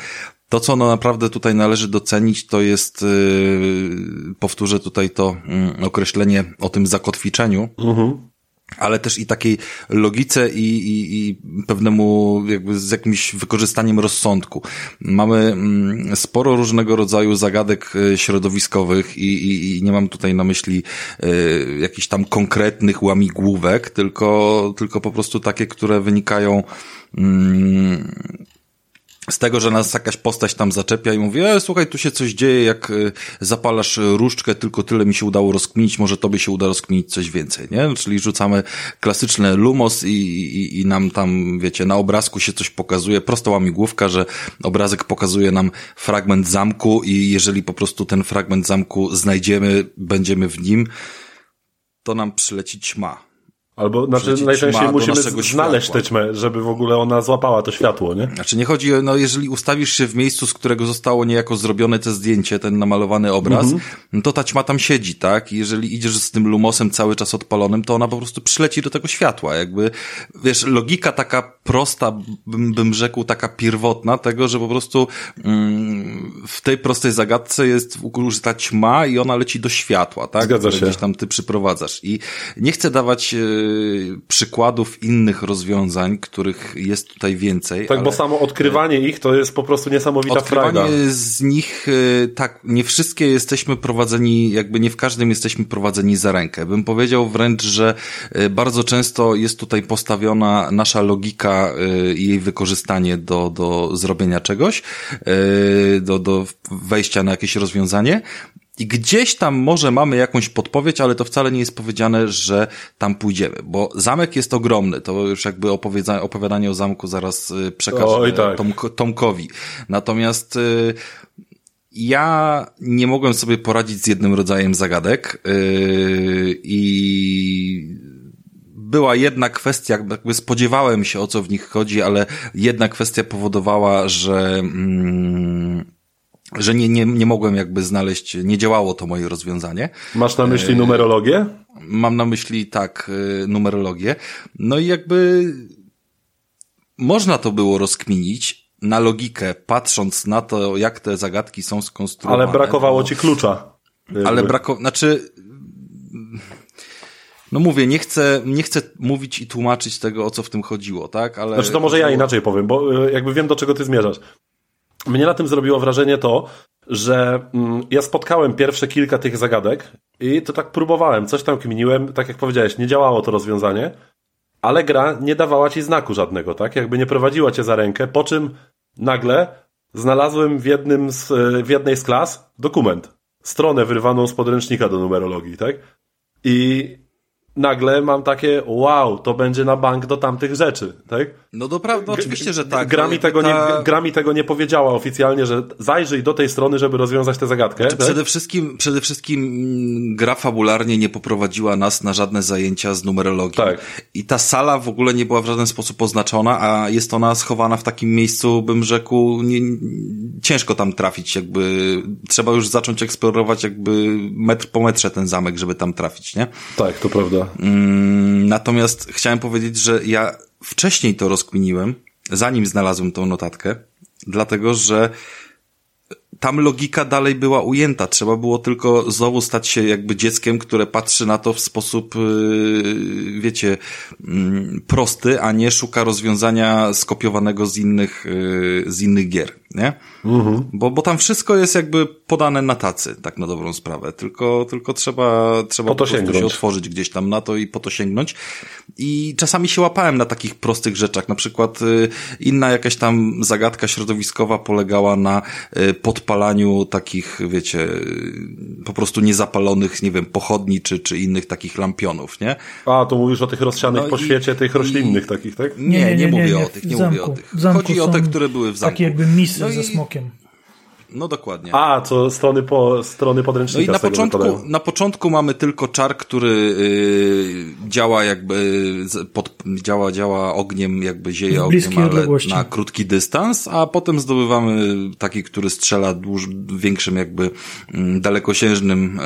to, co no naprawdę tutaj należy docenić, to jest, yy, powtórzę tutaj to yy, określenie o tym zakotwiczeniu, mhm ale też i takiej logice i, i, i pewnemu jakby z jakimś wykorzystaniem rozsądku. Mamy mm, sporo różnego rodzaju zagadek e, środowiskowych i, i, i nie mam tutaj na myśli y, jakichś tam konkretnych łamigłówek, tylko, tylko po prostu takie, które wynikają mm, z tego, że nas jakaś postać tam zaczepia i mówi, e, słuchaj, tu się coś dzieje, jak e, zapalasz różdżkę, tylko tyle mi się udało rozkminić, może tobie się uda rozkminić coś więcej, nie? Czyli rzucamy klasyczne lumos i, i, i nam tam, wiecie, na obrazku się coś pokazuje, prosta łamigłówka, że obrazek pokazuje nam fragment zamku i jeżeli po prostu ten fragment zamku znajdziemy, będziemy w nim, to nam przyleci ćma Albo znaczy najczęściej musimy znaleźć tę ćmę, żeby w ogóle ona złapała to światło, nie? Znaczy nie chodzi o, no jeżeli ustawisz się w miejscu, z którego zostało niejako zrobione te zdjęcie, ten namalowany obraz, mm -hmm. to ta ćma tam siedzi, tak? I jeżeli idziesz z tym lumosem cały czas odpalonym, to ona po prostu przyleci do tego światła. Jakby, wiesz, logika taka prosta, bym, bym rzekł, taka pierwotna tego, że po prostu mm, w tej prostej zagadce jest użyta ćma i ona leci do światła, tak? Zgadza się. Gdzieś tam ty przyprowadzasz. I nie chcę dawać e, przykładów innych rozwiązań, których jest tutaj więcej. Tak, bo samo odkrywanie ich to jest po prostu niesamowita odkrywanie frajda. z nich, y, tak, nie wszystkie jesteśmy prowadzeni, jakby nie w każdym jesteśmy prowadzeni za rękę. Bym powiedział wręcz, że y, bardzo często jest tutaj postawiona nasza logika y, i jej wykorzystanie do, do zrobienia czegoś, do, do wejścia na jakieś rozwiązanie, i gdzieś tam może mamy jakąś podpowiedź, ale to wcale nie jest powiedziane, że tam pójdziemy, bo zamek jest ogromny. To już jakby opowiadanie o zamku zaraz y, przekażę tak. Tom, Tomkowi. Natomiast y, ja nie mogłem sobie poradzić z jednym rodzajem zagadek yy, i była jedna kwestia, jakby spodziewałem się o co w nich chodzi, ale jedna kwestia powodowała, że, mm, że nie, nie, nie mogłem jakby znaleźć, nie działało to moje rozwiązanie. Masz na myśli numerologię? Mam na myśli tak, y, numerologię. No i jakby można to było rozkminić na logikę, patrząc na to, jak te zagadki są skonstruowane. Ale brakowało ci klucza. Ale brakowało, znaczy, no mówię, nie chcę, nie chcę mówić i tłumaczyć tego, o co w tym chodziło, tak? Ale znaczy to może ja inaczej powiem, bo y, jakby wiem, do czego ty zmierzasz. Mnie na tym zrobiło wrażenie to, że mm, ja spotkałem pierwsze kilka tych zagadek i to tak próbowałem, coś tam kminiłem, tak jak powiedziałeś, nie działało to rozwiązanie, ale gra nie dawała ci znaku żadnego, tak? Jakby nie prowadziła cię za rękę, po czym nagle znalazłem w, jednym z, y, w jednej z klas dokument, stronę wyrwaną z podręcznika do numerologii, tak? I nagle mam takie, wow, to będzie na bank do tamtych rzeczy, tak? No doprawdy, oczywiście, że tak. Gra mi, tego ta... nie, gra mi tego nie powiedziała oficjalnie, że zajrzyj do tej strony, żeby rozwiązać tę zagadkę. Znaczy, tak? przede, wszystkim, przede wszystkim mm, gra fabularnie nie poprowadziła nas na żadne zajęcia z numerologii. Tak. I ta sala w ogóle nie była w żaden sposób oznaczona, a jest ona schowana w takim miejscu, bym rzekł, nie, ciężko tam trafić, jakby trzeba już zacząć eksplorować jakby metr po metrze ten zamek, żeby tam trafić, nie? Tak, to prawda. Mm, natomiast chciałem powiedzieć, że ja wcześniej to rozkminiłem, zanim znalazłem tą notatkę, dlatego że tam logika dalej była ujęta. Trzeba było tylko znowu stać się jakby dzieckiem, które patrzy na to w sposób, yy, wiecie, mm, prosty, a nie szuka rozwiązania skopiowanego z innych, yy, z innych gier, nie? Mhm. Bo, bo tam wszystko jest jakby podane na tacy, tak na dobrą sprawę. Tylko, tylko trzeba, trzeba po, po prostu się otworzyć gdzieś tam na to i po to sięgnąć. I czasami się łapałem na takich prostych rzeczach. Na przykład yy, inna jakaś tam zagadka środowiskowa polegała na podpaleniu zapalaniu takich, wiecie, po prostu niezapalonych, nie wiem, pochodni czy, czy innych takich lampionów, nie? A, to mówisz o tych rozsianych no po i, świecie, tych roślinnych i, takich, tak? Nie, nie, nie, nie mówię nie, o tych, nie zamku, mówię o tych. Chodzi o te, które były w zamku. Takie jakby misy no ze smokiem. No dokładnie. A, co strony, po, strony podręcznika. No i na początku, na początku mamy tylko czar, który yy, działa jakby, pod, działa, działa ogniem, jakby zieje ogniem, ale na krótki dystans, a potem zdobywamy taki, który strzela dłuż, większym jakby yy, dalekosiężnym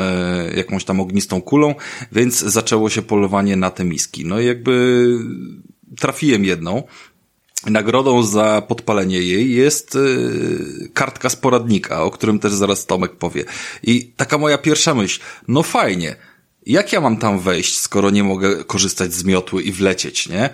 yy, jakąś tam ognistą kulą, więc zaczęło się polowanie na te miski. No i jakby trafiłem jedną, Nagrodą za podpalenie jej jest yy, kartka z poradnika, o którym też zaraz Tomek powie. I taka moja pierwsza myśl, no fajnie, jak ja mam tam wejść, skoro nie mogę korzystać z miotły i wlecieć, nie?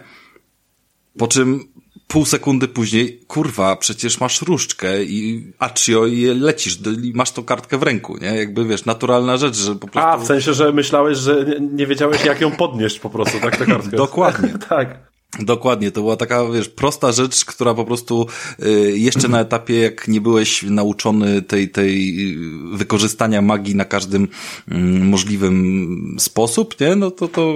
Po czym pół sekundy później, kurwa, przecież masz różdżkę i accio i lecisz, i masz tą kartkę w ręku, nie? Jakby, wiesz, naturalna rzecz, że po prostu... A, w sensie, że myślałeś, że nie wiedziałeś, jak ją podnieść po prostu, tak, tę kartkę. Dokładnie. tak. Dokładnie, to była taka, wiesz, prosta rzecz, która po prostu y, jeszcze na etapie, jak nie byłeś nauczony tej, tej y, wykorzystania magii na każdym y, możliwym sposób, nie? No to, to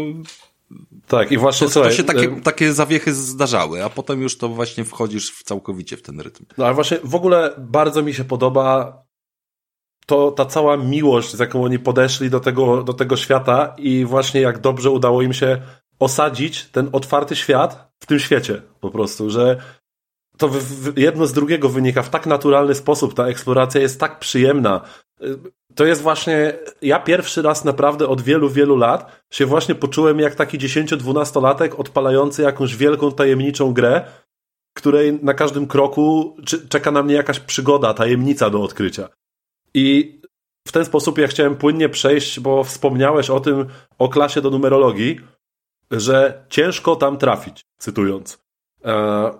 tak, i właśnie to, słuchaj, to się takie, y, takie zawiechy zdarzały, a potem już to właśnie wchodzisz w całkowicie w ten rytm. No ale właśnie w ogóle bardzo mi się podoba to ta cała miłość, z jaką oni podeszli do tego, do tego świata i właśnie jak dobrze udało im się osadzić ten otwarty świat w tym świecie po prostu, że to jedno z drugiego wynika w tak naturalny sposób, ta eksploracja jest tak przyjemna. To jest właśnie, ja pierwszy raz naprawdę od wielu, wielu lat się właśnie poczułem jak taki 10-12-latek odpalający jakąś wielką, tajemniczą grę, której na każdym kroku czeka na mnie jakaś przygoda, tajemnica do odkrycia. I w ten sposób ja chciałem płynnie przejść, bo wspomniałeś o tym, o klasie do numerologii, że ciężko tam trafić, cytując. E,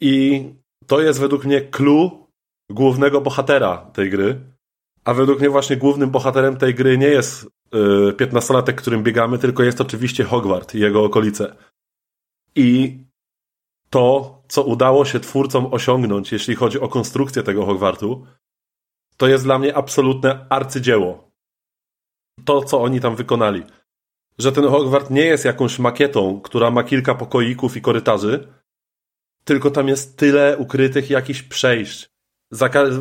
I to jest według mnie clue głównego bohatera tej gry. A według mnie właśnie głównym bohaterem tej gry nie jest e, piętnastolatek, którym biegamy, tylko jest oczywiście Hogwart i jego okolice. I to, co udało się twórcom osiągnąć, jeśli chodzi o konstrukcję tego Hogwartu, to jest dla mnie absolutne arcydzieło. To, co oni tam wykonali że ten Hogwart nie jest jakąś makietą, która ma kilka pokoików i korytarzy, tylko tam jest tyle ukrytych jakichś przejść,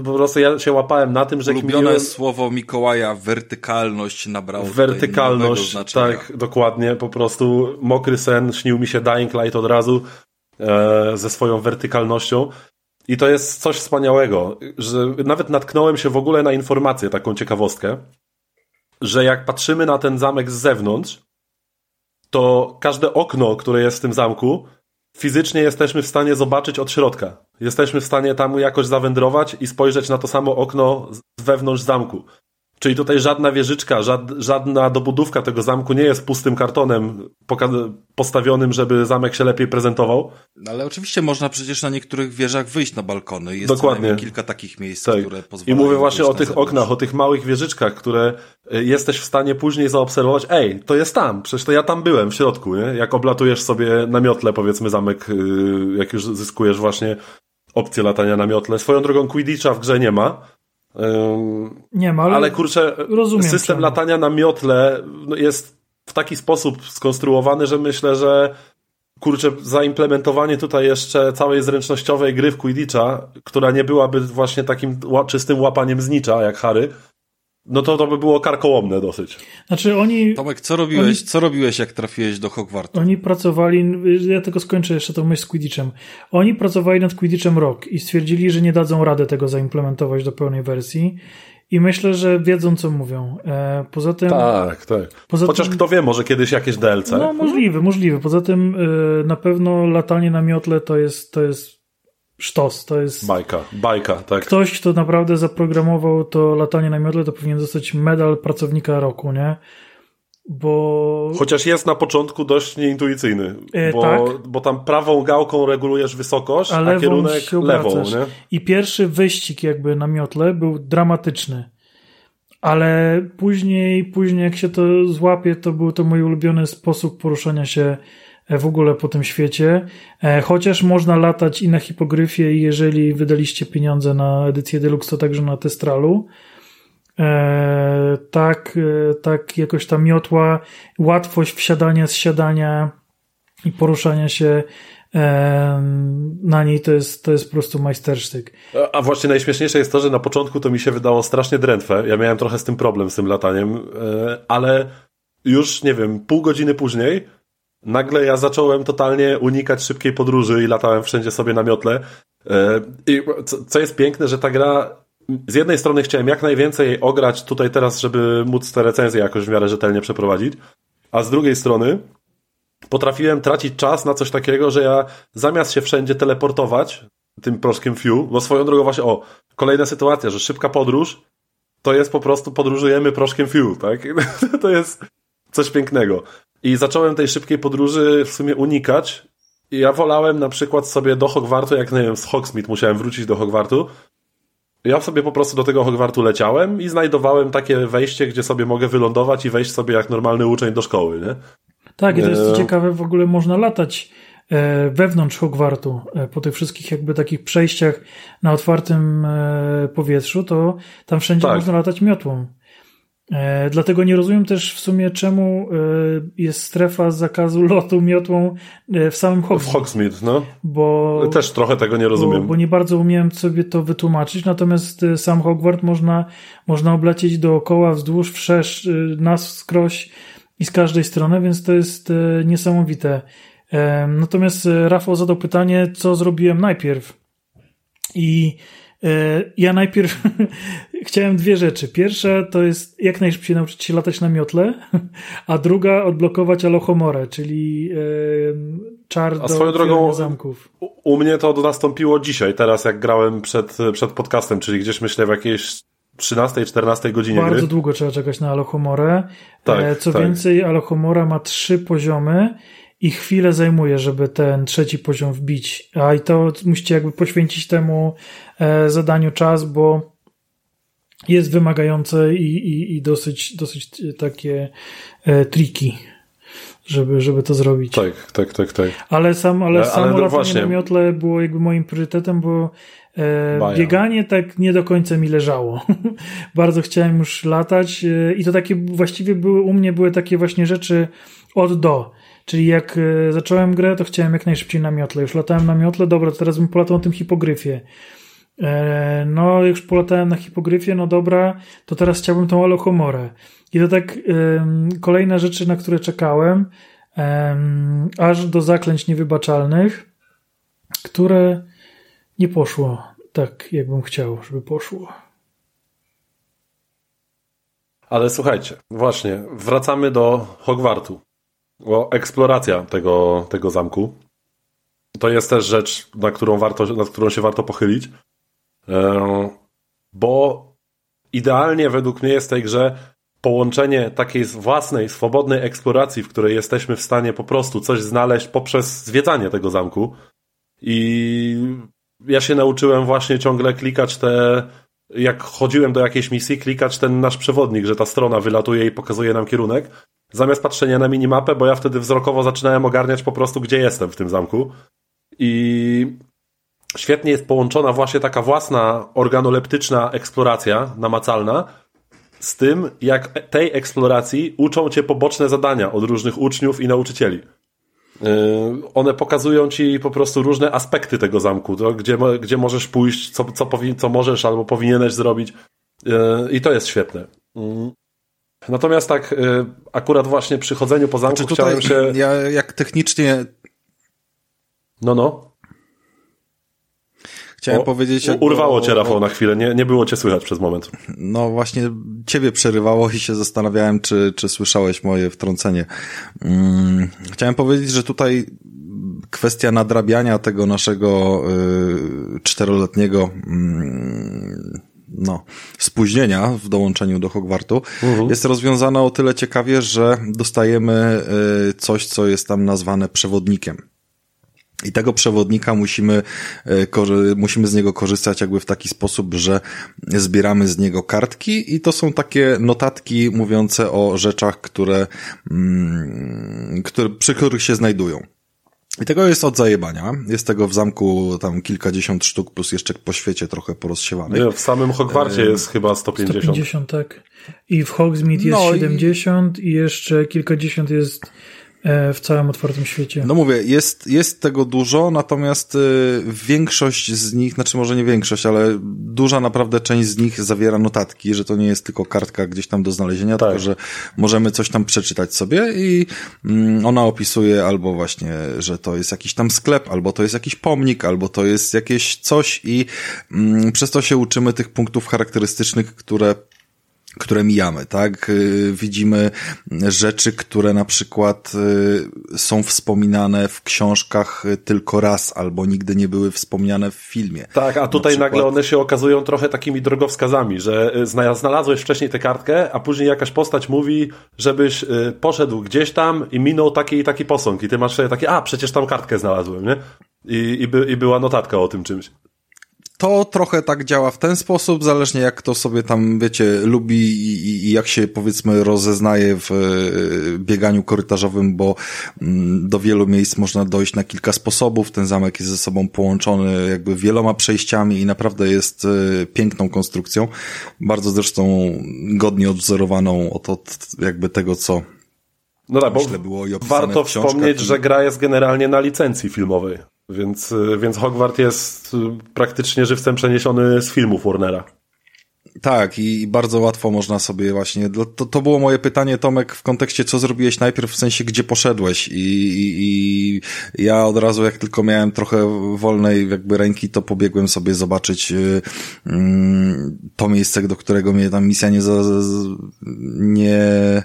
po prostu ja się łapałem na tym, że Ulubione kminiłem... słowo Mikołaja, wertykalność nabrało Wertykalność, tak, dokładnie, po prostu mokry sen, śnił mi się Dying Light od razu e, ze swoją wertykalnością. I to jest coś wspaniałego, że nawet natknąłem się w ogóle na informację, taką ciekawostkę, że jak patrzymy na ten zamek z zewnątrz, to każde okno, które jest w tym zamku, fizycznie jesteśmy w stanie zobaczyć od środka. Jesteśmy w stanie tam jakoś zawędrować i spojrzeć na to samo okno z wewnątrz zamku. Czyli tutaj żadna wieżyczka, żadna dobudówka tego zamku nie jest pustym kartonem postawionym, żeby zamek się lepiej prezentował. No, ale oczywiście można przecież na niektórych wieżach wyjść na balkony. Jest Dokładnie. kilka takich miejsc, tak. które pozwalają. I mówię właśnie o tych zewnątrz. oknach, o tych małych wieżyczkach, które y, jesteś w stanie później zaobserwować. Ej, to jest tam, przecież to ja tam byłem w środku, nie? Jak oblatujesz sobie na miotle, powiedzmy, zamek, y, jak już zyskujesz właśnie opcję latania na miotle. Swoją drogą Quidditcha w grze nie ma, nie ma, ale, ale kurczę, rozumiem system czemu. latania na miotle no, jest w taki sposób skonstruowany, że myślę, że kurczę, zaimplementowanie tutaj jeszcze całej zręcznościowej gry w Quidditcha, która nie byłaby właśnie takim czystym łapaniem znicza jak Harry, no to to by było karkołomne dosyć. Znaczy oni... Tomek, co robiłeś, oni, co robiłeś jak trafiłeś do Hogwartu? Oni pracowali, ja tylko skończę jeszcze tą myśl z Quidditchem. Oni pracowali nad Quidditchem rok i stwierdzili, że nie dadzą rady tego zaimplementować do pełnej wersji. I myślę, że wiedzą, co mówią. E, poza tym. Tak, tak. Poza Chociaż tym, kto wie, może kiedyś jakieś DLC. No, możliwe, możliwe. Poza tym e, na pewno latanie na miotle to jest, to jest sztos. To jest. Bajka, bajka, tak. Ktoś, kto naprawdę zaprogramował to latanie na miodle, to powinien dostać medal pracownika roku, nie? Bo. Chociaż jest na początku dość nieintuicyjny. E, bo, tak? bo tam prawą gałką regulujesz wysokość, a, a kierunek lewą, nie? I pierwszy wyścig jakby na miotle był dramatyczny. Ale później, później jak się to złapie, to był to mój ulubiony sposób poruszania się w ogóle po tym świecie. E, chociaż można latać i na hipogryfie, i jeżeli wydaliście pieniądze na edycję deluxe, to także na testralu. E, tak, tak jakoś ta miotła, łatwość wsiadania, zsiadania i poruszania się na niej to jest, to jest po prostu majstersztyk. A właśnie najśmieszniejsze jest to, że na początku to mi się wydało strasznie drętwe. Ja miałem trochę z tym problem, z tym lataniem, ale już, nie wiem, pół godziny później nagle ja zacząłem totalnie unikać szybkiej podróży i latałem wszędzie sobie na miotle. E, I co jest piękne, że ta gra z jednej strony chciałem jak najwięcej ograć tutaj teraz, żeby móc te recenzje jakoś w miarę rzetelnie przeprowadzić, a z drugiej strony potrafiłem tracić czas na coś takiego, że ja zamiast się wszędzie teleportować tym proszkiem Few, bo swoją drogą właśnie, o, kolejna sytuacja, że szybka podróż to jest po prostu podróżujemy proszkiem Few, tak? to jest coś pięknego. I zacząłem tej szybkiej podróży w sumie unikać. I ja wolałem na przykład sobie do Hogwartu, jak nie wiem, z Hogsmeade musiałem wrócić do Hogwartu. Ja sobie po prostu do tego Hogwartu leciałem i znajdowałem takie wejście, gdzie sobie mogę wylądować i wejść sobie jak normalny uczeń do szkoły, nie? Tak, i to jest e... ciekawe, w ogóle można latać e, wewnątrz Hogwartu, e, po tych wszystkich jakby takich przejściach na otwartym e, powietrzu, to tam wszędzie tak. można latać miotłą. E, dlatego nie rozumiem też w sumie, czemu e, jest strefa zakazu lotu miotłą e, w samym Hogsmeade. W Hogsmeade, no. Bo, też trochę tego nie rozumiem. Bo, bo, nie bardzo umiałem sobie to wytłumaczyć, natomiast sam Hogwart można, można oblecieć dookoła, wzdłuż, wszerz, nas skroś i z każdej strony, więc to jest niesamowite. Natomiast Rafał zadał pytanie, co zrobiłem najpierw. I ja najpierw chciałem dwie rzeczy. Pierwsza to jest jak najszybciej nauczyć się latać na miotle, a druga odblokować Alohomorę, czyli e, czar a do drogą, zamków. U, u mnie to nastąpiło dzisiaj, teraz jak grałem przed, przed podcastem, czyli gdzieś myślę w jakiejś 13-14 godzinie Bardzo gry. długo trzeba czekać na Alohomorę. Tak, e, Co tak. więcej, Alohomora ma trzy poziomy i chwilę zajmuje, żeby ten trzeci poziom wbić. A i to musicie jakby poświęcić temu e, zadaniu czas, bo jest wymagające i, i, i dosyć, dosyć takie e, triki, żeby, żeby to zrobić. Tak, tak, tak, tak. Ale sam, ale, ale samo ale latanie właśnie... na miotle było jakby moim priorytetem, bo e, bieganie tak nie do końca mi leżało. Bardzo chciałem już latać e, i to takie właściwie były, u mnie były takie właśnie rzeczy od do Czyli jak e, zacząłem grę, to chciałem jak najszybciej na miotle. Już latałem na miotle, dobra, to teraz bym polatał na tym hipogryfie. E, no, już polatałem na hipogryfie, no dobra, to teraz chciałbym tą Alohomorę. I to tak kolejne rzeczy, na które czekałem, aż do zaklęć niewybaczalnych, które nie poszło tak, jakbym chciał, żeby poszło. Ale słuchajcie, właśnie, wracamy do Hogwartu. Bo eksploracja tego, tego zamku to jest też rzecz, na którą, warto, nad którą się warto pochylić. E, bo idealnie według mnie jest w tej grze połączenie takiej własnej, swobodnej eksploracji, w której jesteśmy w stanie po prostu coś znaleźć poprzez zwiedzanie tego zamku. I ja się nauczyłem właśnie ciągle klikać te, jak chodziłem do jakiejś misji, klikać ten nasz przewodnik, że ta strona wylatuje i pokazuje nam kierunek, zamiast patrzenia na minimapę, bo ja wtedy wzrokowo zaczynałem ogarniać po prostu, gdzie jestem w tym zamku. I świetnie jest połączona właśnie taka własna organoleptyczna eksploracja namacalna z tym, jak tej eksploracji uczą cię poboczne zadania od różnych uczniów i nauczycieli. Yy, one pokazują ci po prostu różne aspekty tego zamku, to, gdzie, gdzie możesz pójść, co, co, co możesz albo powinieneś zrobić. Yy, I to jest świetne. Natomiast tak, akurat właśnie przy chodzeniu po zamku znaczy chciałem się. Ja jak technicznie. No, no. Chciałem o, powiedzieć... Urwało cię, Rafał, na chwilę. Nie, nie było cię słychać przez moment. No właśnie ciebie przerywało i się zastanawiałem, czy, czy słyszałeś moje wtrącenie. Hmm, chciałem powiedzieć, że tutaj kwestia nadrabiania tego naszego y, czteroletniego y, no, spóźnienia w dołączeniu do Hogwartu mhm. jest rozwiązana o tyle ciekawie, że dostajemy y, coś, co jest tam nazwane przewodnikiem. I tego przewodnika musimy, e, musimy z niego korzystać jakby w taki sposób, że zbieramy z niego kartki i to są takie notatki mówiące o rzeczach, które, mm, które przy których się znajdują. I tego jest od zajebania. Jest tego w zamku tam kilkadziesiąt sztuk, plus jeszcze po świecie trochę porozsiewanych. Nie, w samym Hogwarcie jest chyba 150. 150, tak. I w Hogsmeade jest no 70 i... i jeszcze kilkadziesiąt jest w całym otwartym świecie. No mówię, jest, jest tego dużo, natomiast y, większość z nich, znaczy może nie większość, ale duża naprawdę część z nich zawiera notatki, że to nie jest tylko kartka gdzieś tam do znalezienia, tak. tylko że możemy coś tam przeczytać sobie i mm, ona opisuje albo właśnie, że to jest jakiś tam sklep, albo to jest jakiś pomnik, albo to jest jakieś coś i mm, przez to się uczymy tych punktów charakterystycznych, które które mijamy, tak? Y, widzimy rzeczy, które na przykład y, są wspominane w książkach tylko raz, albo nigdy nie były wspomniane w filmie. Tak, a tutaj przykład... nagle one się okazują trochę takimi drogowskazami, że y, znalazłeś wcześniej tę kartkę, a później jakaś postać mówi, żebyś poszedł gdzieś tam i minął taki i taki posąg i ty masz sobie takie, a przecież tam kartkę znalazłem, nie? I, i, by, i była notatka o tym czymś to trochę tak działa w ten sposób, zależnie jak to sobie tam, wiecie, lubi i, i jak się powiedzmy rozeznaje w e, bieganiu korytarzowym, bo mm, do wielu miejsc można dojść na kilka sposobów. Ten zamek jest ze sobą połączony jakby wieloma przejściami i naprawdę jest e, piękną konstrukcją. Bardzo zresztą godnie odwzorowaną od, od jakby tego, co no tak, bo warto wspomnieć, że gra jest generalnie na licencji filmowej. Więc, y, więc Hogwart jest y, praktycznie żywcem przeniesiony z filmów Warnera. Tak, i bardzo łatwo można sobie właśnie. To, to było moje pytanie, Tomek, w kontekście, co zrobiłeś najpierw, w sensie, gdzie poszedłeś. I, i, i ja od razu, jak tylko miałem trochę wolnej jakby ręki, to pobiegłem sobie zobaczyć y, y, to miejsce, do którego mnie tam misja nie, za, nie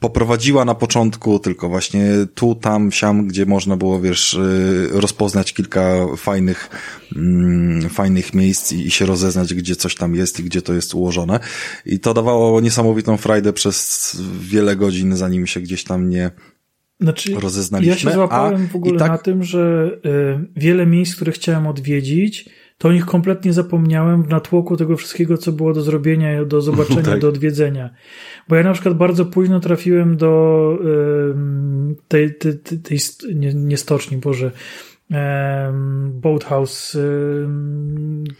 poprowadziła na początku, tylko właśnie tu, tam, siam, gdzie można było, wiesz, y, rozpoznać kilka fajnych, mm, fajnych miejsc i się rozeznać, gdzie coś tam jest i gdzie to jest ułożone. I to dawało niesamowitą frajdę przez wiele godzin, zanim się gdzieś tam nie znaczy, rozeznaliśmy. Ja się złapałem A, w ogóle tak... na tym, że y, wiele miejsc, które chciałem odwiedzić, to o nich kompletnie zapomniałem w natłoku tego wszystkiego, co było do zrobienia, do zobaczenia, tak. do odwiedzenia. Bo ja na przykład bardzo późno trafiłem do tej, tej, tej, tej nie, nie stoczni, Boże, Boathouse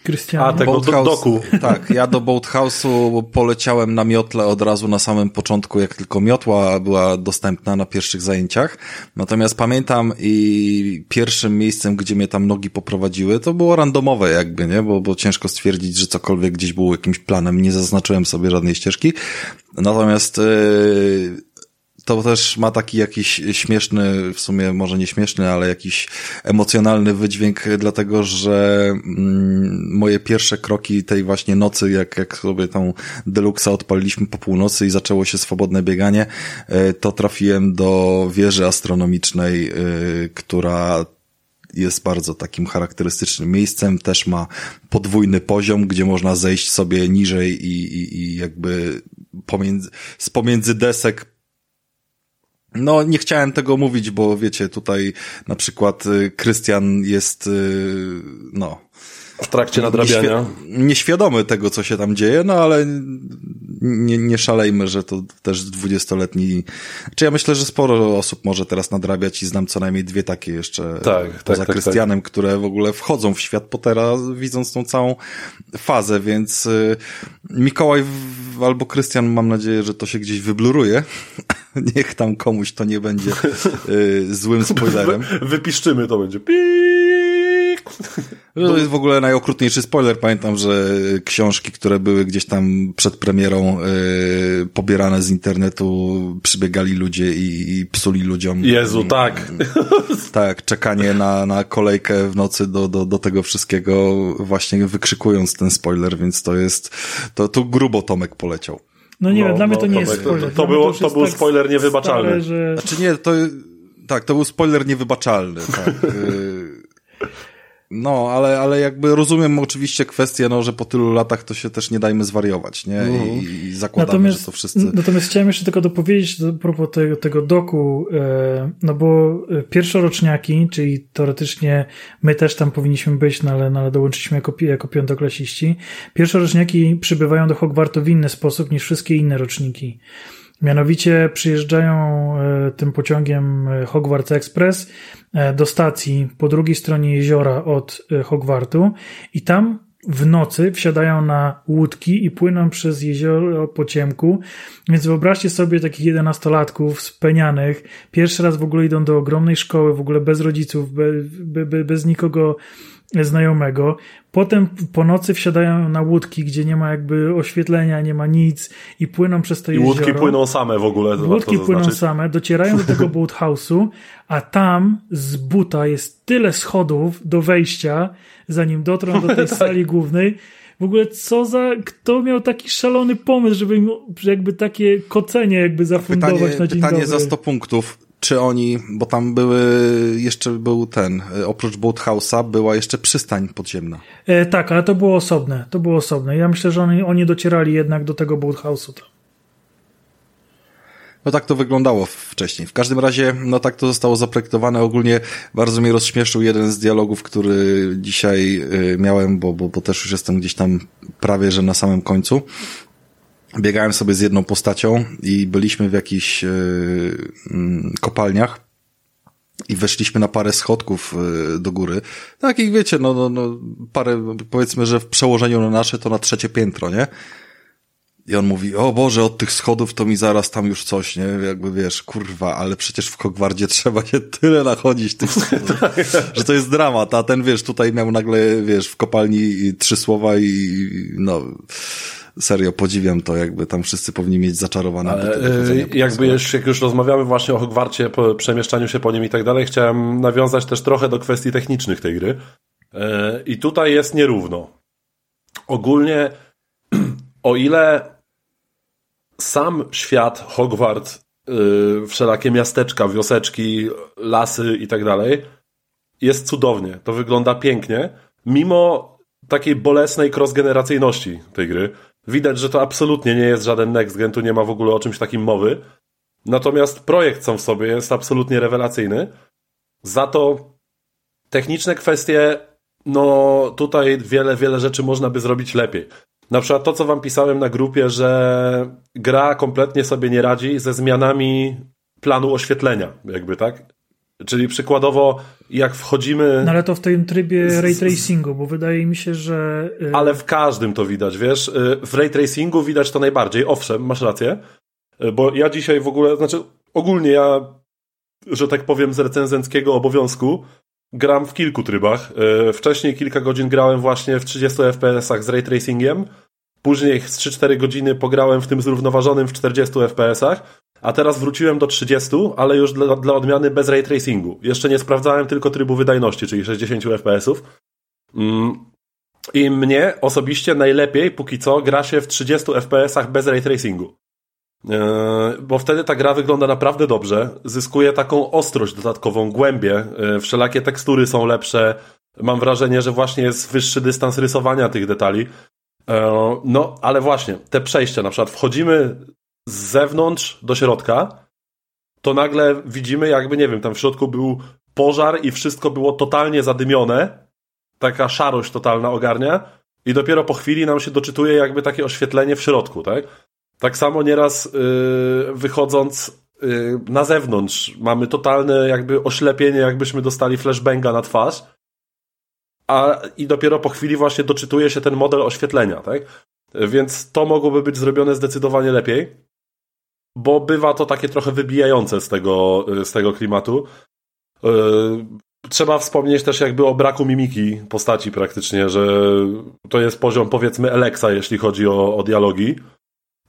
Krystianie. A, tego do, doku. Tak, ja do Boathouse'u poleciałem na miotle od razu na samym początku, jak tylko miotła była dostępna na pierwszych zajęciach. Natomiast pamiętam i pierwszym miejscem, gdzie mnie tam nogi poprowadziły, to było randomowe jakby, nie? Bo, bo ciężko stwierdzić, że cokolwiek gdzieś było jakimś planem. Nie zaznaczyłem sobie żadnej ścieżki. Natomiast yy, to też ma taki jakiś śmieszny, w sumie może nie śmieszny, ale jakiś emocjonalny wydźwięk, dlatego że mm, moje pierwsze kroki tej właśnie nocy, jak, jak sobie tą deluxa odpaliliśmy po północy i zaczęło się swobodne bieganie, e, to trafiłem do wieży astronomicznej, e, która jest bardzo takim charakterystycznym miejscem, też ma podwójny poziom, gdzie można zejść sobie niżej i, i, i jakby pomiędzy, z pomiędzy desek no, nie chciałem tego mówić, bo wiecie, tutaj na przykład y, Krystian jest, y, no, w trakcie nadrabiania. Nieświadomy tego, co się tam dzieje, no ale nie, nie szalejmy, że to też dwudziestoletni... Czy ja myślę, że sporo osób może teraz nadrabiać i znam co najmniej dwie takie jeszcze tak, tak poza tak, tak, Krystianem, tak. które w ogóle wchodzą w świat Pottera, widząc tą całą fazę, więc y, Mikołaj albo Krystian, mam nadzieję, że to się gdzieś wybluruje. Niech tam komuś to nie będzie y, złym spoilerem. Wypiszczymy to będzie. Piii! To jest w ogóle najokrutniejszy spoiler. Pamiętam, że książki, które były gdzieś tam przed premierą yy, pobierane z internetu, przybiegali ludzie i, i psuli ludziom. Jezu, tak. tak, czekanie na, na kolejkę w nocy do, do, do tego wszystkiego, właśnie wykrzykując ten spoiler, więc to jest, to tu grubo Tomek poleciał. No nie no, wiem, dla no, mnie to nie jest spoiler. To, to, było, to, to był tak spoiler niewybaczalny. Stare, że... Znaczy nie, to, tak, to był spoiler niewybaczalny, tak. No, ale, ale jakby rozumiem oczywiście kwestię, no, że po tylu latach to się też nie dajmy zwariować, nie? I, i zakładamy, natomiast, że to wszyscy... Natomiast chciałem jeszcze tylko dopowiedzieć a propos tego, tego doku, e, no bo e, pierwszoroczniaki, czyli teoretycznie my też tam powinniśmy być, no ale, no ale dołączyliśmy jako, jako piątoklasiści, pierwszoroczniaki przybywają do Hogwartu w inny sposób niż wszystkie inne roczniki. Mianowicie przyjeżdżają e, tym pociągiem Hogwarts Express e, do stacji po drugiej stronie jeziora od e, Hogwartu i tam w nocy wsiadają na łódki i płyną przez jezioro po ciemku. Więc wyobraźcie sobie takich jedenastolatków spenianych. Pierwszy raz w ogóle idą do ogromnej szkoły, w ogóle bez rodziców, bez nikogo znajomego. Potem po nocy wsiadają na łódki, gdzie nie ma jakby oświetlenia, nie ma nic i płyną przez to I jezioro. I łódki płyną same w ogóle. Łódki płyną same, docierają do tego boathouse'u, a tam z buta jest tyle schodów do wejścia, zanim dotrą do tej tak. sali głównej. W ogóle co za, kto miał taki szalony pomysł, żeby jakby takie kocenie jakby zafundować pytanie, na dzień Pytanie dobry. za 100 punktów czy oni, bo tam były, jeszcze był ten, oprócz Boathouse'a była jeszcze przystań podziemna. E, tak, ale to było osobne, to było osobne. Ja myślę, że oni, oni docierali jednak do tego Boathouse'u. No tak to wyglądało wcześniej. W każdym razie, no tak to zostało zaprojektowane. Ogólnie bardzo mnie rozśmieszył jeden z dialogów, który dzisiaj y, miałem, bo, bo, bo też już jestem gdzieś tam prawie, że na samym końcu biegałem sobie z jedną postacią i byliśmy w jakichś yy, kopalniach i weszliśmy na parę schodków yy, do góry. Takich, wiecie, no, no, no, parę, powiedzmy, że w przełożeniu na nasze to na trzecie piętro, nie? I on mówi, o Boże, od tych schodów to mi zaraz tam już coś, nie? Jakby wiesz, kurwa, ale przecież w Hogwardzie trzeba się tyle nachodzić tych schodów, że to jest dramat, a ten, wiesz, tutaj miał nagle, wiesz, w kopalni trzy słowa i, no, serio podziwiam to, jakby tam wszyscy powinni mieć zaczarowane. Ale, yy, jakby już, jak już rozmawiamy właśnie o Hogwarcie, po przemieszczaniu się po nim i tak dalej, chciałem nawiązać też trochę do kwestii technicznych tej gry. Yy, I tutaj jest nierówno. Ogólnie, o ile sam świat Hogwart, yy, wszelakie miasteczka, wioseczki, lasy i tak dalej, jest cudownie. To wygląda pięknie, mimo takiej bolesnej cross-generacyjności tej gry. Widać, że to absolutnie nie jest żaden next gen, tu nie ma w ogóle o czymś takim mowy. Natomiast projekt sam w sobie jest absolutnie rewelacyjny. Za to techniczne kwestie, no tutaj wiele, wiele rzeczy można by zrobić lepiej. Na przykład to, co wam pisałem na grupie, że gra kompletnie sobie nie radzi ze zmianami planu oświetlenia, jakby tak. Czyli przykładowo, jak wchodzimy. No ale to w tym trybie ray tracingu, bo wydaje mi się, że. Y, ale w każdym to widać, wiesz? Y, w ray tracingu widać to najbardziej. Owszem, masz rację. Y, bo ja dzisiaj w ogóle, znaczy ogólnie ja, że tak powiem, z recenzenckiego obowiązku gram w kilku trybach. Wcześniej kilka godzin grałem właśnie w 30 FPS-ach z ray tracingiem. Później z 3-4 godziny pograłem w tym zrównoważonym w 40 FPS-ach. A teraz wróciłem do 30, ale już dla, dla odmiany bez ray tracingu. Jeszcze nie sprawdzałem tylko trybu wydajności, czyli 60 FPS-ów. Mm. I mnie osobiście najlepiej póki co gra się w 30 FPS-ach bez ray tracingu. Yy, bo wtedy ta gra wygląda naprawdę dobrze, zyskuje taką ostrość dodatkową, głębię, yy, wszelakie tekstury są lepsze. Mam wrażenie, że właśnie jest wyższy dystans rysowania tych detali. Yy, no, ale właśnie, te przejścia, na przykład wchodzimy z zewnątrz do środka, to nagle widzimy, jakby, nie wiem, tam w środku był pożar i wszystko było totalnie zadymione. Taka szarość totalna ogarnia. I dopiero po chwili nam się doczytuje jakby takie oświetlenie w środku, tak? Tak samo nieraz yy, wychodząc yy, na zewnątrz mamy totalne jakby oślepienie, jakbyśmy dostali flashbanga na twarz. A i dopiero po chwili właśnie doczytuje się ten model oświetlenia, tak? Więc to mogłoby być zrobione zdecydowanie lepiej bo bywa to takie trochę wybijające z tego, z tego klimatu. E, trzeba wspomnieć też jakby o braku mimiki postaci praktycznie, że to jest poziom powiedzmy Alexa, jeśli chodzi o, o dialogi,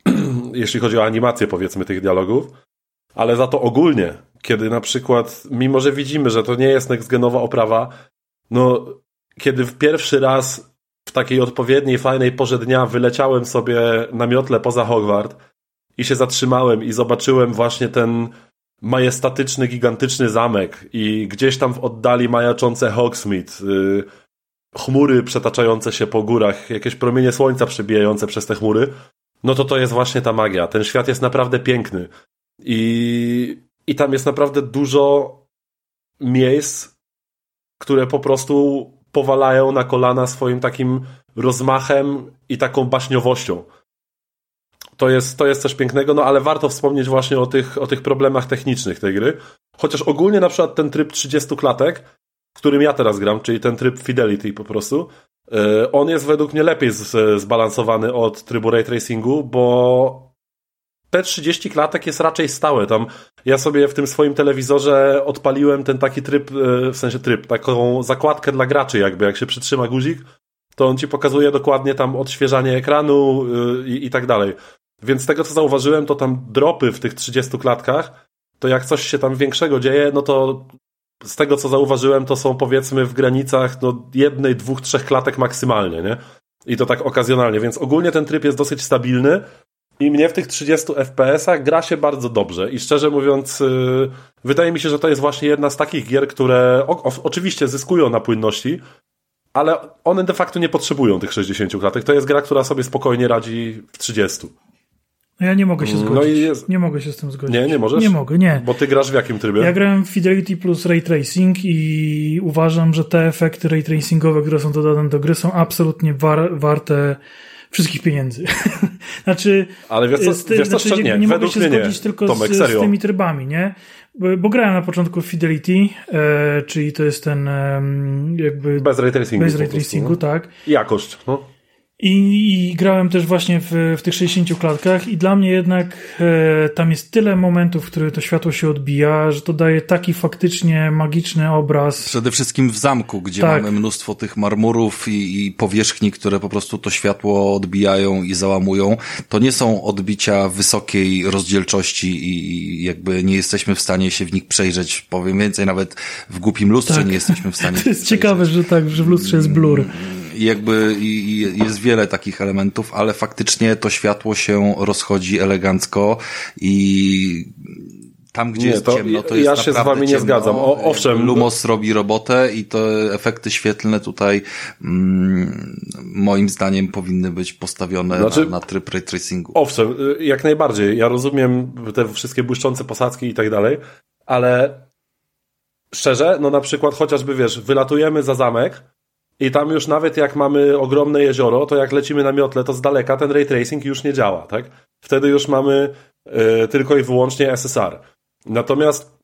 jeśli chodzi o animację powiedzmy tych dialogów, ale za to ogólnie, kiedy na przykład, mimo że widzimy, że to nie jest next-genowa oprawa, no kiedy w pierwszy raz w takiej odpowiedniej, fajnej porze dnia wyleciałem sobie na miotle poza Hogwart i się zatrzymałem i zobaczyłem właśnie ten majestatyczny, gigantyczny zamek i gdzieś tam w oddali majaczące Hogsmeade, yy, chmury przetaczające się po górach, jakieś promienie słońca przebijające przez te chmury, no to to jest właśnie ta magia. Ten świat jest naprawdę piękny. I, i tam jest naprawdę dużo miejsc, które po prostu powalają na kolana swoim takim rozmachem i taką baśniowością to jest, to jest coś pięknego, no ale warto wspomnieć właśnie o tych, o tych problemach technicznych tej gry. Chociaż ogólnie na przykład ten tryb 30 klatek, którym ja teraz gram, czyli ten tryb Fidelity po prostu, e, on jest według mnie lepiej zbalansowany od trybu ray tracingu, bo te 30 klatek jest raczej stałe. Tam ja sobie w tym swoim telewizorze odpaliłem ten taki tryb, e, w sensie tryb, taką zakładkę dla graczy, jakby jak się przytrzyma guzik, to on ci pokazuje dokładnie tam odświeżanie ekranu e, i, i tak dalej. Więc z tego, co zauważyłem, to tam dropy w tych 30 klatkach, to jak coś się tam większego dzieje, no to z tego, co zauważyłem, to są powiedzmy w granicach no, jednej, dwóch, trzech klatek maksymalnie, nie? I to tak okazjonalnie, więc ogólnie ten tryb jest dosyć stabilny i mnie w tych 30 FPS-ach gra się bardzo dobrze i szczerze mówiąc, yy, wydaje mi się, że to jest właśnie jedna z takich gier, które o, o, oczywiście zyskują na płynności, ale one de facto nie potrzebują tych 60 klatek. To jest gra, która sobie spokojnie radzi w 30. No ja nie mogę się zgodzić. No i jest... Nie mogę się z tym zgodzić. Nie, nie możesz? Nie mogę, nie. Bo ty grasz w jakim trybie? Ja grałem w Fidelity plus Ray Tracing i uważam, że te efekty ray tracingowe, które są dodane do gry są absolutnie war warte wszystkich pieniędzy. znaczy, ale wiesz co, z, wiesz co znaczy, nie, nie mogę się zgodzić nie. tylko Tomek, z, z, tymi trybami, nie? Bo, bo, grałem na początku w Fidelity, e, czyli to jest ten e, jakby... Bez ray tracingu. Bez ray tracingu, no. tak. Jakość, no. I, I, grałem też właśnie w, w tych 60 klatkach i dla mnie jednak e, tam jest tyle momentów, w których to światło się odbija, że to daje taki faktycznie magiczny obraz. Przede wszystkim w zamku, gdzie tak. mamy mnóstwo tych marmurów i, i powierzchni, które po prostu to światło odbijają i załamują. To nie są odbicia wysokiej rozdzielczości i jakby nie jesteśmy w stanie się w nich przejrzeć. Powiem więcej, nawet w głupim lustrze tak. nie jesteśmy w stanie. To jest ciekawe, że tak, że w lustrze jest blur. I jakby jest wiele takich elementów, ale faktycznie to światło się rozchodzi elegancko i tam, gdzie nie, jest ciemno, to jest Ja się z wami ciemno. nie zgadzam. O, owszem. Lumos robi robotę i te efekty świetlne tutaj mm, moim zdaniem powinny być postawione znaczy, na, na tryb ray tracingu. Owszem, jak najbardziej. Ja rozumiem te wszystkie błyszczące posadzki i tak dalej, ale szczerze, no na przykład chociażby wiesz, wylatujemy za zamek, i tam już nawet jak mamy ogromne jezioro, to jak lecimy na miotle, to z daleka ten ray tracing już nie działa, tak? Wtedy już mamy y, tylko i wyłącznie SSR. Natomiast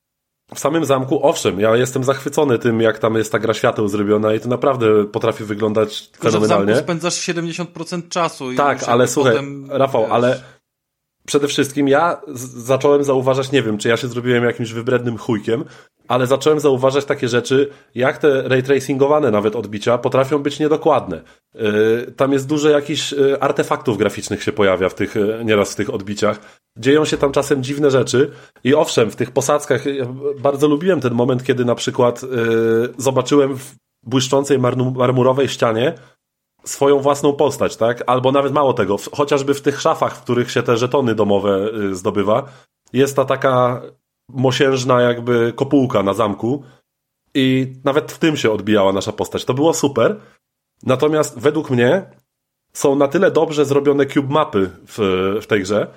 w samym zamku, owszem, ja jestem zachwycony tym, jak tam jest ta gra świateł zrobiona i to naprawdę potrafi wyglądać Tylko, że w fenomenalnie. zamku spędzasz 70% czasu. I Tak, ale słuchaj, potem, Rafał, wiesz, ale przede wszystkim ja zacząłem zauważać, nie wiem, czy ja się zrobiłem jakimś wybrednym chujkiem, ale zacząłem zauważać takie rzeczy, jak te ray tracingowane nawet odbicia potrafią być niedokładne. Yy, tam jest dużo jakichś yy, artefaktów graficznych się pojawia w tych, yy, nieraz w tych odbiciach. Dzieją się tam czasem dziwne rzeczy i owszem, w tych posadzkach ja bardzo lubiłem ten moment, kiedy na przykład yy, zobaczyłem w błyszczącej marmurowej ścianie swoją własną postać, tak? Albo nawet mało tego, w, chociażby w tych szafach, w których się te żetony domowe y, zdobywa, jest ta taka mosiężna jakby kopułka na zamku i nawet w tym się odbijała nasza postać. To było super. Natomiast według mnie są na tyle dobrze zrobione cube mapy w, w tej grze,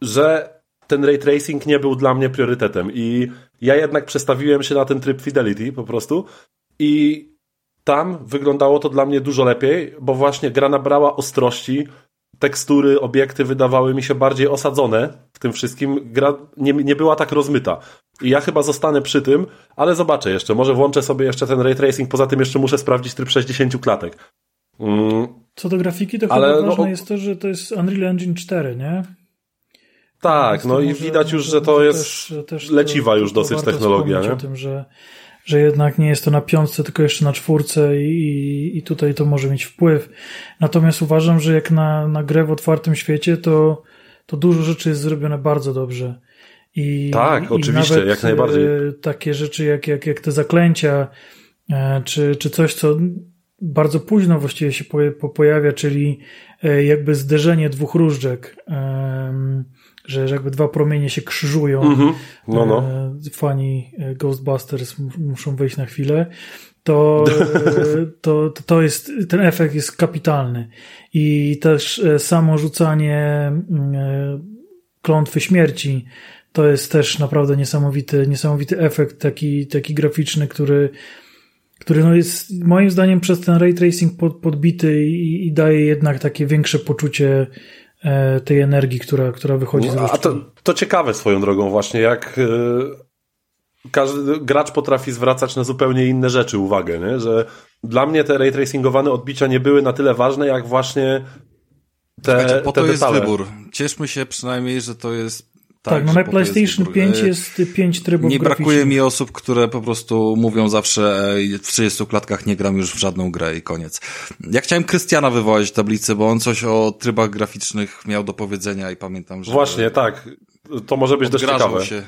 że ten ray tracing nie był dla mnie priorytetem i ja jednak przestawiłem się na ten tryb Fidelity po prostu i tam wyglądało to dla mnie dużo lepiej, bo właśnie gra nabrała ostrości, tekstury, obiekty wydawały mi się bardziej osadzone w tym wszystkim. Gra nie, nie była tak rozmyta. I ja chyba zostanę przy tym, ale zobaczę jeszcze. Może włączę sobie jeszcze ten ray tracing. Poza tym jeszcze muszę sprawdzić tryb 60 klatek. Mm, Co do grafiki, to Ale chyba no, ważne o- jest to, że to jest Unreal Engine 4, nie? tak, no to i widać już, że to może jest też- też leciwa to- już to dosyć technologia, nie? o tym, że, że jednak nie jest to na piątce, tylko jeszcze na czwórce i, i tutaj to może mieć wpływ. Natomiast uważam, że jak na, na grę w otwartym świecie, to, to dużo rzeczy jest zrobione bardzo dobrze. I, Tak, i oczywiście, nawet, jak najbardziej. e, Takie rzeczy jak, jak, jak te zaklęcia, e, czy, czy coś, co bardzo późno właściwie się pojawia, czyli e, jakby zderzenie dwóch różdżek, em, że jakby dwa promienie się krzyżują. Mhm. No, no. E, Fani e, Ghostbusters muszą wyjść na chwilę. To, to, to, jest, ten efekt jest kapitalny. I też e, samo rzucanie mm, klątwy śmierci to jest też naprawdę niesamowity, niesamowity efekt taki, taki graficzny, który, który no jest moim zdaniem przez ten ray tracing pod, podbity i, i daje jednak takie większe poczucie tej energii, która, która wychodzi z No, A to, to ciekawe swoją drogą właśnie, jak y, każdy gracz potrafi zwracać na zupełnie inne rzeczy uwagę, nie? że dla mnie te ray tracingowane odbicia nie były na tyle ważne, jak właśnie te, Słuchajcie, po te to jest detale. wybór. Cieszmy się przynajmniej, że to jest Tak, tak, no na jest PlayStation wybór. 5 E, jest 5 trybów Nie brakuje graficznych. mi osób, które po prostu mówią zawsze e, w 30 klatkach nie gram już w żadną grę i koniec. Ja chciałem Krystiana wywołać w tablicy, bo on coś o trybach graficznych miał do powiedzenia i pamiętam, że Właśnie, tak. To może być dość ciekawe. się.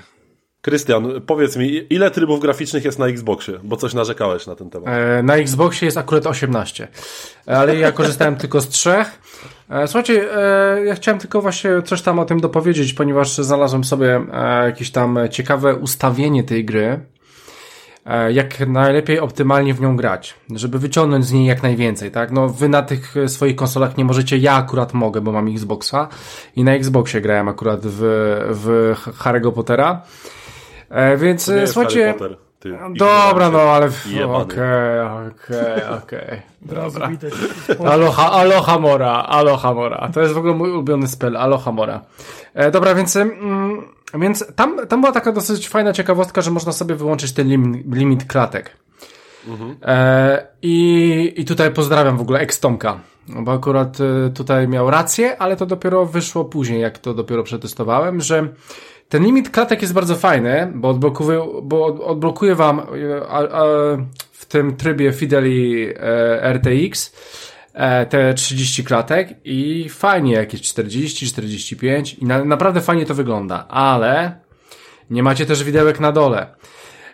Krystian, powiedz mi, ile trybów graficznych jest na Xboxie? Bo coś narzekałeś na ten temat. E, Na Xboxie jest akurat 18, ale ja korzystałem tylko z trzech. E, Słuchajcie, e, ja chciałem tylko właśnie coś tam o tym dopowiedzieć, ponieważ znalazłem sobie jakieś tam ciekawe ustawienie tej gry, jak najlepiej optymalnie w nią grać, żeby wyciągnąć z niej jak najwięcej, tak? No wy na tych swoich konsolach nie możecie, ja akurat mogę, bo mam Xboxa i na Xboxie grałem akurat w, w Harry'ego Pottera. E, Więc To nie e, jest słuchajcie, Harry Potter, ty Dobra, no ale okej, okej, okej. Widać. Aloha, aloha mora, aloha mora. To jest w ogóle mój ulubiony spell, aloha mora. E, dobra, więc, mm, więc tam, tam była taka dosyć fajna ciekawostka, że można sobie wyłączyć ten lim, limit klatek. E, i, I tutaj pozdrawiam w ogóle Extomka, bo akurat e, tutaj miał rację, ale to dopiero wyszło później, jak to dopiero przetestowałem, że ten limit klatek jest bardzo fajny, bo odblokuje, bo od- odblokuje wam e, w tym trybie Fideli e, RTX e, te 30 klatek i fajnie jakieś 40, 45 i na, naprawdę fajnie to wygląda, ale nie macie też widełek na dole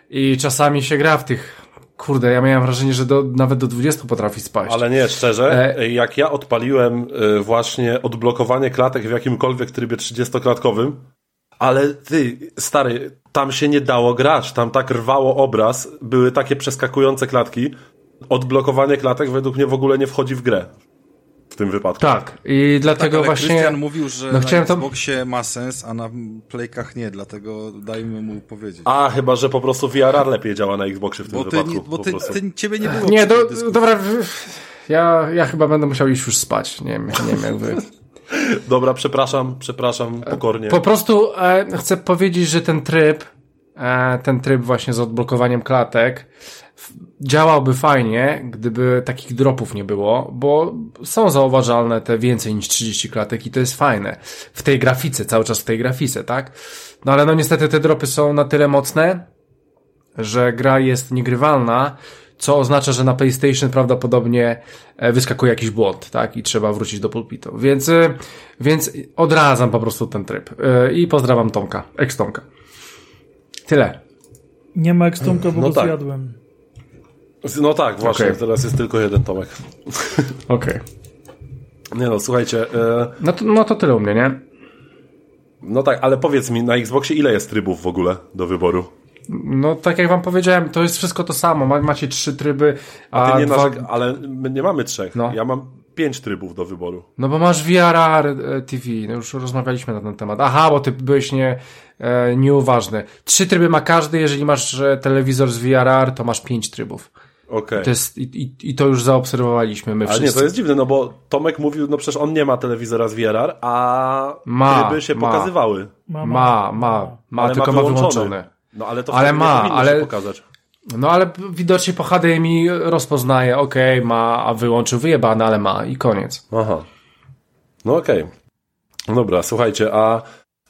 i czasami się gra w tych Kurde, ja miałem wrażenie, że do, nawet do 20 potrafi spaść. Ale nie, szczerze, E- jak ja odpaliłem właśnie odblokowanie klatek w jakimkolwiek trybie 30-klatkowym, ale ty, stary, tam się nie dało grać, tam tak rwało obraz, były takie przeskakujące klatki. Odblokowanie klatek według mnie w ogóle nie wchodzi w grę w tym wypadku. Tak, i dlatego Tak, ale właśnie... Krystian mówił, że no na chciałem to- Xboxie ma sens, a na Playkach nie, dlatego dajmy mu powiedzieć. A, chyba, że po prostu VRR lepiej działa na Xboxie w tym bo ty, wypadku. nie, bo ty, ty, ciebie nie było Nie, do, dobra, ja, ja chyba będę musiał iść już spać, nie wiem, nie wiem jak wy. Dobra, przepraszam, przepraszam pokornie. Po prostu e, chcę powiedzieć, że ten tryb e, ten tryb właśnie z odblokowaniem klatek działałby fajnie, gdyby takich dropów nie było, bo są zauważalne te więcej niż 30 klatek i to jest fajne. W tej grafice, cały czas w tej grafice, tak? No ale no niestety te dropy są na tyle mocne, że gra jest niegrywalna, co oznacza, że na PlayStation prawdopodobnie e, wyskakuje jakiś błąd, tak? I trzeba wrócić do pulpitu. Więc, e, więc odradzam po prostu ten tryb. E, I pozdrawiam Tomka, ex-Tomka. Tyle. Nie ma ex-Tomka, bo no go tak. zjadłem. No tak, właśnie, Okay. teraz jest tylko jeden Tomek. Okej. Okay. Nie no, słuchajcie, e, No, to, no to tyle u mnie, nie? no tak, ale powiedz mi, na Xboxie ile jest trybów w ogóle do wyboru? No tak jak wam powiedziałem, to jest wszystko to samo. Ma- Macie trzy tryby, a, A ty nie dwa... ale my nie mamy trzech. No. Ja mam pięć trybów do wyboru. No bo masz VRR e, TV, no już rozmawialiśmy na ten temat. Aha, bo ty byłeś nie, e, nieuważny. Trzy tryby ma każdy, jeżeli masz e, telewizor z VRR, to masz pięć trybów. Okej. To jest, i, i, I to już zaobserwowaliśmy my Ale wszyscy. nie, to jest dziwne, no bo Tomek mówił, no przecież on nie ma telewizora z VRR, a Ma, tryby się ma. pokazywały. Ma, Ma, ma, ma, ale tylko ma ma wyłączony. wyłączone. No ale to Ale ma, ale- się pokazać. No ale widocznie po HDMI rozpoznaje, okej, ma, a wyłączył wyjebane, ale ma i koniec. Aha. No okej. Dobra, słuchajcie, a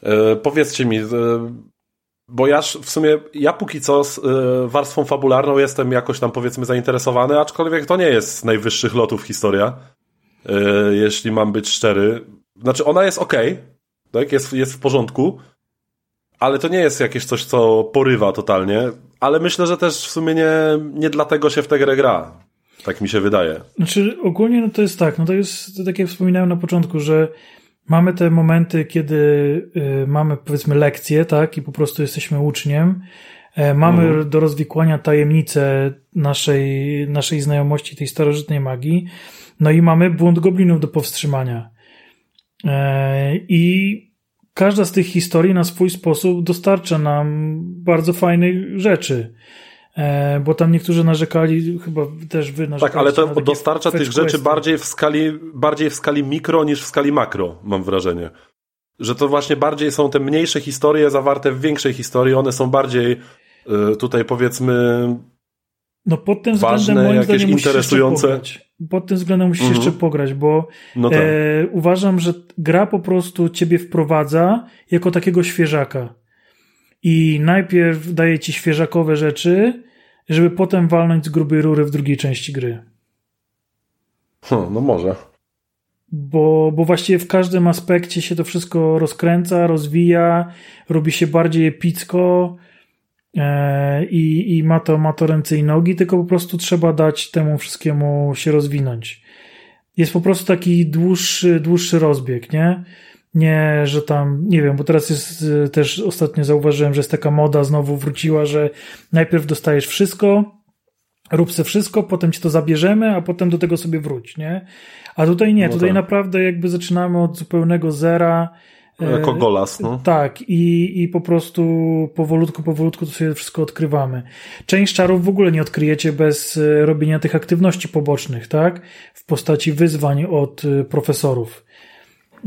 e, powiedzcie mi, e, bo ja w sumie, ja póki co z e, warstwą fabularną jestem jakoś tam powiedzmy zainteresowany, aczkolwiek to nie jest z najwyższych lotów historia, jeśli mam być szczery. Znaczy ona jest okej, tak, jest, jest w porządku, ale to nie jest jakieś coś, co porywa totalnie, ale myślę, że też w sumie nie, nie dlatego się w tę grę gra. Tak mi się wydaje. Znaczy ogólnie no to jest tak, no to jest to tak jak wspominałem na początku, że mamy te momenty, kiedy y, mamy powiedzmy lekcje, tak, i po prostu jesteśmy uczniem. E, mamy Mhm. do rozwikłania tajemnicę naszej, naszej znajomości tej starożytnej magii. No i mamy błąd goblinów do powstrzymania. E, I każda z tych historii na swój sposób dostarcza nam bardzo fajnych rzeczy. E, bo tam niektórzy narzekali, chyba też wy narzekaliście Tak, ale to dostarcza tych rzeczy questy. bardziej w skali, bardziej w skali mikro niż w skali makro, mam wrażenie. Że to właśnie bardziej są te mniejsze historie zawarte w większej historii, one są bardziej y, tutaj powiedzmy No pod tym ważne, względem moim jakieś zdaniem musisz interesujące. jeszcze pograć. Pod tym względem musisz Mhm. jeszcze pograć, bo no tak. e, uważam, że gra po prostu ciebie wprowadza jako takiego świeżaka. I najpierw daje ci świeżakowe rzeczy, żeby potem walnąć z grubej rury w drugiej części gry. Hm, no może. Bo, bo właściwie w każdym aspekcie się to wszystko rozkręca, rozwija, robi się bardziej epicko i, i ma, to, ma to ręce i nogi, tylko po prostu trzeba dać temu wszystkiemu się rozwinąć. Jest po prostu taki dłuższy, dłuższy rozbieg, nie? Nie, że tam, nie wiem, bo teraz jest e, też ostatnio zauważyłem, że jest taka moda, znowu wróciła, że najpierw dostajesz wszystko, rób se wszystko, potem ci to zabierzemy, a potem do tego sobie wróć, nie? A tutaj nie, No tutaj tak. naprawdę jakby zaczynamy od zupełnego zera. E, Jako golas, no. Tak, i, i po prostu powolutku, powolutku to sobie wszystko odkrywamy. Część czarów w ogóle nie odkryjecie bez e, robienia tych aktywności pobocznych, tak? W postaci wyzwań od e, profesorów.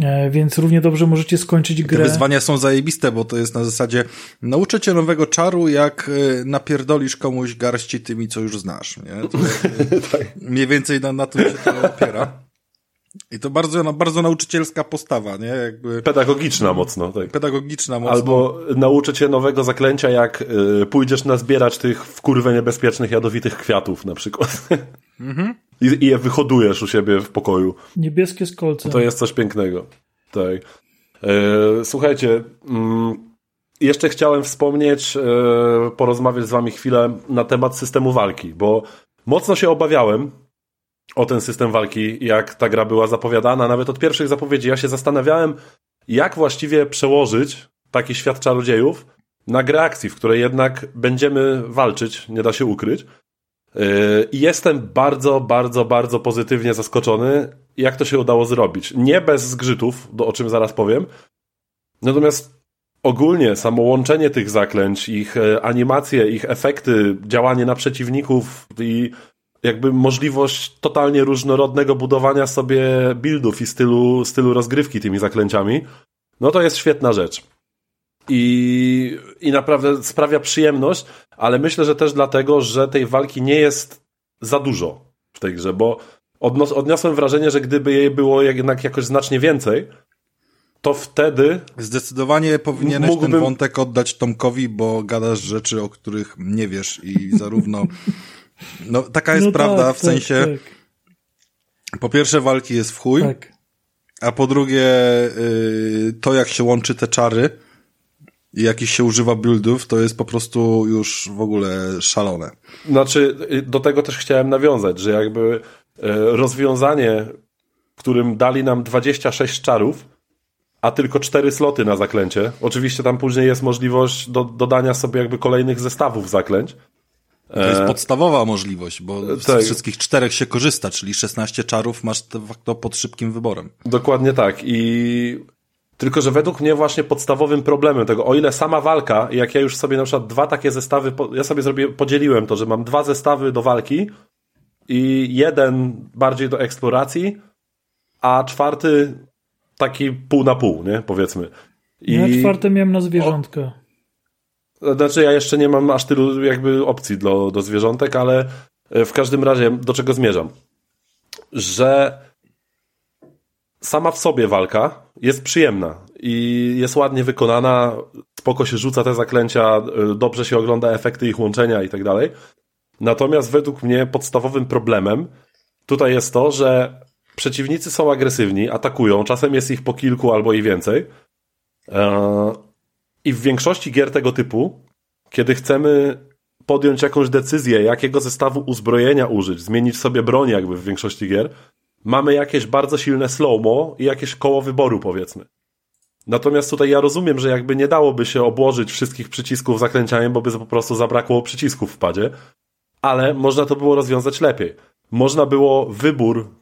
E, Więc równie dobrze możecie skończyć Te grę. wyzwania są zajebiste, bo to jest na zasadzie nauczę cię nowego czaru, jak napierdolisz komuś garści tymi, co już znasz. Nie? To Tak. mniej więcej na, na tym się to opiera. I to bardzo, no, bardzo nauczycielska postawa, nie? Jakby Pedagogiczna mocno, tak. pedagogiczna mocno. Albo nauczę cię nowego zaklęcia, jak y, pójdziesz nazbierać tych w kurwę niebezpiecznych, jadowitych kwiatów na przykład. Mhm. I, I je wyhodujesz u siebie w pokoju. Niebieskie z kolcem. To jest coś pięknego. Tak. E, słuchajcie, mm, jeszcze chciałem wspomnieć, e, porozmawiać z wami chwilę na temat systemu walki, bo mocno się obawiałem o ten system walki, jak ta gra była zapowiadana. Nawet od pierwszych zapowiedzi ja się zastanawiałem, jak właściwie przełożyć taki świat czarodziejów na grę akcji, w której jednak będziemy walczyć, nie da się ukryć. Yy, I jestem bardzo, bardzo, bardzo pozytywnie zaskoczony, jak to się udało zrobić. Nie bez zgrzytów, o czym zaraz powiem. Natomiast ogólnie samo łączenie tych zaklęć, ich e, animacje, ich efekty, działanie na przeciwników i jakby możliwość totalnie różnorodnego budowania sobie buildów i stylu, stylu rozgrywki tymi zaklęciami, no to jest świetna rzecz. i, i naprawdę sprawia przyjemność, ale myślę, że też dlatego, że tej walki nie jest za dużo w tej grze, bo odnos- odniosłem wrażenie, że gdyby jej było jednak jakoś znacznie więcej, to wtedy. Zdecydowanie powinieneś mógłbym... ten wątek oddać Tomkowi, bo gadasz rzeczy, o których nie wiesz i zarówno. No, taka jest no prawda, tak, w tak, sensie. Tak. Po pierwsze, walki jest w chuj. Tak. A po drugie, yy, to jak się łączy te czary i jakich się używa buildów, to jest po prostu już w ogóle szalone. Znaczy, y, do tego też chciałem nawiązać, że jakby y, rozwiązanie, w którym dali nam 26 czarów, a tylko 4 sloty na zaklęcie. Oczywiście tam później jest możliwość do, dodania sobie jakby kolejnych zestawów zaklęć. To jest e, podstawowa możliwość, bo z tak. wszystkich czterech się korzysta, czyli 16 czarów masz de facto pod szybkim wyborem. Dokładnie tak. I tylko, że według mnie właśnie podstawowym problemem tego, o ile sama walka, jak ja już sobie na przykład dwa takie zestawy, ja sobie zrobię, podzieliłem to, że mam dwa zestawy do walki i jeden bardziej do eksploracji, a czwarty taki pół na pół, nie? Powiedzmy. I... Ja czwarte miałem na zwierzątka. Znaczy ja jeszcze nie mam aż tylu jakby opcji do, zwierzątek, ale e, w każdym razie do czego zmierzam? Że sama w sobie walka jest przyjemna i jest ładnie wykonana, spoko się rzuca te zaklęcia, e, dobrze się ogląda efekty ich łączenia i tak dalej. Natomiast według mnie podstawowym problemem tutaj jest to, że przeciwnicy są agresywni, atakują, czasem jest ich po kilku albo i więcej. I w większości gier tego typu, kiedy chcemy podjąć jakąś decyzję, jakiego zestawu uzbrojenia użyć, zmienić sobie broń jakby w większości gier, mamy jakieś bardzo silne slow-mo i jakieś koło wyboru powiedzmy. Natomiast tutaj ja rozumiem, że jakby nie dałoby się obłożyć wszystkich przycisków zaklęcianiem, bo by po prostu zabrakło przycisków w padzie, ale można to było rozwiązać lepiej. Można było wybór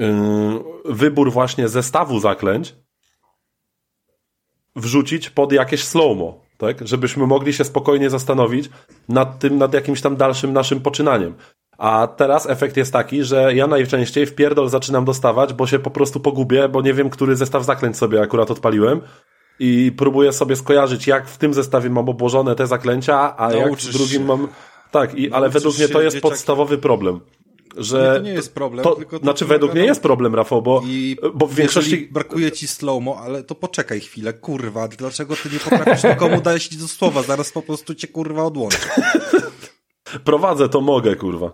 Yy, wybór właśnie zestawu zaklęć wrzucić pod jakieś slow-mo, tak? Żebyśmy mogli się spokojnie zastanowić nad tym, nad jakimś tam dalszym naszym poczynaniem. A teraz efekt jest taki, że ja najczęściej w pierdol zaczynam dostawać, bo się po prostu pogubię, bo nie wiem, który zestaw zaklęć sobie akurat odpaliłem i próbuję sobie skojarzyć, jak w tym zestawie mam obłożone te zaklęcia, a Nauczysz jak w drugim mam... Tak, i, ale według mnie to jest podstawowy problem że. Nie, to nie jest problem. To, tylko to znaczy, według mnie jest problem, Rafał, bo, I bo w większości. brakuje ci slowmo, ale to poczekaj chwilę, kurwa, dlaczego ty nie potrafisz nikomu dać do słowa? Zaraz po prostu cię kurwa odłączę. Prowadzę, to mogę, kurwa.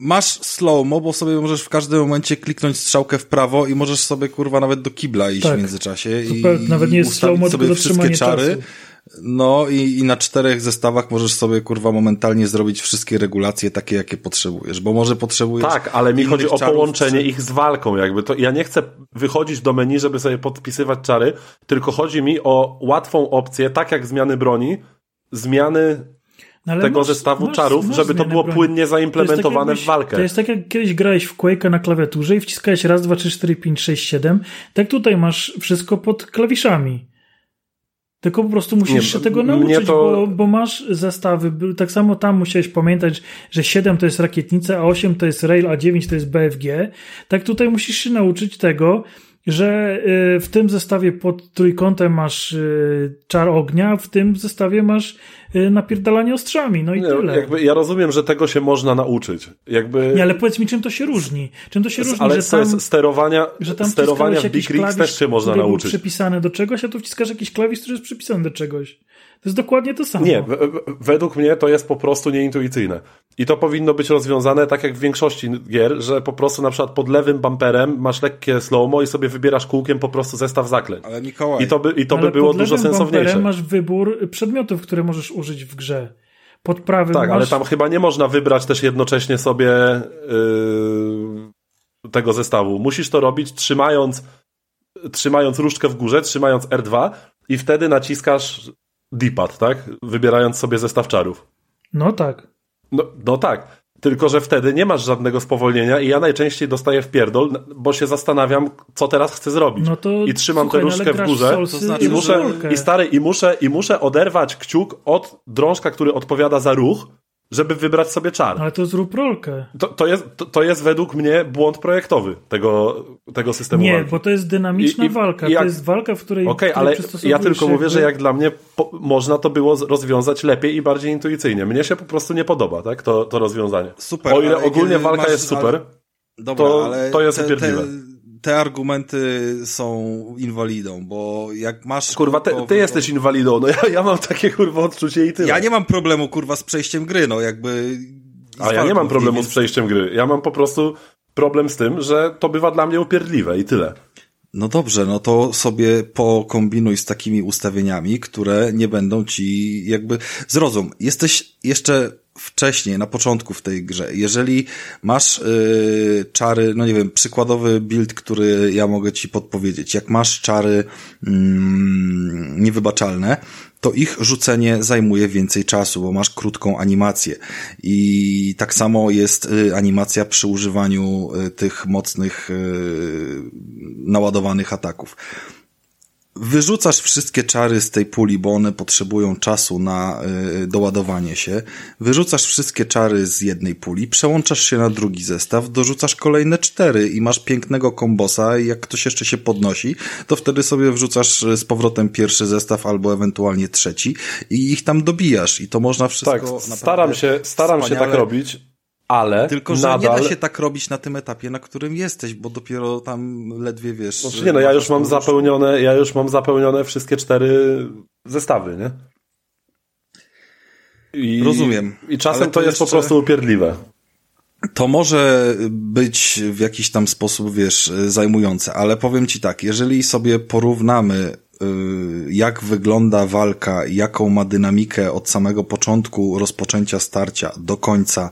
Masz slowmo, bo sobie możesz w każdym momencie kliknąć strzałkę w prawo i możesz sobie kurwa nawet do kibla iść tak. w międzyczasie i, nawet nie jest slow sobie wszystkie czary. Czasu no i, i na czterech zestawach możesz sobie kurwa momentalnie zrobić wszystkie regulacje takie, jakie potrzebujesz, bo może potrzebujesz. Tak, ale mi chodzi o połączenie ich z walką, jakby to. Ja nie chcę wychodzić do menu, żeby sobie podpisywać czary, tylko chodzi mi o łatwą opcję, tak jak zmiany broni, zmiany no tego masz, zestawu masz, czarów, masz żeby to było broni. płynnie zaimplementowane tak w walkę. To jest tak jak kiedyś grałeś w Quake'a na klawiaturze i wciskałeś raz, dwa, trzy, cztery, pięć, sześć, siedem. Tak tutaj masz wszystko pod klawiszami. Tylko po prostu musisz nie, się tego nauczyć, to... bo, bo, masz zestawy. Tak samo tam musiałeś pamiętać, że 7 to jest rakietnica, a 8 to jest rail, a 9 to jest BFG. Tak tutaj musisz się nauczyć tego, że y, w tym zestawie pod trójkątem masz y, czar ognia, w tym zestawie masz y, napierdalanie ostrzami, no i nie, tyle. Jakby ja rozumiem, że tego się można nauczyć. Jakby... Nie, ale powiedz mi, czym to się różni? Czym to się różni, ale że tam, sterowania, że tam sterowania w Big Rigs też się można nauczyć. Był przypisany do czegoś, a tu wciskasz jakiś klawisz, który jest przypisany do czegoś. To jest dokładnie to samo. Nie, według mnie to jest po prostu nieintuicyjne. I to powinno być rozwiązane tak jak w większości gier, że po prostu na przykład pod lewym bumperem masz lekkie slow-mo i sobie wybierasz kółkiem po prostu zestaw zaklęć. Ale Mikołaj... I to by, i to by było dużo sensowniejsze. masz wybór przedmiotów, które możesz użyć w grze. Pod prawym Tak, masz... ale tam chyba nie można wybrać też jednocześnie sobie yy, tego zestawu. Musisz to robić trzymając trzymając różdżkę w górze, trzymając R2 i wtedy naciskasz D-pad, tak? Wybierając sobie zestaw czarów. No tak. No, no tak. Tylko, że wtedy nie masz żadnego spowolnienia i ja najczęściej dostaję w pierdol, bo się zastanawiam, co teraz chcę zrobić. No to, I trzymam słuchaj, tę no różdżkę w górze to znaczy, i muszę, i stary, i muszę, i muszę oderwać kciuk od drążka, który odpowiada za ruch żeby wybrać sobie czar. Ale to zrób rolkę. To, to, jest, to, to jest według mnie błąd projektowy tego, tego systemu Nie, walki. bo to jest dynamiczna I- i- walka. i jak- To jest walka, w której. Okej, której ale ja tylko się mówię, że jak dla mnie po, można to było rozwiązać lepiej i bardziej intuicyjnie. Mnie się po prostu nie podoba, tak, to, to rozwiązanie. Super, O ile ogólnie walka masz- jest super, ale- Dobra, To- ale to jest te, te, upierdliwe. Te argumenty są inwalidą, bo jak masz... kurwa, ty, ty jesteś inwalidą, no ja, ja mam takie kurwa odczucie i tyle. Ja nie mam problemu, kurwa, z przejściem gry, no jakby... A ja nie mam problemu z przejściem gry. Ja mam po prostu problem z tym, że to bywa dla mnie upierdliwe i tyle. No dobrze, no to sobie pokombinuj z takimi ustawieniami, które nie będą ci jakby... Zrozum, jesteś jeszcze wcześniej, na początku w tej grze. Jeżeli masz yy, czary, no nie wiem, przykładowy build, który ja mogę ci podpowiedzieć. Jak masz czary mm, niewybaczalne, to ich rzucenie zajmuje więcej czasu, bo masz krótką animację. I tak samo jest y, animacja przy używaniu y, tych mocnych, y, naładowanych ataków. Wyrzucasz wszystkie czary z tej puli, bo one potrzebują czasu na y, doładowanie się. Wyrzucasz wszystkie czary z jednej puli, przełączasz się na drugi zestaw, dorzucasz kolejne cztery i masz pięknego kombosa i jak ktoś jeszcze się podnosi, to wtedy sobie wrzucasz y, z powrotem pierwszy zestaw albo ewentualnie trzeci i ich tam dobijasz i to można wszystko Tak, staram się, staram się tak robić, ale Tylko, że nadal... nie da się tak robić na tym etapie, na którym jesteś, bo dopiero tam ledwie wiesz. Znaczy nie, no ja już mam zapełnione, ja już mam zapełnione wszystkie cztery zestawy, nie? I, Rozumiem, I czasem to, to jest po jeszcze- prostu upierdliwe. To może być w jakiś tam sposób, wiesz, zajmujące, ale powiem ci tak, jeżeli sobie porównamy, jak wygląda walka, jaką ma dynamikę od samego początku rozpoczęcia starcia do końca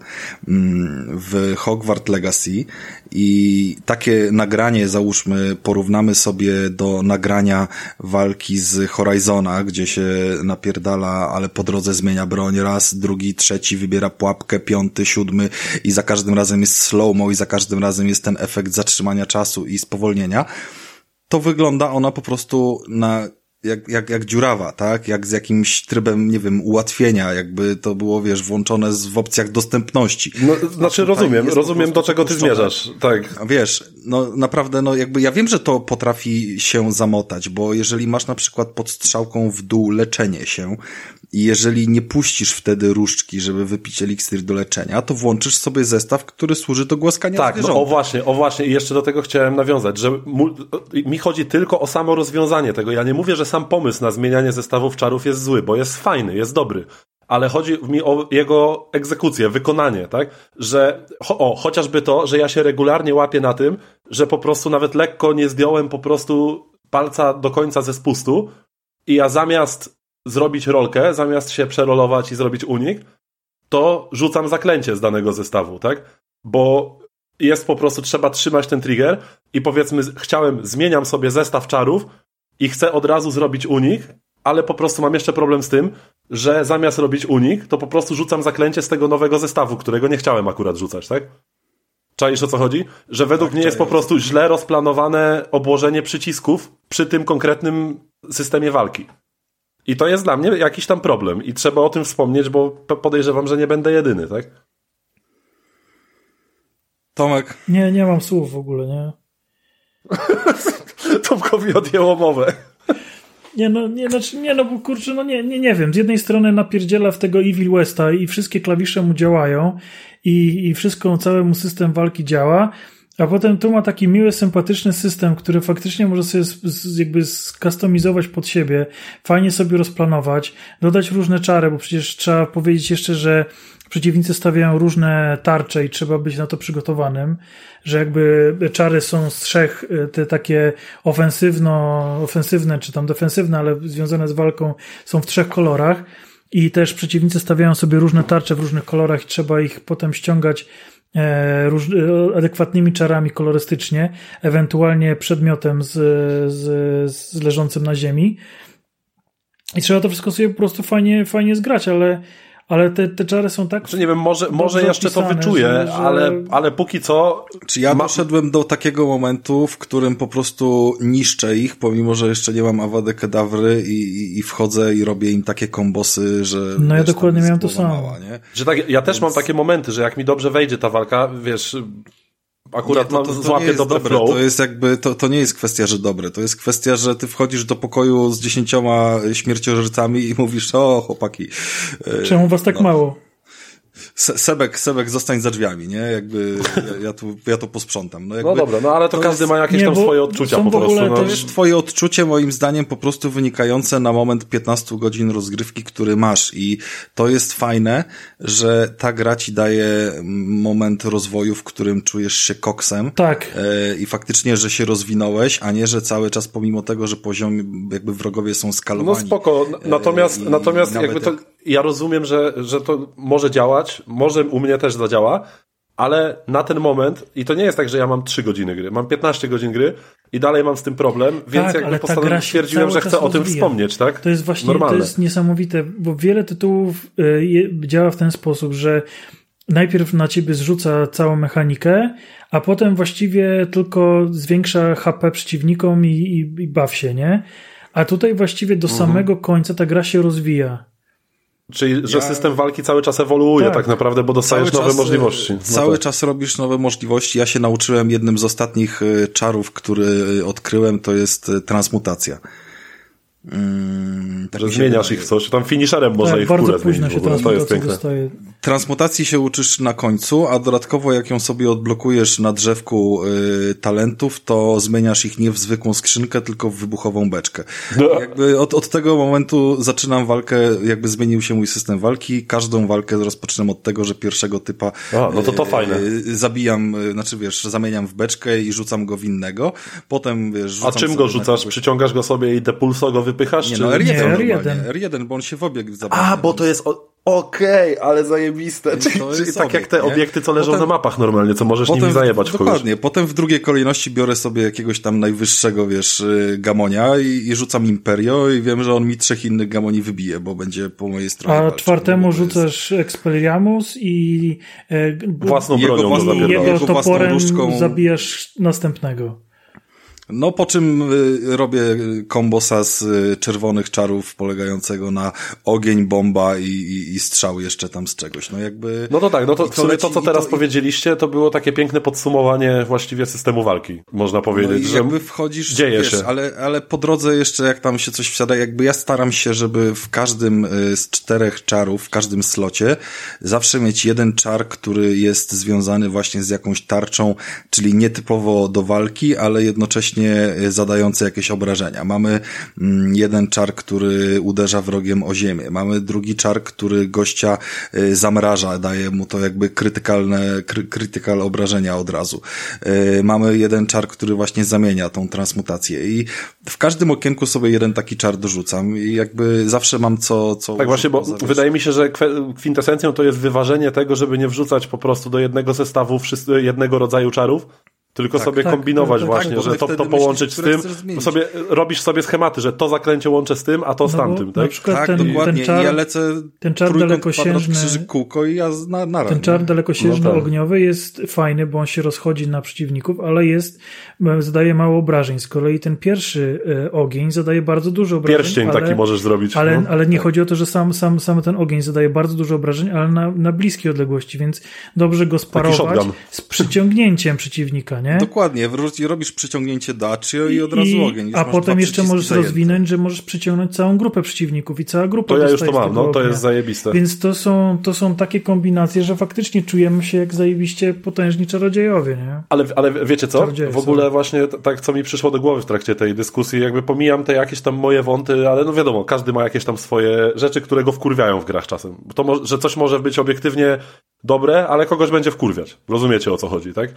mm, w Hogwarts Legacy. I takie nagranie, załóżmy, porównamy sobie do nagrania walki z Horizona, gdzie się napierdala, ale po drodze zmienia broń. Raz, drugi, trzeci, wybiera pułapkę, piąty, siódmy i za każdym razem jest slow-mo i za każdym razem jest ten efekt zatrzymania czasu i spowolnienia, to wygląda ona po prostu na jak, jak, jak dziurawa, tak? Jak z jakimś trybem, nie wiem, ułatwienia, jakby to było, wiesz, włączone z, w opcjach dostępności. No, znaczy tutaj rozumiem, rozumiem do czego ty zmierzasz. Tak. Wiesz, no naprawdę, no jakby ja wiem, że to potrafi się zamotać, bo jeżeli masz na przykład pod strzałką w dół leczenie się i jeżeli nie puścisz wtedy różdżki, żeby wypić eliksir do leczenia, to włączysz sobie zestaw, który służy do głaskania Tak, no, zwierząt. o właśnie, o właśnie i jeszcze do tego chciałem nawiązać, że mu, mi chodzi tylko o samo rozwiązanie tego. Ja nie mówię, że sam pomysł na zmienianie zestawów czarów jest zły, bo jest fajny, jest dobry. Ale chodzi mi o jego egzekucję, wykonanie, tak? Że, o, chociażby to, że ja się regularnie łapię na tym, że po prostu nawet lekko nie zdjąłem po prostu palca do końca ze spustu i ja zamiast zrobić rolkę, zamiast się przerolować i zrobić unik, to rzucam zaklęcie z danego zestawu, tak? Bo jest po prostu, trzeba trzymać ten trigger i powiedzmy, chciałem, zmieniam sobie zestaw czarów i chcę od razu zrobić unik, ale po prostu mam jeszcze problem z tym, że zamiast robić unik, to po prostu rzucam zaklęcie z tego nowego zestawu, którego nie chciałem akurat rzucać, tak? Czaisz o co chodzi? Że według Tak, mnie jest po prostu źle rozplanowane obłożenie przycisków przy tym konkretnym systemie walki. I to jest dla mnie jakiś tam problem i trzeba o tym wspomnieć, bo podejrzewam, że nie będę jedyny, tak? Tomek, Nie, nie mam słów w ogóle, nie? Tomkowi odjęło mowę. Nie no, nie, znaczy, nie no, bo kurczę, no nie, nie, nie wiem. Z jednej strony napierdziela w tego Evil Westa i wszystkie klawisze mu działają i, i wszystko, cały mu system walki działa, a potem tu ma taki miły, sympatyczny system, który faktycznie może sobie jakby skustomizować pod siebie, fajnie sobie rozplanować, dodać różne czary, bo przecież trzeba powiedzieć jeszcze, że przeciwnicy stawiają różne tarcze i trzeba być na to przygotowanym, że jakby czary są z trzech, y, te takie ofensywno, ofensywne czy tam defensywne, ale związane z walką są w trzech kolorach i też przeciwnicy stawiają sobie różne tarcze w różnych kolorach i trzeba ich potem ściągać róż, e, adekwatnymi czarami kolorystycznie, ewentualnie przedmiotem z, z, z leżącym na ziemi. I trzeba to wszystko sobie po prostu fajnie, fajnie zgrać, ale, ale te, te czary są tak. Znaczy nie wiem, może, może jeszcze to wyczuję, że, że... Ale, ale póki co. Czy ja ma... doszedłem do takiego momentu, w którym po prostu niszczę ich, pomimo że jeszcze nie mam awady kedawry i, i, i wchodzę i robię im takie kombosy, że. No ja dokładnie miałem to samo. Mała, nie? Że tak, ja też Więc... mam takie momenty, że jak mi dobrze wejdzie ta walka, wiesz, akurat nie, to, to, to złapię dobre dobre. flow. To jest jakby, to, to nie jest kwestia, że dobre. To jest kwestia, że ty wchodzisz do pokoju z dziesięcioma śmierciożercami i mówisz, o chłopaki. E, Czemu was tak no. mało? Sebek, Sebek, zostań za drzwiami, nie? Jakby ja, ja tu, ja to posprzątam. No, jakby, no dobra, no ale to, to każdy jest, ma jakieś nie, tam swoje odczucia po prostu. No. To jest twoje odczucie moim zdaniem po prostu wynikające na moment 15 godzin rozgrywki, który masz i to jest fajne, że ta gra ci daje moment rozwoju, w którym czujesz się koksem. Tak. E, I faktycznie, że się rozwinąłeś, a nie, że cały czas pomimo tego, że poziom, jakby wrogowie są skalowani. No spoko, natomiast, e, natomiast jakby to... Jak ja rozumiem, że, że to może działać, może u mnie też zadziała, ale na ten moment, i to nie jest tak, że ja mam 3 godziny gry, mam 15 godzin gry i dalej mam z tym problem, więc tak, jakby postanowiłem, stwierdziłem, że chcę o tym wspomnieć, tak? To jest właśnie, Normalne. to jest niesamowite, bo wiele tytułów y, działa w ten sposób, że najpierw na ciebie zrzuca całą mechanikę, a potem właściwie tylko zwiększa HP przeciwnikom i, i, i baw się, nie? A tutaj właściwie do mhm. samego końca ta gra się rozwija. Czyli, że ja... system walki cały czas ewoluuje tak, tak naprawdę, bo dostajesz cały nowe czas, możliwości. No cały tak. czas robisz nowe możliwości. Ja się nauczyłem jednym z ostatnich y, czarów, który y, odkryłem, to jest transmutacja. Mm, tak że zmieniasz ich w coś, tam finisherem można tak, ich w bardzo późno się to jest piękne. Dostaje. Transmutacji się uczysz na końcu, a dodatkowo jak ją sobie odblokujesz na drzewku y, talentów, to zmieniasz ich nie w zwykłą skrzynkę, tylko w wybuchową beczkę. No. Jakby od, od tego momentu zaczynam walkę, jakby zmienił się mój system walki. Każdą walkę rozpoczynam od tego, że pierwszego typa a, no to to y, fajne. Y, zabijam, y, znaczy wiesz, zamieniam w beczkę i rzucam go w innego. Potem wiesz, A czym go rzucasz? Przyciągasz go sobie i depulso go wypychasz? Nie, czy... no R1, nie, R1. R1, bo on się w obieg zabawi. A, bo to jest... Okej, okay, ale zajebiste. Czyli, czyli tak obiekt, jak te nie? obiekty, co leżą potem, na mapach normalnie, co możesz potem, nimi zajebać w Dokładnie. Potem w drugiej kolejności biorę sobie jakiegoś tam najwyższego, wiesz, y, gamonia i, i rzucam Imperio i wiem, że on mi trzech innych gamoni wybije, bo będzie po mojej stronie. A walczył, czwartemu rzucasz jest... Expelliarmus i e, własną bronią jego, własną, jego, jego toporem zabijasz następnego. No po czym y, robię kombosa z y, czerwonych czarów polegającego na ogień, bomba i, i, i strzał jeszcze tam z czegoś. No jakby... No to tak, no to sumie to, co teraz to, powiedzieliście, to było takie piękne podsumowanie właściwie systemu walki, można powiedzieć. No i jakby wchodzisz, dzieje wiesz, się. Ale, ale po drodze jeszcze jak tam się coś wsiada, jakby ja staram się, żeby w każdym y, z czterech czarów, w każdym slocie zawsze mieć jeden czar, który jest związany właśnie z jakąś tarczą, czyli nietypowo do walki, ale jednocześnie jednocześnie zadające jakieś obrażenia. Mamy mm, jeden czar, który uderza wrogiem o ziemię. Mamy drugi czar, który gościa y, zamraża, daje mu to jakby krytykalne, krytykal obrażenia od razu. Y, mamy jeden czar, który właśnie zamienia tą transmutację i w każdym okienku sobie jeden taki czar dorzucam i jakby zawsze mam co... co tak właśnie, bo wydaje mi się, że kwintesencją to jest wyważenie tego, żeby nie wrzucać po prostu do jednego zestawu jednego rodzaju czarów, tylko tak, sobie tak, kombinować tak, właśnie, że to, to połączyć myślisz, z tym, sobie robisz sobie schematy, że to zaklęcie łączę z tym, a to no z tamtym, tak? Na przykład tak, ten, dokładnie. Ten czar, ja lecę ten czar dalekosiężny, kółko i ja na, na Ten czar dalekosiężny no ogniowy jest fajny, bo on się rozchodzi na przeciwników, ale jest, zadaje mało obrażeń. Z kolei ten pierwszy e, ogień zadaje bardzo dużo obrażeń. Pierścień ale, taki możesz zrobić. Ale, no? ale nie chodzi o to, że sam, sam, sam ten ogień zadaje bardzo dużo obrażeń, ale na, na bliskie odległości, więc dobrze go sparować z przyciągnięciem przeciwnika, nie? Dokładnie, robisz przyciągnięcie Dacio i od razu I, ogień. a potem jeszcze możesz zajęte. rozwinąć, że możesz przyciągnąć całą grupę przeciwników i cała grupa To ja już to mam, no to jest zajebiste. Więc to są, to są takie kombinacje, że faktycznie czujemy się jak zajebiście potężni czarodziejowie, nie? Ale, ale wiecie co? W ogóle właśnie tak, co mi przyszło do głowy w trakcie tej dyskusji, jakby pomijam te jakieś tam moje wąty, ale no wiadomo, każdy ma jakieś tam swoje rzeczy, które go wkurwiają w grach czasem. To, że coś może być obiektywnie dobre, ale kogoś będzie wkurwiać. Rozumiecie o co chodzi, tak?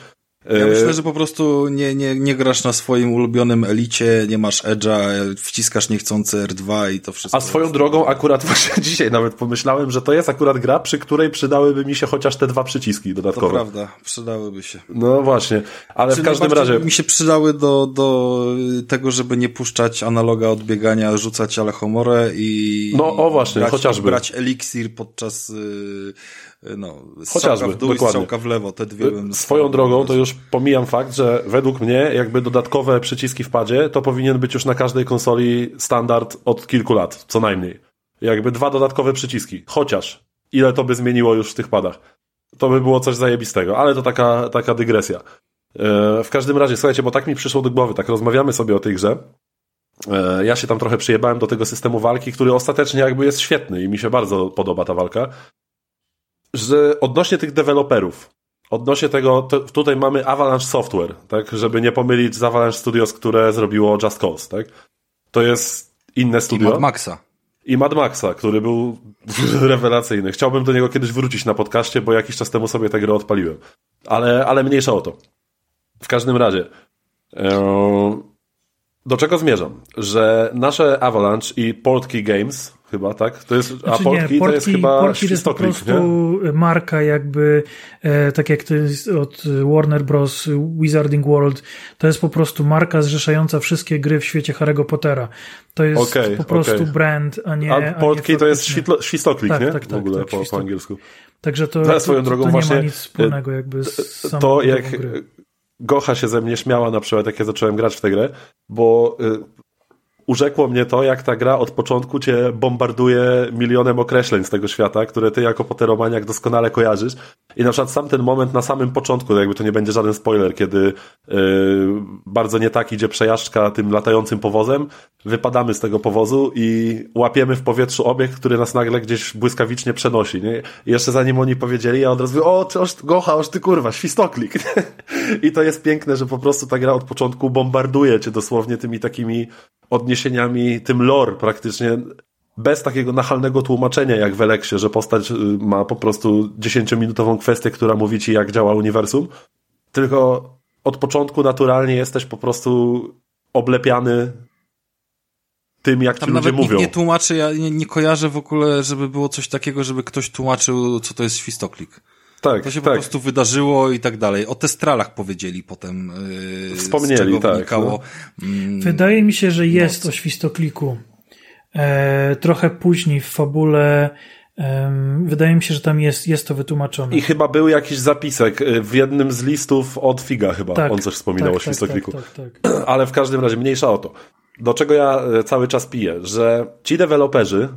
Ja myślę, że po prostu nie, nie, nie grasz na swoim ulubionym elicie, nie masz edge'a, wciskasz niechcący R2 i to wszystko. A swoją drogą akurat właśnie dzisiaj nawet pomyślałem, że to jest akurat gra, przy której przydałyby mi się chociaż te dwa przyciski dodatkowe. To prawda, przydałyby się. No właśnie, ale Czy w każdym razie... Mi się przydały do, do tego, żeby nie puszczać analoga odbiegania, rzucać alechomorę i... No o właśnie, brać, chociażby. Brać eliksir podczas... Yy no, Chociażby, w dół dokładnie. w lewo, te dwie bym Swoją drogą to już pomijam fakt, że według mnie jakby dodatkowe przyciski w padzie to powinien być już na każdej konsoli standard od kilku lat, co najmniej. Jakby dwa dodatkowe przyciski, chociaż. Ile to by zmieniło już w tych padach? To by było coś zajebistego, ale to taka, taka dygresja. E, w każdym razie, słuchajcie, bo tak mi przyszło do głowy, tak rozmawiamy sobie o tej grze. E, ja się tam trochę przyjebałem do tego systemu walki, który ostatecznie jakby jest świetny i mi się bardzo podoba ta walka że odnośnie tych deweloperów, odnośnie tego, tutaj mamy Avalanche Software, tak, żeby nie pomylić z Avalanche Studios, które zrobiło Just Cause, tak? To jest inne studio. I Mad Maxa. I Mad Maxa, który był rewelacyjny. Chciałbym do niego kiedyś wrócić na podcaście, bo jakiś czas temu sobie tę grę odpaliłem. Ale, ale mniejsza o to. W każdym razie, do czego zmierzam? Że nasze Avalanche i Portkey Games chyba, tak? To jest, znaczy a Portkey nie, to jest chyba Portkey to jest po prostu nie? marka jakby, e, tak jak to jest od Warner Bros. Wizarding World, to jest po prostu marka zrzeszająca wszystkie gry w świecie Harry'ego Pottera. To jest okay, po prostu okay. brand, a nie... A Portkey a to jest świstoklik, tak, nie? Tak, tak, w ogóle tak, po, po, angielsku. Także to, to, swoją drogą to nie właśnie, ma nic wspólnego jakby z samą To jak gry. Gocha się ze mnie śmiała na przykład, jak ja zacząłem grać w tę grę, bo urzekło mnie to, jak ta gra od początku cię bombarduje milionem określeń z tego świata, które ty jako poteromaniak doskonale kojarzysz. I na przykład sam ten moment na samym początku, jakby to nie będzie żaden spoiler, kiedy yy, bardzo nie tak idzie przejażdżka tym latającym powozem, wypadamy z tego powozu i łapiemy w powietrzu obiekt, który nas nagle gdzieś błyskawicznie przenosi. Nie? I jeszcze zanim oni powiedzieli, ja od razu mówię, o, oż, gocha, oż ty kurwa, świstoklik. I to jest piękne, że po prostu ta gra od początku bombarduje cię dosłownie tymi takimi odniesieniami, tym lore praktycznie, bez takiego nachalnego tłumaczenia jak w Eleksie, że postać y, ma po prostu 10-minutową kwestię, która mówi ci jak działa uniwersum, tylko od początku naturalnie jesteś po prostu oblepiany tym, jak Tam ci ludzie mówią. Nie tłumaczy, ja nie, nie kojarzę w ogóle, żeby było coś takiego, żeby ktoś tłumaczył, co to jest świstoklik. Tak, to się tak. po prostu wydarzyło i tak dalej. O testralach powiedzieli potem. Yy, Wspomnieli, tak. Wynikało, no. Wydaje mi się, że jest moc. o świstokliku. E, trochę później w fabule. E, wydaje mi się, że tam jest, jest to wytłumaczone. I chyba był jakiś zapisek w jednym z listów od Figa chyba. Tak, on coś wspominał tak, o świstokliku. Tak, tak, tak, Ale w każdym razie mniejsza o to. Do czego ja cały czas piję, że ci deweloperzy,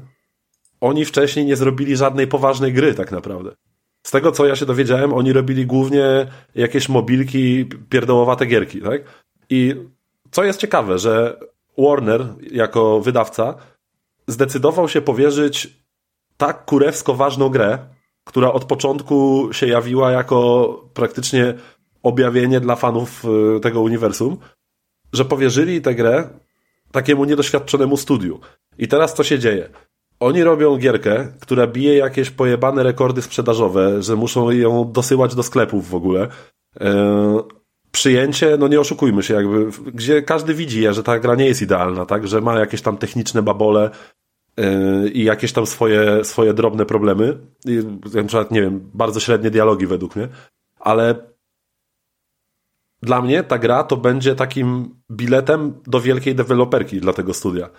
oni wcześniej nie zrobili żadnej poważnej gry tak naprawdę. Z tego, co ja się dowiedziałem, oni robili głównie jakieś mobilki, pierdołowate gierki, tak? I co jest ciekawe, że Warner jako wydawca zdecydował się powierzyć tak kurewsko ważną grę, która od początku się jawiła jako praktycznie objawienie dla fanów tego uniwersum, że powierzyli tę grę takiemu niedoświadczonemu studiu. I teraz co się dzieje? Oni robią gierkę, która bije jakieś pojebane rekordy sprzedażowe, że muszą ją dosyłać do sklepów w ogóle. Eee, przyjęcie, no nie oszukujmy się, jakby, gdzie każdy widzi, że ta gra nie jest idealna, tak, że ma jakieś tam techniczne babole yy, i jakieś tam swoje, swoje drobne problemy. I, na przykład, nie wiem, bardzo średnie dialogi według mnie, ale dla mnie ta gra to będzie takim biletem do wielkiej deweloperki dla tego studia.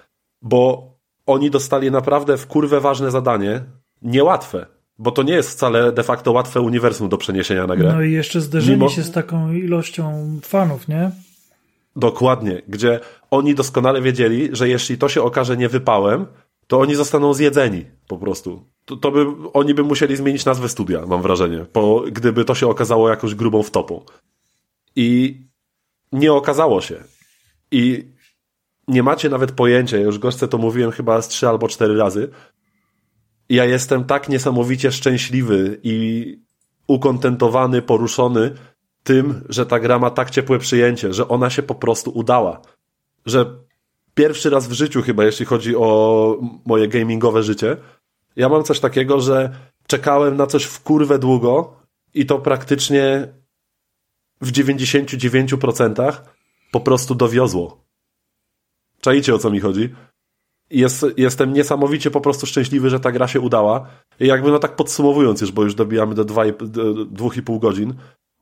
Bo oni dostali naprawdę w kurwę ważne zadanie, niełatwe, bo to nie jest wcale de facto łatwe uniwersum do przeniesienia na grę. No i jeszcze zderzenie Mimo... się z taką ilością fanów, nie? Dokładnie, gdzie oni doskonale wiedzieli, że jeśli to się okaże niewypałem, to oni zostaną zjedzeni po prostu. To, to by, oni by musieli zmienić nazwę studia, mam wrażenie, po, gdyby to się okazało jakąś grubą wtopą. I nie okazało się. I nie macie nawet pojęcia, już goście to mówiłem chyba z trzy albo cztery razy. Ja jestem tak niesamowicie szczęśliwy i ukontentowany, poruszony tym, że ta gra ma tak ciepłe przyjęcie, że ona się po prostu udała. Że pierwszy raz w życiu chyba, jeśli chodzi o moje gamingowe życie, ja mam coś takiego, że czekałem na coś w kurwę długo i to praktycznie w 99% po prostu dowiozło. Czajcie o co mi chodzi? Jest, jestem niesamowicie po prostu szczęśliwy, że ta gra się udała. I jakby no tak podsumowując już, bo już dobijamy do 2,5 godzin,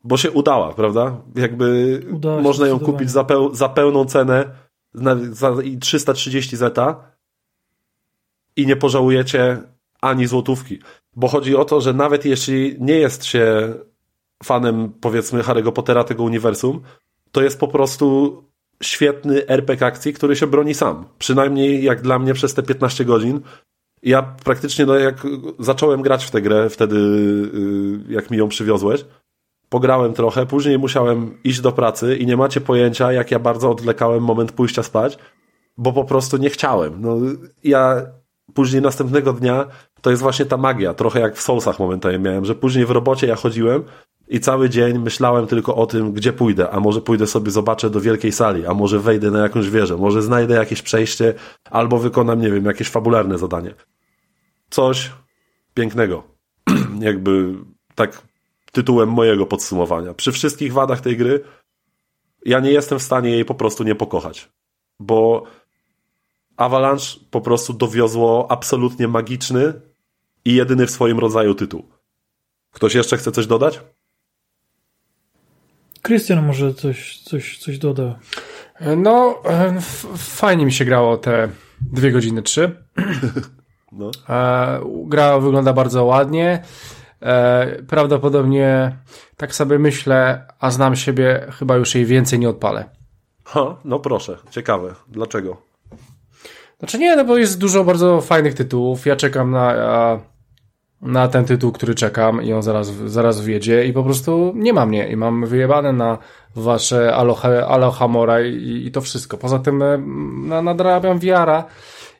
bo się udała, prawda? Jakby można ją kupić za, peł, za pełną cenę na, za 330 zeta i nie pożałujecie ani złotówki. Bo chodzi o to, że nawet jeśli nie jest się fanem, powiedzmy, Harry'ego Pottera, tego uniwersum, to jest po prostu świetny RPG akcji, który się broni sam. Przynajmniej jak dla mnie przez te 15 godzin. Ja praktycznie, no jak zacząłem grać w tę grę wtedy, y, jak mi ją przywiozłeś, pograłem trochę, później musiałem iść do pracy i nie macie pojęcia, jak ja bardzo odlekałem moment pójścia spać, bo po prostu nie chciałem. No, ja później następnego dnia to jest właśnie ta magia, trochę jak w Soulsach momentami miałem, że później w robocie ja chodziłem i cały dzień myślałem tylko o tym, gdzie pójdę, a może pójdę sobie zobaczę do wielkiej sali, a może wejdę na jakąś wieżę, może znajdę jakieś przejście, albo wykonam, nie wiem, jakieś fabularne zadanie. Coś pięknego. Jakby tak tytułem mojego podsumowania. Przy wszystkich wadach tej gry ja nie jestem w stanie jej po prostu nie pokochać. Bo Avalanche po prostu dowiozło absolutnie magiczny i jedyny w swoim rodzaju tytuł. Ktoś jeszcze chce coś dodać? Krystian może coś, coś, coś doda. No, fajnie mi się grało te dwie godziny, trzy. No. E, gra wygląda bardzo ładnie. E, prawdopodobnie tak sobie myślę, a znam siebie, chyba już jej więcej nie odpalę. Ha, no proszę, ciekawe. Dlaczego? Znaczy nie, no bo jest dużo bardzo fajnych tytułów. Ja czekam na, na ten tytuł, który czekam i on zaraz, zaraz wjedzie i po prostu nie ma mnie i mam wyjebane na wasze Aloha, Aloha Mora i, i to wszystko. Poza tym e, na, nadrabiam wiara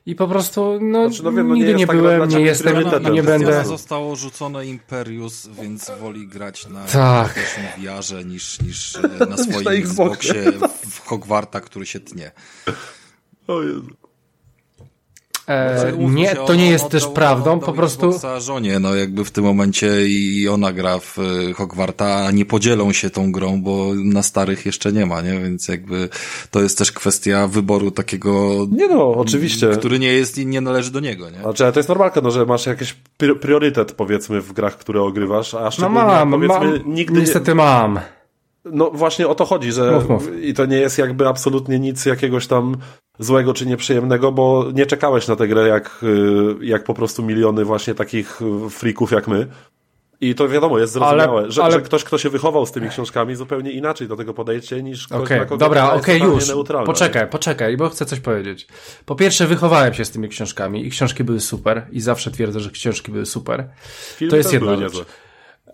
i po prostu no, znaczy, no, wiem, no nigdy nie, nie tak byłem, nie jestem i nie będę. Zostało rzucone Imperius, więc woli grać na tak. VR niż, niż e, na swoim na Xboxie w Hogwarta, który się tnie. O Jezu. E, znaczy, nie, to nie jest też prawdą, po prostu... żonie, no jakby w tym momencie i ona gra w e, Hogwarta, a nie podzielą się tą grą, bo na starych jeszcze nie ma, nie? Więc jakby to jest też kwestia wyboru takiego... Nie no, oczywiście. Który nie jest i nie należy do niego, nie? Znaczy, to jest normalka, no, że masz jakiś priorytet, powiedzmy, w grach, które ogrywasz, a szczególnie, no mam, powiedzmy, mam, nigdy niestety nie... mam. No właśnie o to chodzi, że mów, mów. i to nie jest jakby absolutnie nic jakiegoś tam złego czy nieprzyjemnego, bo nie czekałeś na tę grę jak, y, jak po prostu miliony właśnie takich frików jak my. I to wiadomo, jest zrozumiałe, ale, że, ale... że, ktoś, kto się wychował z tymi książkami, zupełnie inaczej do tego podejdzie niż ktoś, okay, na Dobra, okej, okay, już. Neutralna. Poczekaj, poczekaj, bo chcę coś powiedzieć. Po pierwsze, wychowałem się z tymi książkami i książki były super i zawsze twierdzę, że książki były super. Film to jest jedna rzecz.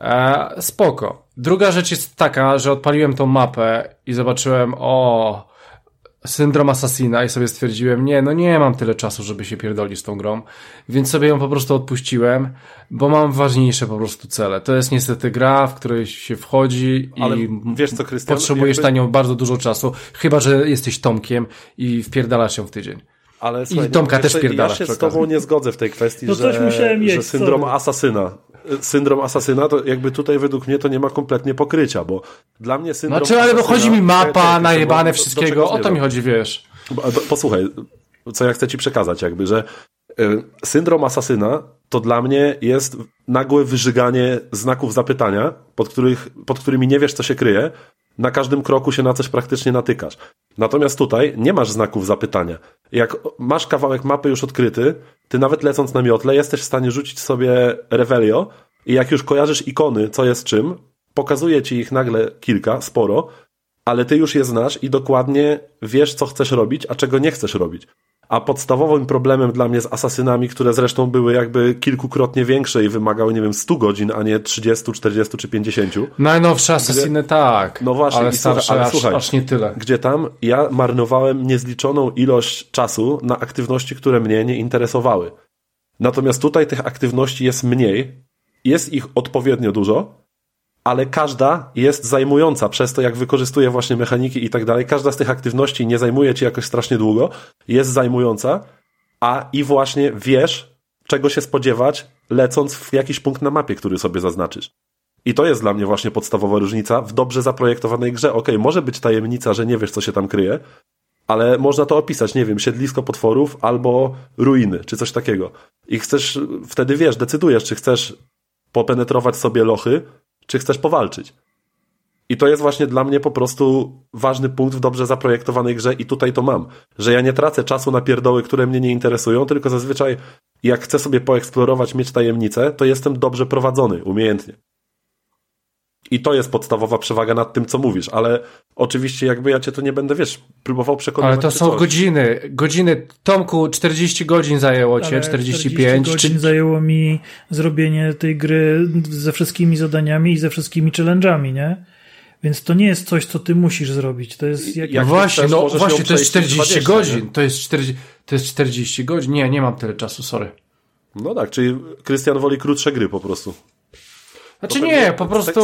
E, spoko. Druga rzecz jest taka, że odpaliłem tą mapę i zobaczyłem, o, syndrom Assassina i sobie stwierdziłem, nie, no nie mam tyle czasu, żeby się pierdolić z tą grą, więc sobie ją po prostu odpuściłem, bo mam ważniejsze po prostu cele. To jest niestety gra, w której się wchodzi Ale i wiesz co, Krystian, potrzebujesz jakby... na nią bardzo dużo czasu, chyba, że jesteś Tomkiem i wpierdalasz ją w tydzień. Ale słuchaj, I Tomka też pierdala. Ja się z tobą nie zgodzę w tej kwestii, no że, że syndrom sorry. asasyna syndrom asasyna, to jakby tutaj według mnie to nie ma kompletnie pokrycia, bo dla mnie syndrom Znaczy, ale bo chodzi mi mapa, najebane wszystkiego, o to mi chodzi, wiesz. Posłuchaj, co ja chcę ci przekazać jakby, że y, syndrom asasyna to dla mnie jest nagłe wyżyganie znaków zapytania, pod, których, pod którymi nie wiesz, co się kryje. Na każdym kroku się na coś praktycznie natykasz. Natomiast tutaj nie masz znaków zapytania. Jak masz kawałek mapy już odkryty, ty nawet lecąc na miotle jesteś w stanie rzucić sobie Revelio i jak już kojarzysz ikony, co jest czym, pokazuje ci ich nagle kilka, sporo, ale ty już je znasz i dokładnie wiesz, co chcesz robić, a czego nie chcesz robić. A podstawowym problemem dla mnie z asasynami, które zresztą były jakby kilkukrotnie większe i wymagały, nie wiem, 100 godzin, a nie 30, 40 czy 50. Najnowsze asasyny tak. No właśnie, ale, starsze, ale, ale słuchaj, aż nie tyle. Gdzie tam ja marnowałem niezliczoną ilość czasu na aktywności, które mnie nie interesowały. Natomiast tutaj tych aktywności jest mniej, jest ich odpowiednio dużo, ale każda jest zajmująca przez to, jak wykorzystuje właśnie mechaniki i tak dalej. Każda z tych aktywności nie zajmuje ci jakoś strasznie długo, jest zajmująca, a i właśnie wiesz, czego się spodziewać, lecąc w jakiś punkt na mapie, który sobie zaznaczysz. I to jest dla mnie właśnie podstawowa różnica w dobrze zaprojektowanej grze. Okej, okay, może być tajemnica, że nie wiesz, co się tam kryje, ale można to opisać, nie wiem, siedlisko potworów albo ruiny, czy coś takiego. I chcesz, wtedy wiesz, decydujesz, czy chcesz popenetrować sobie lochy, czy chcesz powalczyć. I to jest właśnie dla mnie po prostu ważny punkt w dobrze zaprojektowanej grze i tutaj to mam, że ja nie tracę czasu na pierdoły, które mnie nie interesują, tylko zazwyczaj jak chcę sobie poeksplorować, mieć tajemnicę, to jestem dobrze prowadzony, umiejętnie. I to jest podstawowa przewaga nad tym, co mówisz, ale oczywiście jakby ja cię tu nie będę, wiesz, próbował przekonać. Ale to są coś. godziny, godziny. Tomku, 40 godzin zajęło cię, ale 45. 40 godzin zajęło mi zrobienie tej gry ze wszystkimi zadaniami i ze wszystkimi challenge'ami, nie? Więc to nie jest coś, co ty musisz zrobić. To jest jak... No właśnie, no właśnie, to jest 40 20, godzin. To jest, 40, to jest 40 godzin. Nie, nie mam tyle czasu, sorry. No tak, czyli Krystian woli krótsze gry po prostu. Znaczy nie, po prostu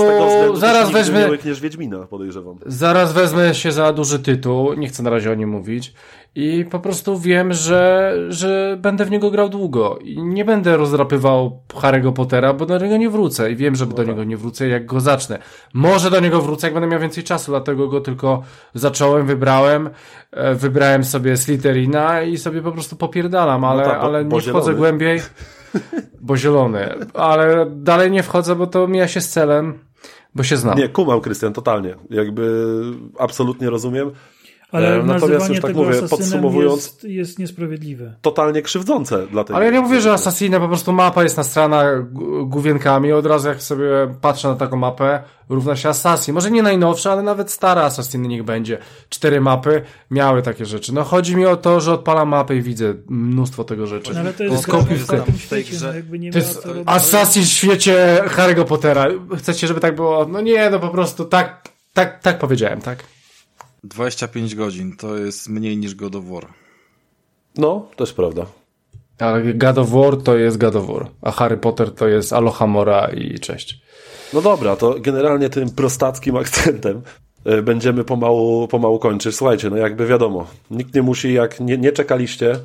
zaraz wezmę. Wiedźmina, podejrzewam. Zaraz wezmę się za duży tytuł, nie chcę na razie o nim mówić. I po prostu wiem, że, że będę w niego grał długo. I nie będę rozdrapywał Harry'ego Pottera, bo do niego nie wrócę. I wiem, że no do niego nie wrócę, jak go zacznę. Może do niego wrócę, jak będę miał więcej czasu, dlatego go tylko zacząłem, wybrałem. E, wybrałem sobie Slytherina i sobie po prostu popierdalam, ale, no tak, bo, ale nie wchodzę głębiej. bo zielony. Ale dalej nie wchodzę, bo to mija się z celem, bo się znam. Nie, kumam, Krystian, totalnie. Jakby absolutnie rozumiem. Ale e, Natomiast już tak mówię, podsumowując, jest, jest niesprawiedliwe. Totalnie krzywdzące dla tej Ale ja nie mówię, że Assassina po prostu mapa jest nastrana główienkami. Od razu jak sobie patrzę na taką mapę, równa się Assassin. Może nie najnowsza, ale nawet stara Assassiny niech będzie. Cztery mapy miały takie rzeczy. No chodzi mi o to, że odpalam mapę i widzę mnóstwo tego rzeczy. No, ale to jest to w tym świecie, no jakby nie to jest Assassin w świecie Harry'ego Pottera. Chcecie, żeby tak było? No nie, no po prostu tak, tak, tak powiedziałem, tak? 25 godzin to jest mniej niż God of War. No, to jest prawda. Ale God of War to jest God of War, a Harry Potter to jest Alohomora i cześć. No dobra, to generalnie tym prostackim akcentem e, będziemy pomału, pomału kończyć. Słuchajcie, no jakby wiadomo, nikt nie musi, jak nie, nie czekaliście,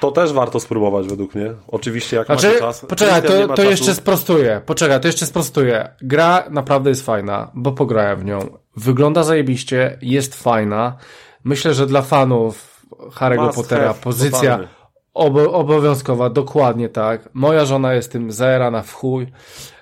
to też warto spróbować według mnie. Oczywiście jak znaczy, macie czas. Poczekaj, to, to jeszcze sprostuję. Poczekaj, to jeszcze sprostuję. Gra naprawdę jest fajna, bo pograłem w nią. Wygląda zajebiście, jest fajna. Myślę, że dla fanów Harry'ego Must Pottera have, pozycja obo obowiązkowa, dokładnie tak. Moja żona jest tym zaerana w chuj.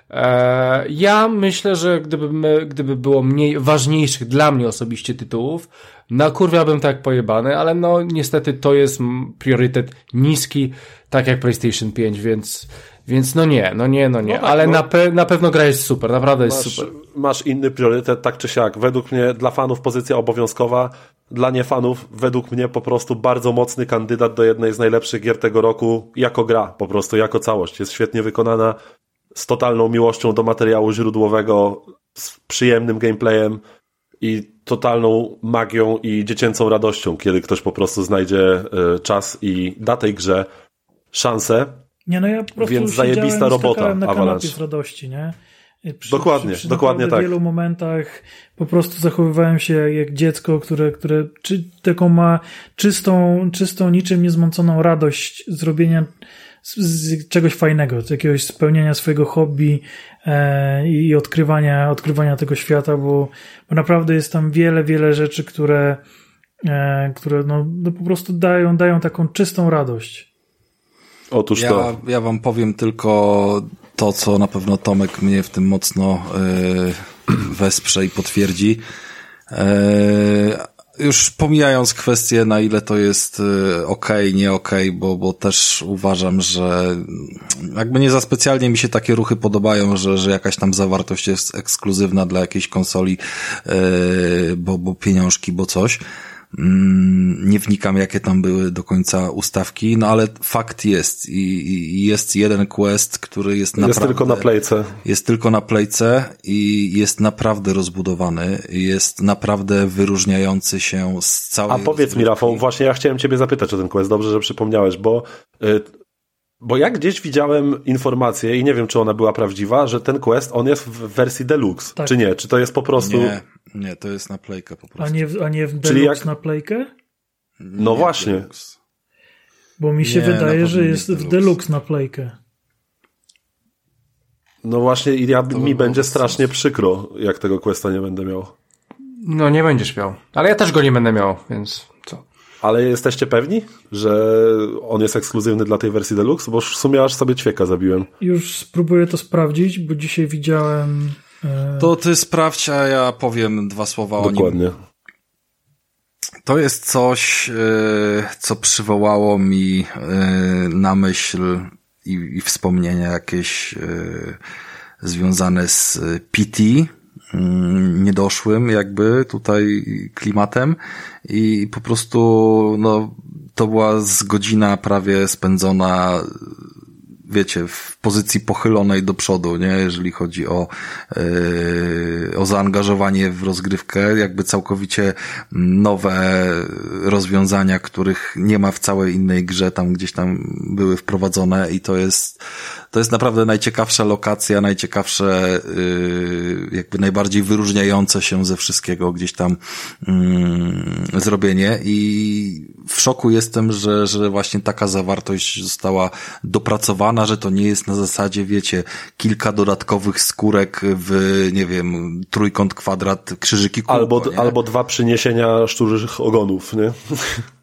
Eee, ja myślę, że gdyby, my, gdyby było mniej ważniejszych dla mnie osobiście tytułów, na kurwia bym tak pojebany, ale no niestety to jest priorytet niski, tak jak PlayStation 5, więc, więc no nie, no nie, no nie, no tak, ale no. na, pe na pewno gra jest super, naprawdę jest masz, super. Masz inny priorytet, tak czy siak. Według mnie dla fanów pozycja obowiązkowa, dla niefanów według mnie po prostu bardzo mocny kandydat do jednej z najlepszych gier tego roku jako gra, po prostu jako całość. Jest świetnie wykonana, z totalną miłością do materiału źródłowego, z przyjemnym gameplayem, i totalną magią i dziecięcą radością, kiedy ktoś po prostu znajdzie e, czas i da tej grze szansę. Nie, no ja po prostu Więc zajebista robota na Avalanche. z radości, nie? Przy, dokładnie, przy, przy dokładnie tak. W wielu momentach po prostu zachowywałem się jak dziecko, które, które czy, taką ma czystą, czystą, niczym niezmąconą radość zrobienia z, czegoś fajnego, z jakiegoś spełnienia swojego hobby e, i odkrywania, odkrywania tego świata, bo, bo naprawdę jest tam wiele, wiele rzeczy, które, e, które no, no po prostu dają, dają taką czystą radość. Otóż ja, to. Ja wam powiem tylko to, co na pewno Tomek mnie w tym mocno y, wesprze i potwierdzi. Y, już pomijając kwestię, na ile to jest y, ok, nie ok, bo, bo też uważam, że jakby nie za specjalnie mi się takie ruchy podobają, że, że jakaś tam zawartość jest ekskluzywna dla jakiejś konsoli, bo, bo pieniążki, bo coś. Mm, nie wnikam, jakie tam były do końca ustawki, no ale fakt jest i, i jest jeden quest, który jest naprawdę... Jest tylko na playce. Jest tylko na playce i jest naprawdę rozbudowany, jest naprawdę wyróżniający się z całej... A powiedz mi Rafał, właśnie ja chciałem ciebie zapytać o ten quest, dobrze, że przypomniałeś, bo y, bo ja gdzieś widziałem informację i nie wiem, czy ona była prawdziwa, że ten quest, on jest w wersji deluxe, tak. czy nie? Czy to jest po prostu... Nie, nie, to jest na playkę po prostu. A nie, w, a nie w deluxe Czyli jak... na playkę? No nie właśnie. Deluxe. Bo mi się nie, wydaje, że jest w deluxe na playkę. No właśnie, i ja, mi będzie strasznie sensu. przykro, jak tego questa nie będę miał. No nie będziesz miał. Ale ja też go nie będę miał, więc? Ale jesteście pewni, że on jest ekskluzywny dla tej wersji Deluxe? Bo w sumie aż sobie ćwieka zabiłem. Już spróbuję to sprawdzić, bo dzisiaj widziałem... E... To ty sprawdź, a ja powiem dwa słowa Dokładnie. o nim. Dokładnie. To jest coś, e, co przywołało mi e, na myśl i, i wspomnienia jakieś e, związane z PT, niedoszłym jakby tutaj klimatem i po prostu no to była z godzina prawie spędzona wiecie, w pozycji pochylonej do przodu, nie? Jeżeli chodzi o, yy, o zaangażowanie w rozgrywkę, jakby całkowicie nowe rozwiązania, których nie ma w całej innej grze, tam gdzieś tam były wprowadzone i to jest, to jest naprawdę najciekawsza lokacja, najciekawsze, yy, jakby najbardziej wyróżniające się ze wszystkiego gdzieś tam yy, zrobienie i w szoku jestem, że, że właśnie taka zawartość została dopracowana, że to nie jest na zasadzie, wiecie, kilka dodatkowych skórek w, nie wiem, trójkąt, kwadrat, krzyżyki, kółko, Albo, albo dwa przyniesienia szczurzych ogonów, nie?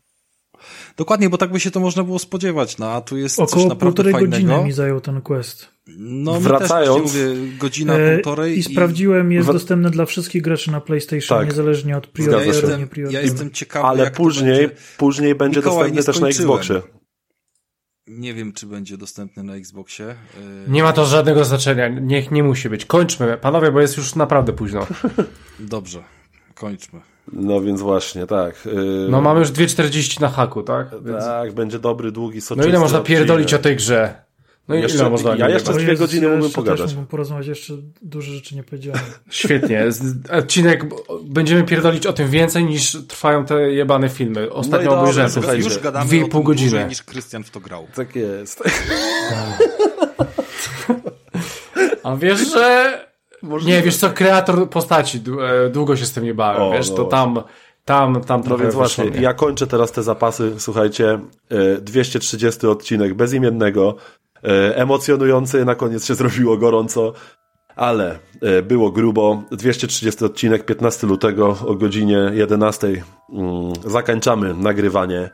Dokładnie, bo tak by się to można było spodziewać, no a tu jest Około coś naprawdę fajnego. Około godziny mi zajął ten quest. No, Wracając, też, mówię, godzina, e, półtorej. I sprawdziłem, jest dostępny dla wszystkich graczy na PlayStation, tak. niezależnie od priorytetu. Ja jestem, nie ja jestem ciekawy, Ale później, będzie... później będzie Mikołaj, dostępny też na Xboxie. Nie wiem, czy będzie dostępny na Xboxie. E, nie ma to żadnego znaczenia. Niech nie musi być. Kończmy, panowie, bo jest już naprawdę późno. Dobrze, kończmy. No więc właśnie, tak. Yy... No mamy już 2.40 na haku, tak? Więc... Tak, będzie dobry, długi, soczysty No ile można pierdolić o tej grze? No jeszcze, ile można Ja jeszcze dwie godziny mógłbym pogadać. Też mógłbym porozmawiać, jeszcze dużo rzeczy nie powiedziałem. Świetnie. Odcinek, będziemy pierdolić o tym więcej niż trwają te jebane filmy. Ostatnio no obejrzałem, słuchajcie, już gadamy dwie i pół godziny. niż Krystian w to grał. Tak jest. A wiesz, że... Może nie, wiesz co, kreator postaci, e, długo się z tym nie bałem, o, wiesz, no to tam... Tam, tam No więc właśnie, ja kończę teraz te zapasy, słuchajcie, 230 e, odcinek bezimiennego, E, emocjonujący, na koniec się zrobiło gorąco, ale było grubo. 230 odcinek, 15 lutego o godzinie 11 mm, zakończamy nagrywanie.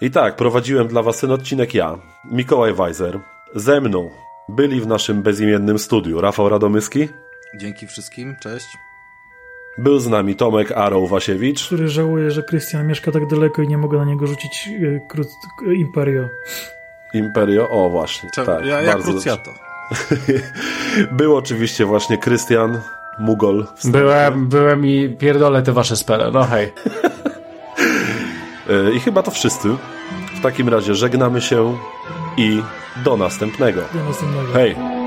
I tak, prowadziłem dla Was ten odcinek ja, Mikołaj Weiser. Ze mną byli w naszym bezimiennym studiu Rafał Radomyski. Dzięki wszystkim, cześć. Był z nami Tomek Aroł Wasiewicz. Który żałuje, że Krystian mieszka tak daleko i nie mogę na niego rzucić e, Imperio. Imperio, o właśnie. Czemu? tak, ja, ja Cruciato. Był oczywiście właśnie Krystian Mugol. Byłem, byłem i pierdolę te wasze spele, no hej. E, I chyba to wszyscy. W takim razie żegnamy się i do następnego. Do następnego. Hej.